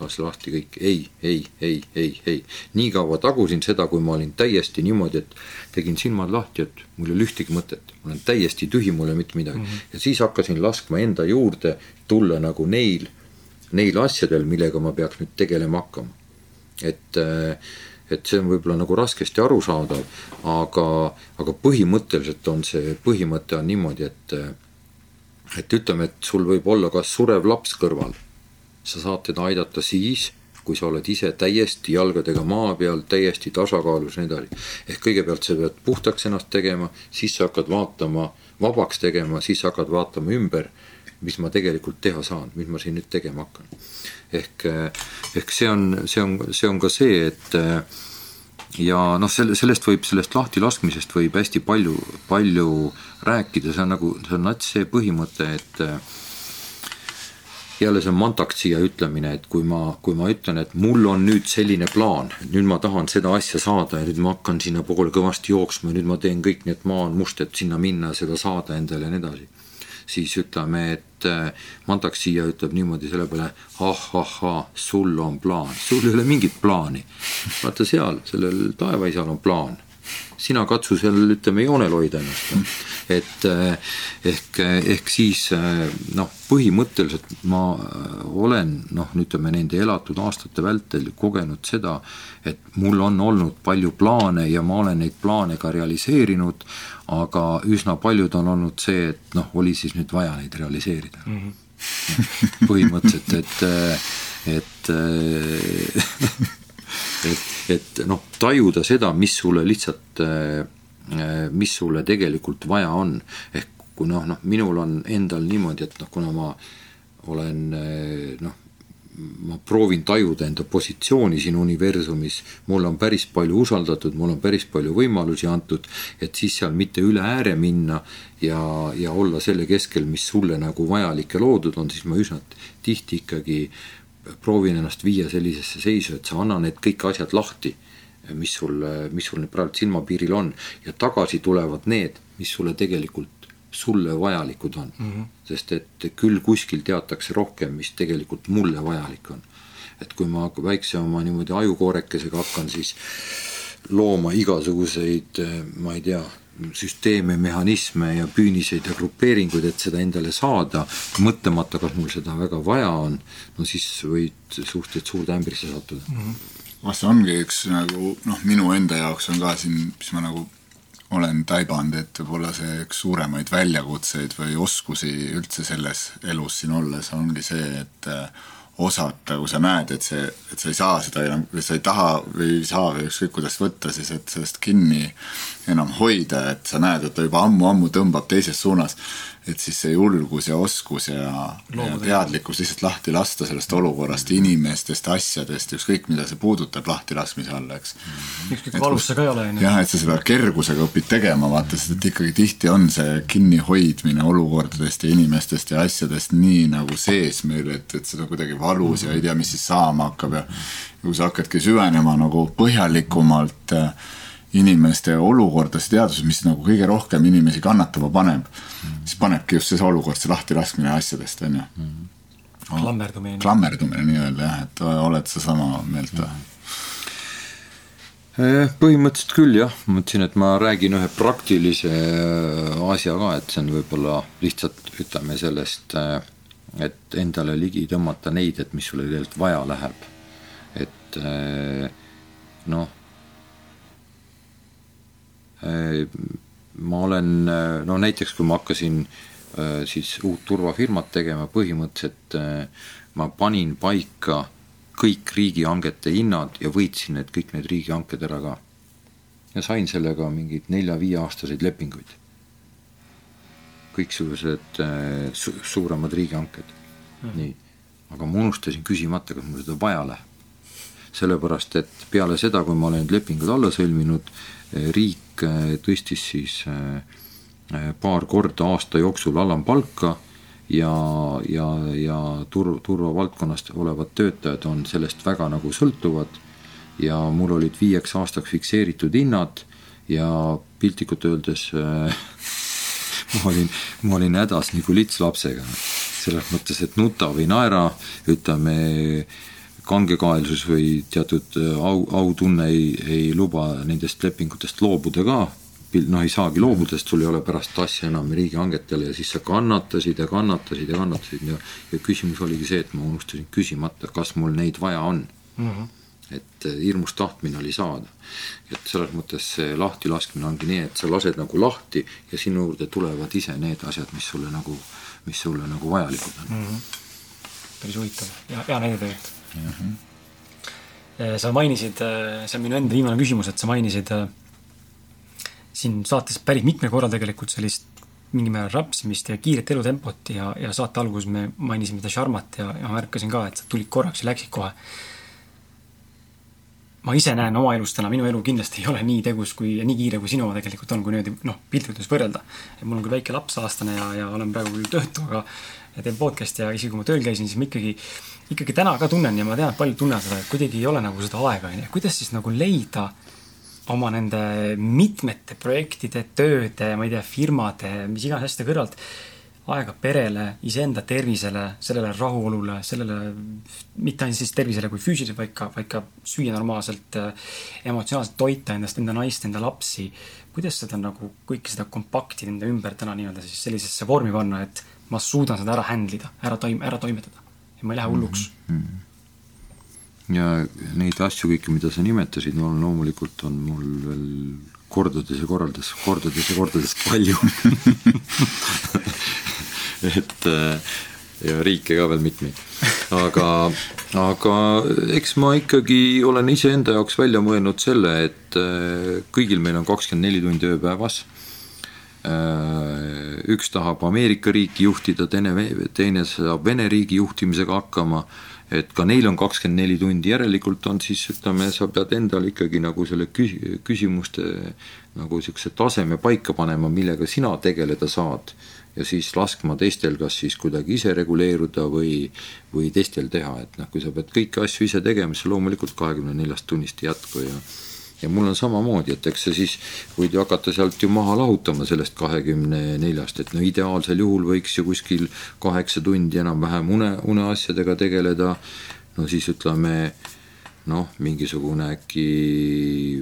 lasi lahti kõik ei, ei, ei, ei, ei. nii kaua tagusin seda, kui ma olin täiesti niimoodi, et tegin silmad lahti, et mul ei ole ühtegi mõtet, ma olen täiesti tühi, mul ei ole mitte midagi mm. -hmm. ja siis hakkasin laskma enda juurde tulla nagu neil, neil asjadel, millega ma peaks nüüd tegelema hakkama. et et see on võib-olla nagu raskesti arusaadav, aga, aga põhimõtteliselt on see, põhimõte on niimoodi, et et ütleme, et sul võib olla kas surev laps kõrval sa saad teda aidata siis, kui sa oled ise täiesti jalgadega maa peal, täiesti tasakaalus ja nii edasi. ehk kõigepealt sa pead puhtaks ennast tegema, siis sa hakkad vaatama, vabaks tegema, siis hakkad vaatama ümber, mis ma tegelikult teha saan, mis ma siin nüüd tegema hakkan. ehk, ehk see on, see on, see on ka see, et ja noh, selle, sellest võib, sellest lahtilaskmisest võib hästi palju, palju rääkida, see on nagu, see on nats see põhimõte, et jälle see mantaktsia ütlemine, et kui ma, kui ma ütlen, et mul on nüüd selline plaan, nüüd ma tahan seda asja saada ja nüüd ma hakkan sinnapoole kõvasti jooksma ja nüüd ma teen kõik nii, et maa on must, et sinna minna, seda saada endale ja nii edasi. siis ütleme, et äh, mantaktsia ütleb niimoodi selle peale ah-ah-ah, sul on plaan, sul ei ole mingit plaani. vaata seal, sellel taevaisal on plaan sina katsu seal ütleme joonel hoida ennast. et eh, ehk, ehk siis eh, noh, põhimõtteliselt ma olen noh, ütleme nende elatud aastate vältel kogenud seda, et mul on olnud palju plaane ja ma olen neid plaane ka realiseerinud, aga üsna paljud on olnud see, et noh, oli siis nüüd vaja neid realiseerida mm. -hmm. põhimõtteliselt, et, et et, et noh, tajuda seda, mis sulle lihtsalt, äh, mis sulle tegelikult vaja on. ehk kui noh, noh, minul on endal niimoodi, et noh, kuna ma olen äh, noh, ma proovin tajuda enda positsiooni siin universumis, mul on päris palju usaldatud, mul on päris palju võimalusi antud, et siis seal mitte üle ääre minna ja, ja olla selle keskel, mis sulle nagu vajalik ja loodud on, siis ma üsna tihti ikkagi proovin ennast viia sellisesse seisu, et sa anna need kõik asjad lahti, mis sul, mis sul nüüd praegu silmapiiril on ja tagasi tulevad need, mis sulle tegelikult, sulle vajalikud on mm. -hmm. sest et küll kuskil teatakse rohkem, mis tegelikult mulle vajalik on. et kui ma väikse oma niimoodi ajukoorekesega hakkan siis looma igasuguseid, ma ei tea, süsteeme, mehhanisme ja püüniseid ja grupeeringuid, et seda endale saada, mõtlemata, kas mul seda väga vaja on, no siis võid suhteliselt suurde ämbrisse sattuda mm. -hmm. vast see ongi üks nagu noh, minu enda jaoks on ka siin, mis ma nagu olen taibanud, et võib-olla see üks suuremaid väljakutseid või oskusi üldse selles elus siin olles ongi see, et äh, osata, kui sa näed, et see, et sa ei saa seda enam, või sa ei taha või ei saa või ükskõik kuidas võtta, siis et sellest kinni enam hoida, et sa näed, et ta juba ammu-ammu tõmbab teises suunas et siis see julgus ja oskus ja, ja teadlikkus lihtsalt lahti lasta sellest olukorrast, inimestest, asjadest, ükskõik mida see puudutab lahtilaskmise all, eks. ükskõik kui valus see ka ei ole, on ju. jah, et sa seda kergusega õpid tegema, vaata, sest et ikkagi tihti on see kinnihoidmine olukordadest ja inimestest ja asjadest nii nagu sees meil, et, et on kuidagi valus ja ei tea, mis siis saama hakkab ja kui sa hakkadki süvenema nagu põhjalikumalt äh, inimeste olukordasid, teaduses, mis nagu kõige rohkem inimesi kannatama paneb mm., siis panebki just see olukord, see lahtilaskmine asjadest, on ju mm.. klammerdumine. klammerdumine nii-öelda jah, et oled sa sama meelt või mm.? põhimõtteliselt küll jah, mõtlesin, et ma räägin ühe praktilise äh, asja ka, et see on võib-olla lihtsalt ütleme sellest, äh, et endale ligi tõmmata neid, et mis sulle tegelikult vaja läheb. et noh Äh, ma olen, äh, no näiteks kui ma hakkasin äh, siis uut turvafirmat tegema, põhimõtteliselt äh, ma panin paika kõik riigihangete hinnad ja võitsin need, kõik need riigihanked ära ka. ja sain sellega mingeid nelja-viieaastaseid lepinguid. kõiksugused su suuremad riigihanked mm., nii. aga ma unustasin küsimata, kas mul seda vaja läheb sellepärast et peale seda, kui ma olen need lepingud alla sõlminud, riik tõstis siis äh, Äh, paar korda aasta jooksul alampalka ja, ja, ja tur-, turvavaldkonnast olevad töötajad on sellest väga nagu sõltuvad ja mul olid viieks aastaks fikseeritud hinnad ja piltlikult öeldes äh, ma olin, ma olin hädas nagu lits lapsega. selles mõttes, et nuta või naera, ütleme, kangekaelsus või teatud äh, au, autunne ei, ei luba nendest lepingutest loobuda ka noh, ei saagi loobuda, sest sul ei ole pärast asja enam riigihangetele ja siis sa kannatasid ja kannatasid ja kannatasid ja ja küsimus oligi see, et ma unustasin küsimata, kas mul neid vaja on mm. -hmm. et eh, hirmus tahtmine oli saada. et selles mõttes see lahtilaskmine ongi nii, et sa lased nagu lahti ja sinu juurde tulevad ise need asjad, mis sulle nagu, mis sulle nagu vajalikud on mm. -hmm. päris huvitav ja hea näide tegelikult mm. -hmm. sa mainisid, eh, see on minu enda viimane küsimus, et sa mainisid äh, siin saates päris mitmel korral tegelikult sellist mingil määral rapsimist ja kiiret elutempot ja, ja saate alguses me mainisime seda Sharmat ja, ja märkasin ka, et sa tulid korraks ja läksid kohe. ma ise näen oma elus täna, minu elu kindlasti ei ole nii tegus kui nii kiire, kui sinu tegelikult on, kui niimoodi noh, piltlikult võrrelda. et mul on küll väike laps, aastane ja, ja olen praegu küll töötu, aga ja teen podcast'i ja isegi kui ma tööl käisin, siis ma ikkagi, ikkagi täna ka tunnen ja ma tean, et paljud tunnevad seda, et kuidagi ei ole nagu seda aega, on ju, kuidas siis nagu leida oma nende mitmete projektide, tööde, ma ei tea, firmade, mis iganes asjade kõrvalt aega perele, iseenda tervisele, sellele rahulolule, sellele mitte ainult siis tervisele kui füüsiliselt, vaid ka, vaid ka süüa normaalselt, emotsionaalselt toita endast, enda naist, enda lapsi. kuidas seda nagu kõike seda kompakti enda ümber täna nii-öelda siis sellisesse vormi panna, et ma suudan seda ära handle ida, ära toim-, ära toimetada ja ma ei lähe hulluks mm? -hmm ja neid asju kõiki, mida sa nimetasid, no loomulikult on mul veel kordades ja kordades, kordades ja kordades palju et äh, ja riike ka veel mitmeid. aga, aga eks ma ikkagi olen iseenda jaoks välja mõelnud selle, et äh, kõigil meil on kakskümmend neli tundi ööpäevas. Äh, üks tahab Ameerika riiki juhtida, teine, teine saab Vene riigi juhtimisega hakkama et ka neil on kakskümmend neli tundi, järelikult on siis ütleme, sa pead endal ikkagi nagu selle küs-, küsimuste nagu niisuguse taseme paika panema, millega sina tegeleda saad. ja siis laskma teistel kas siis kuidagi ise reguleeruda või, või teistel teha, et noh, kui sa pead kõiki asju ise tegema, siis loomulikult kahekümne neljast tunnist ei jätku ja ja mul on samamoodi, et eks sa siis võid ju hakata sealt ju maha lahutama sellest kahekümne neljast, et no ideaalsel juhul võiks ju kuskil kaheksa tundi enam-vähem une, uneasjadega tegeleda, no siis ütleme noh, mingisugune äkki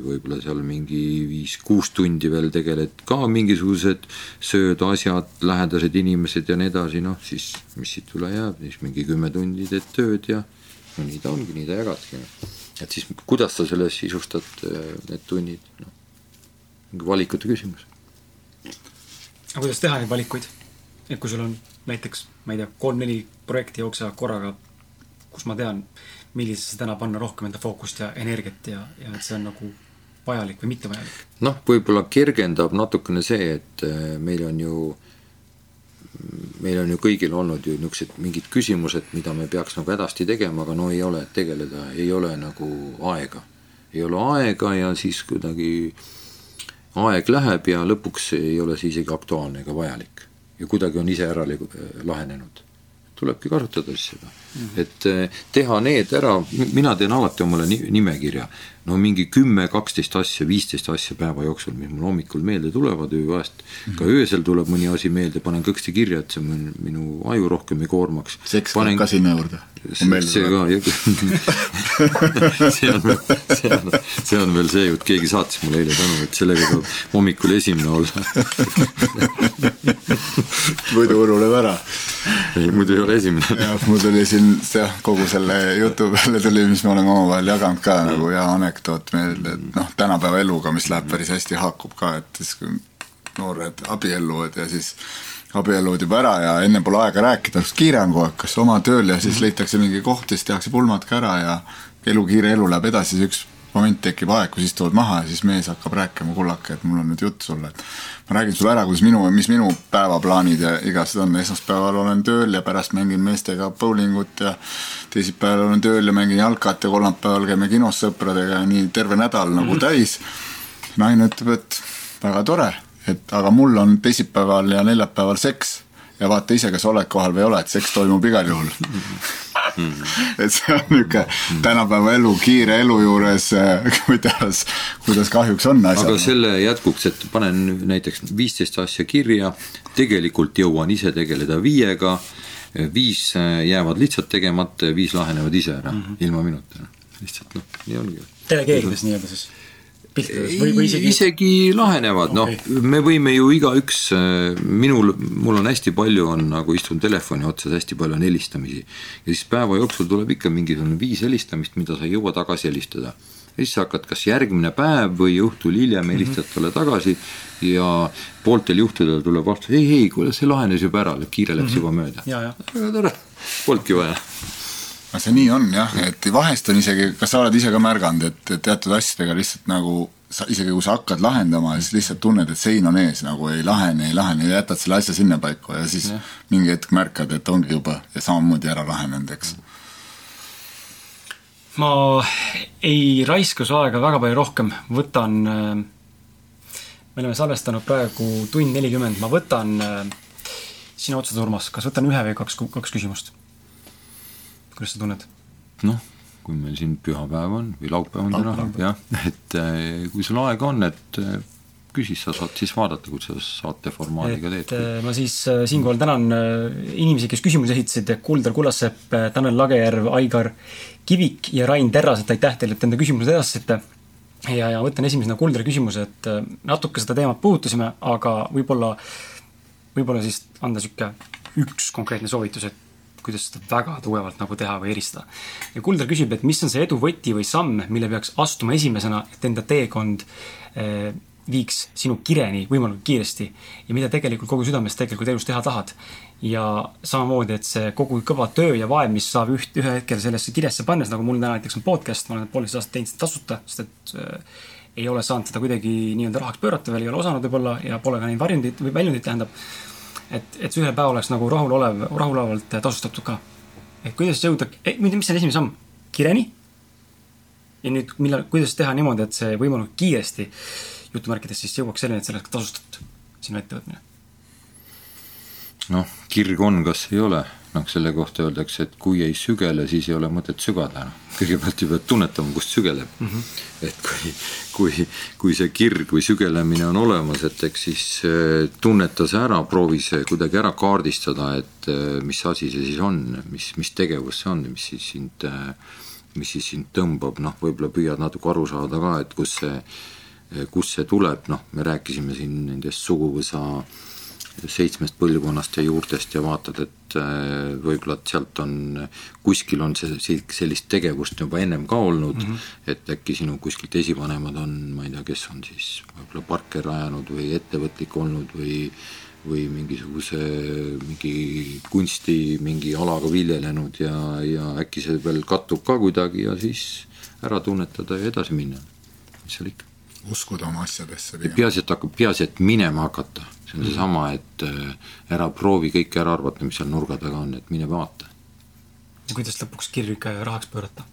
võib-olla seal mingi viis-kuus tundi veel tegeled ka mingisugused sööd, asjad, lähedased inimesed ja nii edasi, noh siis mis siit üle jääb, siis mingi kümme tundi teed tööd ja no nii ta ongi, nii ta jagadki et siis kuidas sa selles sisustad äh, need tunnid, noh, mingi valikute küsimus. aga kuidas teha neid valikuid? et kui sul on näiteks, ma ei tea, kolm-neli projekti jooksevad korraga, kus ma tean, millisesse täna panna rohkem enda fookust ja energiat ja, ja et see on nagu vajalik või mitte vajalik? noh, võib-olla kergendab natukene see, et äh, meil on ju äh, meil on ju kõigil olnud ju niisugused mingid küsimused, mida me peaks nagu hädasti tegema, aga no ei ole tegeleda, ei ole nagu aega. ei ole aega ja siis kuidagi aeg läheb ja lõpuks ei ole see isegi aktuaalne ega vajalik. ja kuidagi on ise ära lahenenud. tulebki kasutada siis seda mm, -hmm. et eh, teha need ära, mina teen alati omale nimekirja no mingi kümme, kaksteist asja, viisteist asja päeva jooksul, mis mul hommikul meelde tulevad, ööajast mm. -hmm. ka öösel tuleb mõni asi meelde, panen kõksti kirja, et see minu, minu aju rohkem ei koormaks. seks panen... ka sinna juurde? see ka, see on, see on, see on veel see jutt, keegi saatis mulle eile tänu, et sellega peab hommikul esimene olla muidu ununeb ära. ei, muidu ei ole esimene. jah, mul tuli siin jah, kogu selle jutu peale tuli, mis me oleme omavahel jaganud ka nagu hea anekdoot meelde, et noh, tänapäeva eluga, mis läheb päris hästi, haakub ka, et siis kui noored abielluvad ja siis abielluvad juba ära ja enne pole aega rääkida, kas kiire on kogu aeg, kas oma tööl ja siis leitakse mingi koht ja siis tehakse pulmad ka ära ja elu, kiire elu läheb edasi, siis üks moment tekib aeg, kus istuvad maha ja siis mees hakkab rääkima, kullake, et mul on nüüd jutt sulle, et ma räägin sulle ära, kuidas minu, mis minu päevaplaanid ja igasugused on, esmaspäeval olen tööl ja pärast mängin meestega bowlingut ja teisipäeval olen tööl ja mängin jalkat ja kolmapäeval käime kinos sõpradega ja nii terve nädal nagu mhm. täis. naine ütleb, et väga tore, et aga mul on teisipäeval ja neljapäeval seks ja vaata ise, kas oled kohal või ei ole, et seks toimub igal juhul et see on niisugune tänapäeva elu, kiire elu juures, äh, kuidas, kuidas kahjuks on asjad. aga selle jätkuks, et panen näiteks viisteist asja kirja, tegelikult jõuan ise tegeleda viiega, viis äh, jäävad lihtsalt tegemata ja viis lahenevad ise ära mm, -hmm. ilma minuta. lihtsalt noh, nii ongi. delegeerides nii-öelda siis piltides või, või isegi isegi lahenevad okay., noh, me võime ju igaüks, äh, minul, mul on hästi palju, on nagu istun telefoni otsas, hästi palju on helistamisi. ja siis päeva jooksul tuleb ikka mingisugune viis helistamist, mida sa ei jõua tagasi helistada. ja siis sa hakkad kas järgmine päev või õhtul hiljem helistad mm -hmm. talle tagasi ja pooltel juhtudel tuleb vastus, ei, ei, kuule, see lahenes juba ära, kiire läks mm -hmm. juba mööda. väga tore, polnudki vaja no see nii on jah, et vahest on isegi, kas sa oled ise ka märganud, et teatud asjadega lihtsalt nagu sa isegi kui sa hakkad lahendama, siis lihtsalt tunned, et sein on ees, nagu ei lahene, ei lahene ja jätad selle asja sinnapaika ja siis ja. mingi hetk märkad, et ongi juba ja samamoodi ära lahenenud, eks. ma ei raiska su aega väga palju rohkem, võtan, me oleme salvestanud praegu tund nelikümmend, ma võtan sina otsused, Urmas, kas võtan ühe või kaks, kaks küsimust kuidas sa tunned? noh, kui meil siin pühapäev on või laupäev on täna, jah, et äh, kui sul aega on, et äh, küsi, sa saad siis vaadata, kuidas sa saate formaadiga teed. Äh, ma siis siinkohal tänan inimesi, kes küsimusi esitasid, Kuldar Kullasepp, Tanel Lagejärv, Aigar Kivik ja Rain Terras, et aitäh teile, et enda küsimused edastasite. ja, ja võtan esimesena Kuldari küsimuse, et natuke seda teemat puudutasime, aga võib-olla, võib-olla siis anda niisugune üks konkreetne soovitus, et kuidas seda väga tugevalt nagu teha või eristada. ja Kuldar küsib, et mis on see edu võti või samm, mille peaks astuma esimesena, et enda teekond eh, viiks sinu kireni võimalikult kiiresti ja mida tegelikult kogu südamest tegelikult elus teha tahad. ja samamoodi, et see kogu kõva töö ja vaev, mis saab üht, ühe hetkel sellesse kirjasse pannes, nagu mul täna näiteks on podcast, ma olen poolteist aastat teinud seda tasuta, sest et äh, ei ole saanud seda kuidagi nii-öelda rahaks pöörata veel, ei ole osanud võib-olla ja pole ka neid varjundit või väljundit, tähendab et, et see ühel päeval oleks nagu rahulolev, rahulolevalt tasustatud ka. et kuidas jõuda, mis on esimene samm, kireni? ja nüüd, millal, kuidas teha niimoodi, et see võimalikult kiiresti jutumärkides siis jõuaks selleni, et ka tasustatud, sinu ettevõtmine? noh, kirg on, kas ei ole noh, selle kohta öeldakse, et kui ei sügele, siis ei ole mõtet sügada. kõigepealt ju pead tunnetama, kust sügeleb mm. -hmm. et kui, kui, kui see kirg või sügelemine on olemas, et eks siis äh, tunneta see ära, proovi see kuidagi ära kaardistada, et äh, mis asi see siis on, mis, mis tegevus see on, mis siis sind, äh, mis siis sind tõmbab, noh, võib-olla püüad natuke aru saada ka, et kus see, kust see tuleb, noh, me rääkisime siin nendest suguvõsa äh, seitsmest põlvkonnast ja juurtest ja vaatad, et äh, võib-olla et sealt on, kuskil on see, sellist tegevust juba ennem ka olnud mm, -hmm. et äkki sinu kuskilt esivanemad on, ma ei tea, kes on siis võib-olla parke rajanud või ettevõtlik olnud või või mingisuguse, mingi kunsti mingi alaga viljelenud ja, ja äkki see veel kattub ka kuidagi ja siis ära tunnetada ja edasi minna, mis seal ikka. Uskuda oma asjadesse peaasi, et hakkab, peaasi, et minema hakata see on seesama, et äh, ära proovi kõike ära arvata, mis seal nurga taga on, et mine vaata. ja kuidas lõpuks kirju ikka rahaks pöörata?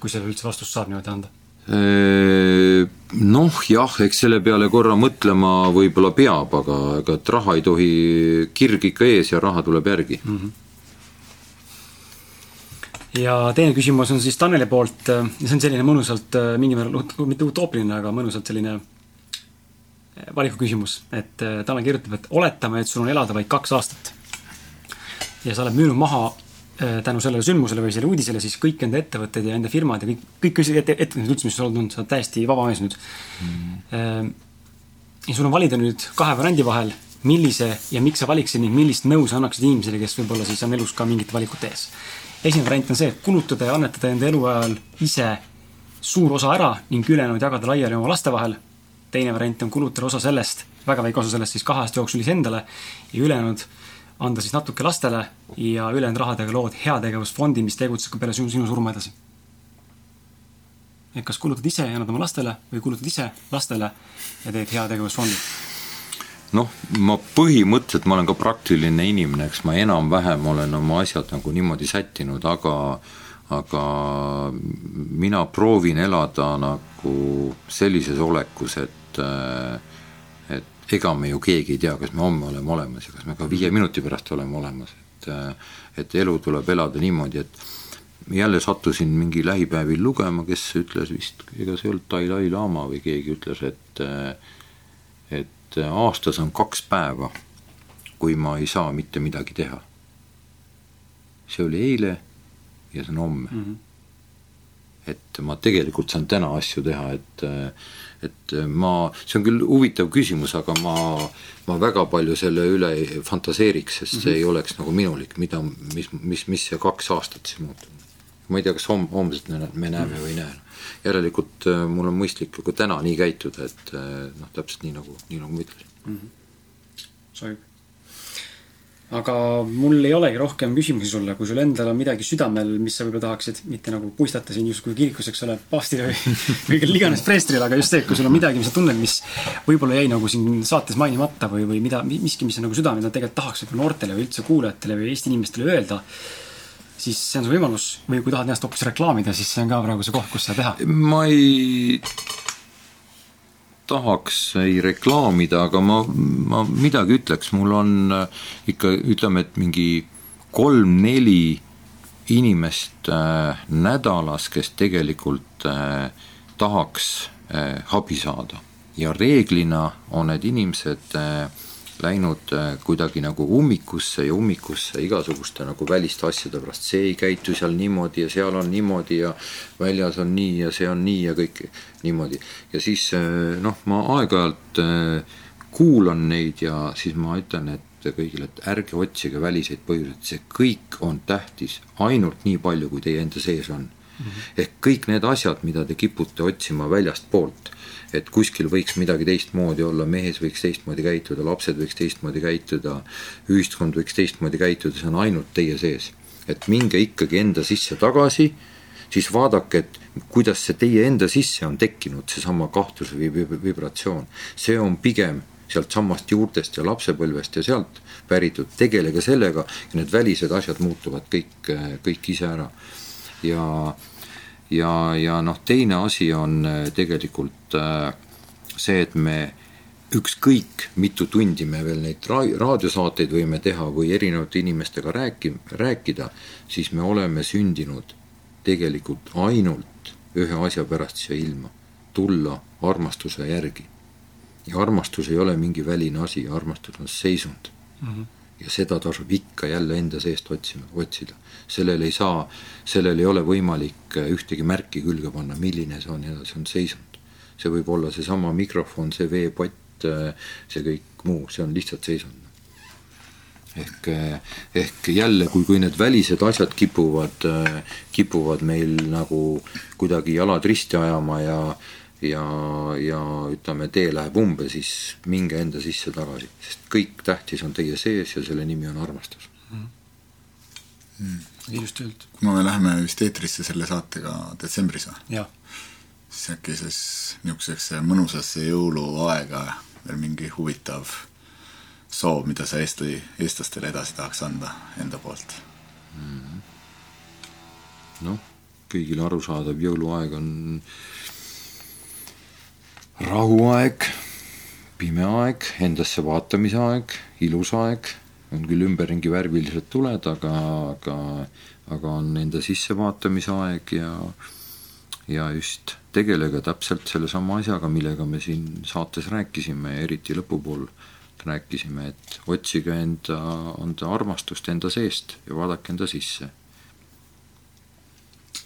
kui sellele üldse vastust saab niimoodi anda? Äh, noh, jah, eks selle peale korra mõtlema võib-olla peab, aga ega et raha ei tohi, kirg ikka ees ja raha tuleb järgi mm. -hmm ja teine küsimus on siis Taneli poolt ja see on selline mõnusalt mingil määral, mitte utoopiline, aga mõnusalt selline valiku küsimus, et äh, Tanel kirjutab, et oletame, et sul on elada vaid kaks aastat. ja sa oled müünud maha äh, tänu sellele sündmusele või sellele uudisele siis kõik enda ettevõtted ja enda firmad ja kõik, kõik ette, ettevõtted üldse, mis sul olnud on, sa oled täiesti vaba mees nüüd mm.. ja sul on valida nüüd kahe variandi vahel, millise ja miks sa valiksid ning millist nõu sa annaksid inimesele, kes võib-olla siis on elus ka mingite valikute ees. Esimene variant on see, et kulutada ja annetada enda eluajal ise suur osa ära ning ülejäänud jagada laiali oma laste vahel teine variant on kulutada osa sellest väga väike osa sellest siis kahe aasta jooksul iseendale ja ülejäänud anda siis natuke lastele ja ülejäänud rahadega lood heategevusfondi, mis tegutseb ka peale sinu, sinu surma edasi. et kas kulutad ise ja annad oma lastele või kulutad ise lastele ja teed heategevusfondi? Noh, ma põhimõtteliselt, ma olen ka praktiline inimene, eks ma enam-vähem olen oma asjad nagu niimoodi sättinud, aga aga mina proovin elada nagu sellises olekus, et et ega me ju keegi ei tea, kas me homme oleme olemas ja kas me ka viie minuti pärast oleme olemas, et et elu tuleb elada niimoodi, et jälle sattusin mingi lähipäevil lugema, kes ütles vist, ega see ei olnud Dalai-laama või keegi ütles, et et et aastas on kaks päeva, kui ma ei saa mitte midagi teha. see oli eile ja see on homme mm. -hmm. et ma tegelikult saan täna asju teha, et et ma, see on küll huvitav küsimus, aga ma, ma väga palju selle üle ei fantaseeriks, sest mm -hmm. see ei oleks nagu minulik, mida, mis, mis, mis see kaks aastat siis muutub. ma ei tea, kas homme, homset me näeme või ei näe järelikult äh, mul on mõistlik ka täna nii käituda, et äh, noh, täpselt nii nagu, nii nagu ma ütlesin mm. -hmm. sobib. aga mul ei olegi rohkem küsimusi sulle, kui sul endal on midagi südamel, mis sa võib-olla tahaksid mitte nagu puistata siin justkui kirikus, eks ole, paavstile või, või kellele iganes preestrile, aga just see, et kui sul on midagi, mis sa tunned, mis võib-olla jäi nagu siin saates mainimata või, või mida, miski, mis on nagu südamel, tegelikult tahaks võib-olla noortele või üldse kuulajatele või Eesti inimestele öelda siis see on su võimalus. Või kui tahad ennast hoopis reklaamida, siis see on ka praegu see koht, kus seda teha. ma ei tahaks ei reklaamida, aga ma, ma midagi ütleks, mul on äh, ikka ütleme, et mingi kolm-neli inimest äh, nädalas, kes tegelikult äh, tahaks äh, abi saada. Ja reeglina on need inimesed äh, läinud äh, kuidagi nagu ummikusse ja ummikusse igasuguste nagu väliste asjade pärast, see ei käitu seal niimoodi ja seal on niimoodi ja väljas on nii ja see on nii ja kõik niimoodi. ja siis äh, noh, ma aeg-ajalt äh, kuulan neid ja siis ma ütlen, et kõigile, et ärge otsige väliseid põhjuseid, see kõik on tähtis ainult nii palju, kui teie enda sees on mm. -hmm. ehk kõik need asjad, mida te kipute otsima väljastpoolt et kuskil võiks midagi teistmoodi olla, mehes võiks teistmoodi käituda, lapsed võiks teistmoodi käituda, ühiskond võiks teistmoodi käituda, see on ainult teie sees. et minge ikkagi enda sisse tagasi, siis vaadake, et kuidas see teie enda sisse on tekkinud, seesama kahtlus või vibratsioon. see on pigem sealtsamast juurtest ja lapsepõlvest ja sealt päritud, tegelege sellega ja need välised asjad muutuvad kõik, kõik ise ära. ja ja, ja noh, teine asi on äh, tegelikult äh, see, et me ükskõik mitu tundi me veel neid ra-, raadiosaateid võime teha või erinevate inimestega rääki-, rääkida, siis me oleme sündinud tegelikult ainult ühe asja pärast siia ilma, tulla armastuse järgi. ja armastus ei ole mingi väline asi, armastus on seisund mm. -hmm ja seda tasub ikka jälle enda seest otsima, otsida. Sellel ei saa, sellel ei ole võimalik äh, ühtegi märki külge panna, milline see on ja see on seisund. see võib olla seesama mikrofon, see veepott, äh, see kõik muu, see on lihtsalt seisund. ehk, äh, ehk jälle, kui, kui need välised asjad kipuvad, kipuvad meil nagu kuidagi jalad risti ajama ja ja, ja ütleme, tee läheb umbe, siis minge enda sisse tagasi, sest kõik tähtis on teie sees ja selle nimi on armastus mm.. Mm. Ilusti öeldud. kuna me läheme vist eetrisse selle saatega detsembris või? siis äkki siis niisuguseks mõnusasse jõuluaega veel mingi huvitav soov, mida sa Eesti, eestlastele edasi tahaks anda enda poolt mm.? noh, kõigile arusaadav jõuluaeg on rahuaeg, pime aeg, endasse vaatamise aeg, ilus aeg, on küll ümberringi värvilised tuled, aga, aga, aga on enda sissevaatamise aeg ja ja just tegelege täpselt sellesama asjaga, millega me siin saates rääkisime eriti lõpupool rääkisime, et otsige enda, enda armastust enda seest ja vaadake enda sisse.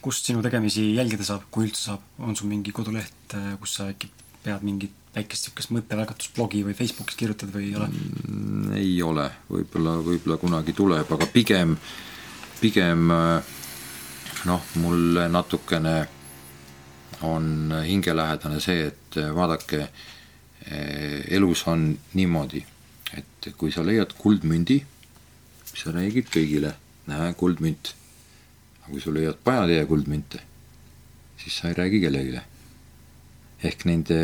kust sinu tegemisi jälgida saab, kui üldse saab, on sul mingi koduleht, kus sa äkki pead mingit väikest niisugust mõttevälgatusblogi või Facebookis kirjutad või ei ole mm,? ei ole, võib-olla, võib-olla kunagi tuleb, aga pigem, pigem noh, mulle natukene on hingelähedane see, et vaadake, elus on niimoodi, et kui sa leiad kuldmündi, sa räägid kõigile, näe, kuldmünt. aga kui sa leiad pajatäie kuldmünte, siis sa ei räägi kellelegi. ehk nende,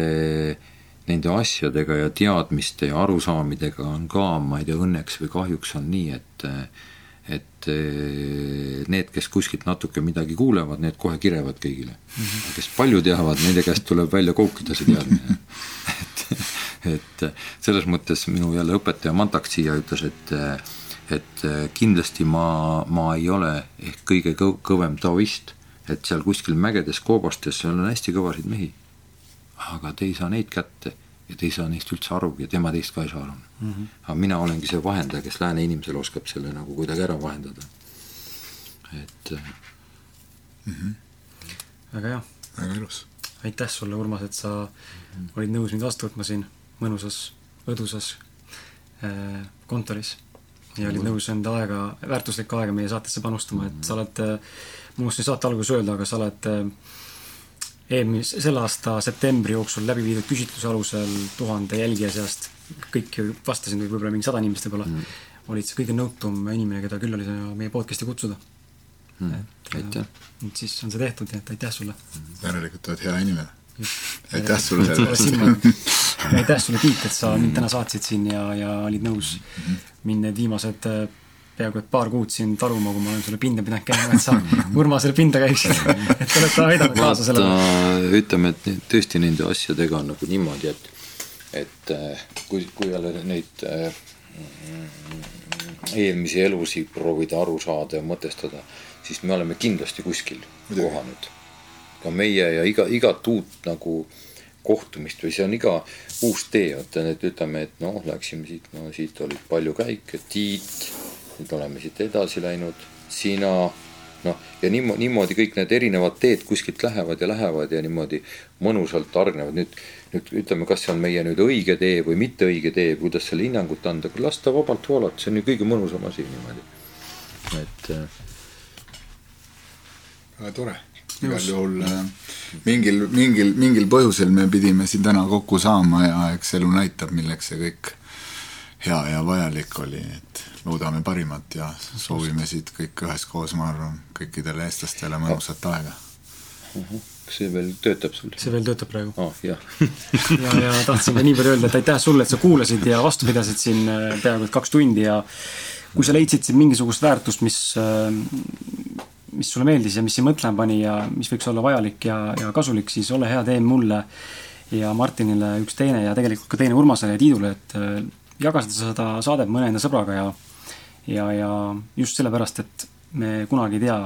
nende asjadega ja teadmiste ja arusaamidega on ka, ma ei tea, õnneks või kahjuks on nii, et et need, kes kuskilt natuke midagi kuulevad, need kohe kirevad kõigile mm. -hmm. kes palju teavad, nende käest tuleb välja koukida see teadmine et, et selles mõttes minu jälle õpetaja Mantak siia ütles, et et kindlasti ma, ma ei ole ehk kõige kõvem taoist, et seal kuskil mägedes koobastes, seal on hästi kõvasid mehi. Aga te ei saa neid kätte ja te ei saa neist üldse arugi ja tema teist ka ei saa aru mm. -hmm. aga mina olengi see vahendaja, kes lääne inimesel oskab selle nagu kuidagi ära vahendada. et mm. -hmm. väga hea. väga ilus. aitäh sulle, Urmas, et sa mm -hmm. olid nõus mind vastu võtma siin mõnusas, õdusas äh, kontoris ja olid nõus enda aega, väärtuslikku aega meie saatesse panustama, et sa oled, äh, ma unustasin saate alguses öelda, aga sa oled äh, eelmise, selle aasta septembri jooksul läbi viidud küsitluse alusel tuhande jälgija seast, kõik ju vastasid, võib-olla mingi sada inimest võib-olla mm., olid see kõige nõutum inimene, keda küll oli meie podcast'i kutsuda mm.. et aitäh! et siis on see tehtud, nii et aitäh sulle mm.! järelikult oled hea inimene. aitäh sulle selle eest! aitäh sulle, Tiit, et sa mind täna saatsid siin ja, ja olid nõus mm. mind need viimased peaaegu et paar kuud siin taluma, kui ma olen sulle pinda pidanud käima, et sa Urmasele pinda käiksid et te olete aidanud kaasa sellele. ütleme, et tõesti nende asjadega on nagu niimoodi, et, et äh, kui, kui jälle neid äh, eelmisi elusid proovida aru saada ja mõtestada, siis me oleme kindlasti kuskil kohanud. ka meie ja iga, igat uut nagu kohtumist või see on iga uus tee, vaata, et ütleme, et noh, läksime siit, no siit oli palju käike, Tiit nüüd oleme siit edasi läinud, sina, noh, ja niimoodi, niimoodi kõik need erinevad teed kuskilt lähevad ja lähevad ja niimoodi mõnusalt hargnevad, nüüd, nüüd ütleme, kas see on meie nüüd õige tee või mitte õige tee, kuidas selle hinnangut anda, aga las ta vabalt voolata, see on ju kõige mõnusam asi niimoodi, et äh.... väga tore, igal juhul äh, mingil, mingil, mingil põhjusel me pidime siin täna kokku saama ja eks elu näitab, milleks see kõik hea ja vajalik oli, et loodame parimat ja soovime siit kõik üheskoos, ma arvan, kõikidele eestlastele mõnusat aega uh. -huh. kas see veel töötab sul? see veel töötab praegu oh,. ja, ja tahtsin ka nii palju öelda, et aitäh sulle, et sa kuulasid ja vastu pidasid siin äh, peaaegu et kaks tundi ja kui sa leidsid siin mingisugust väärtust, mis, äh, mis sulle meeldis ja mis sind mõtlema pani ja mis võiks olla vajalik ja, ja kasulik, siis ole hea, tee mulle ja Martinile üks teine ja tegelikult ka teine Urmasele ja Tiidule, et äh, jaga seda saadet mõne enda sõbraga ja ja, ja just sellepärast, et me kunagi ei tea,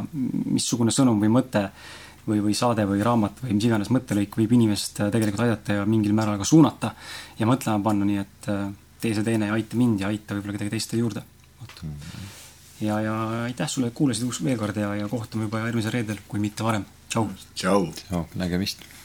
missugune sõnum või mõte või, või saade või raamat või mis iganes mõttelõik võib inimest tegelikult aidata ja mingil määral ka suunata ja mõtlema panna, nii et äh, tee see teine ja aita mind ja aita võib-olla kedagi teist juurde. ja, ja aitäh sulle, et kuulasid veel kord ja, ja kohtume juba järgmisel reedel, kui mitte varem. tšau. tšau, nägemist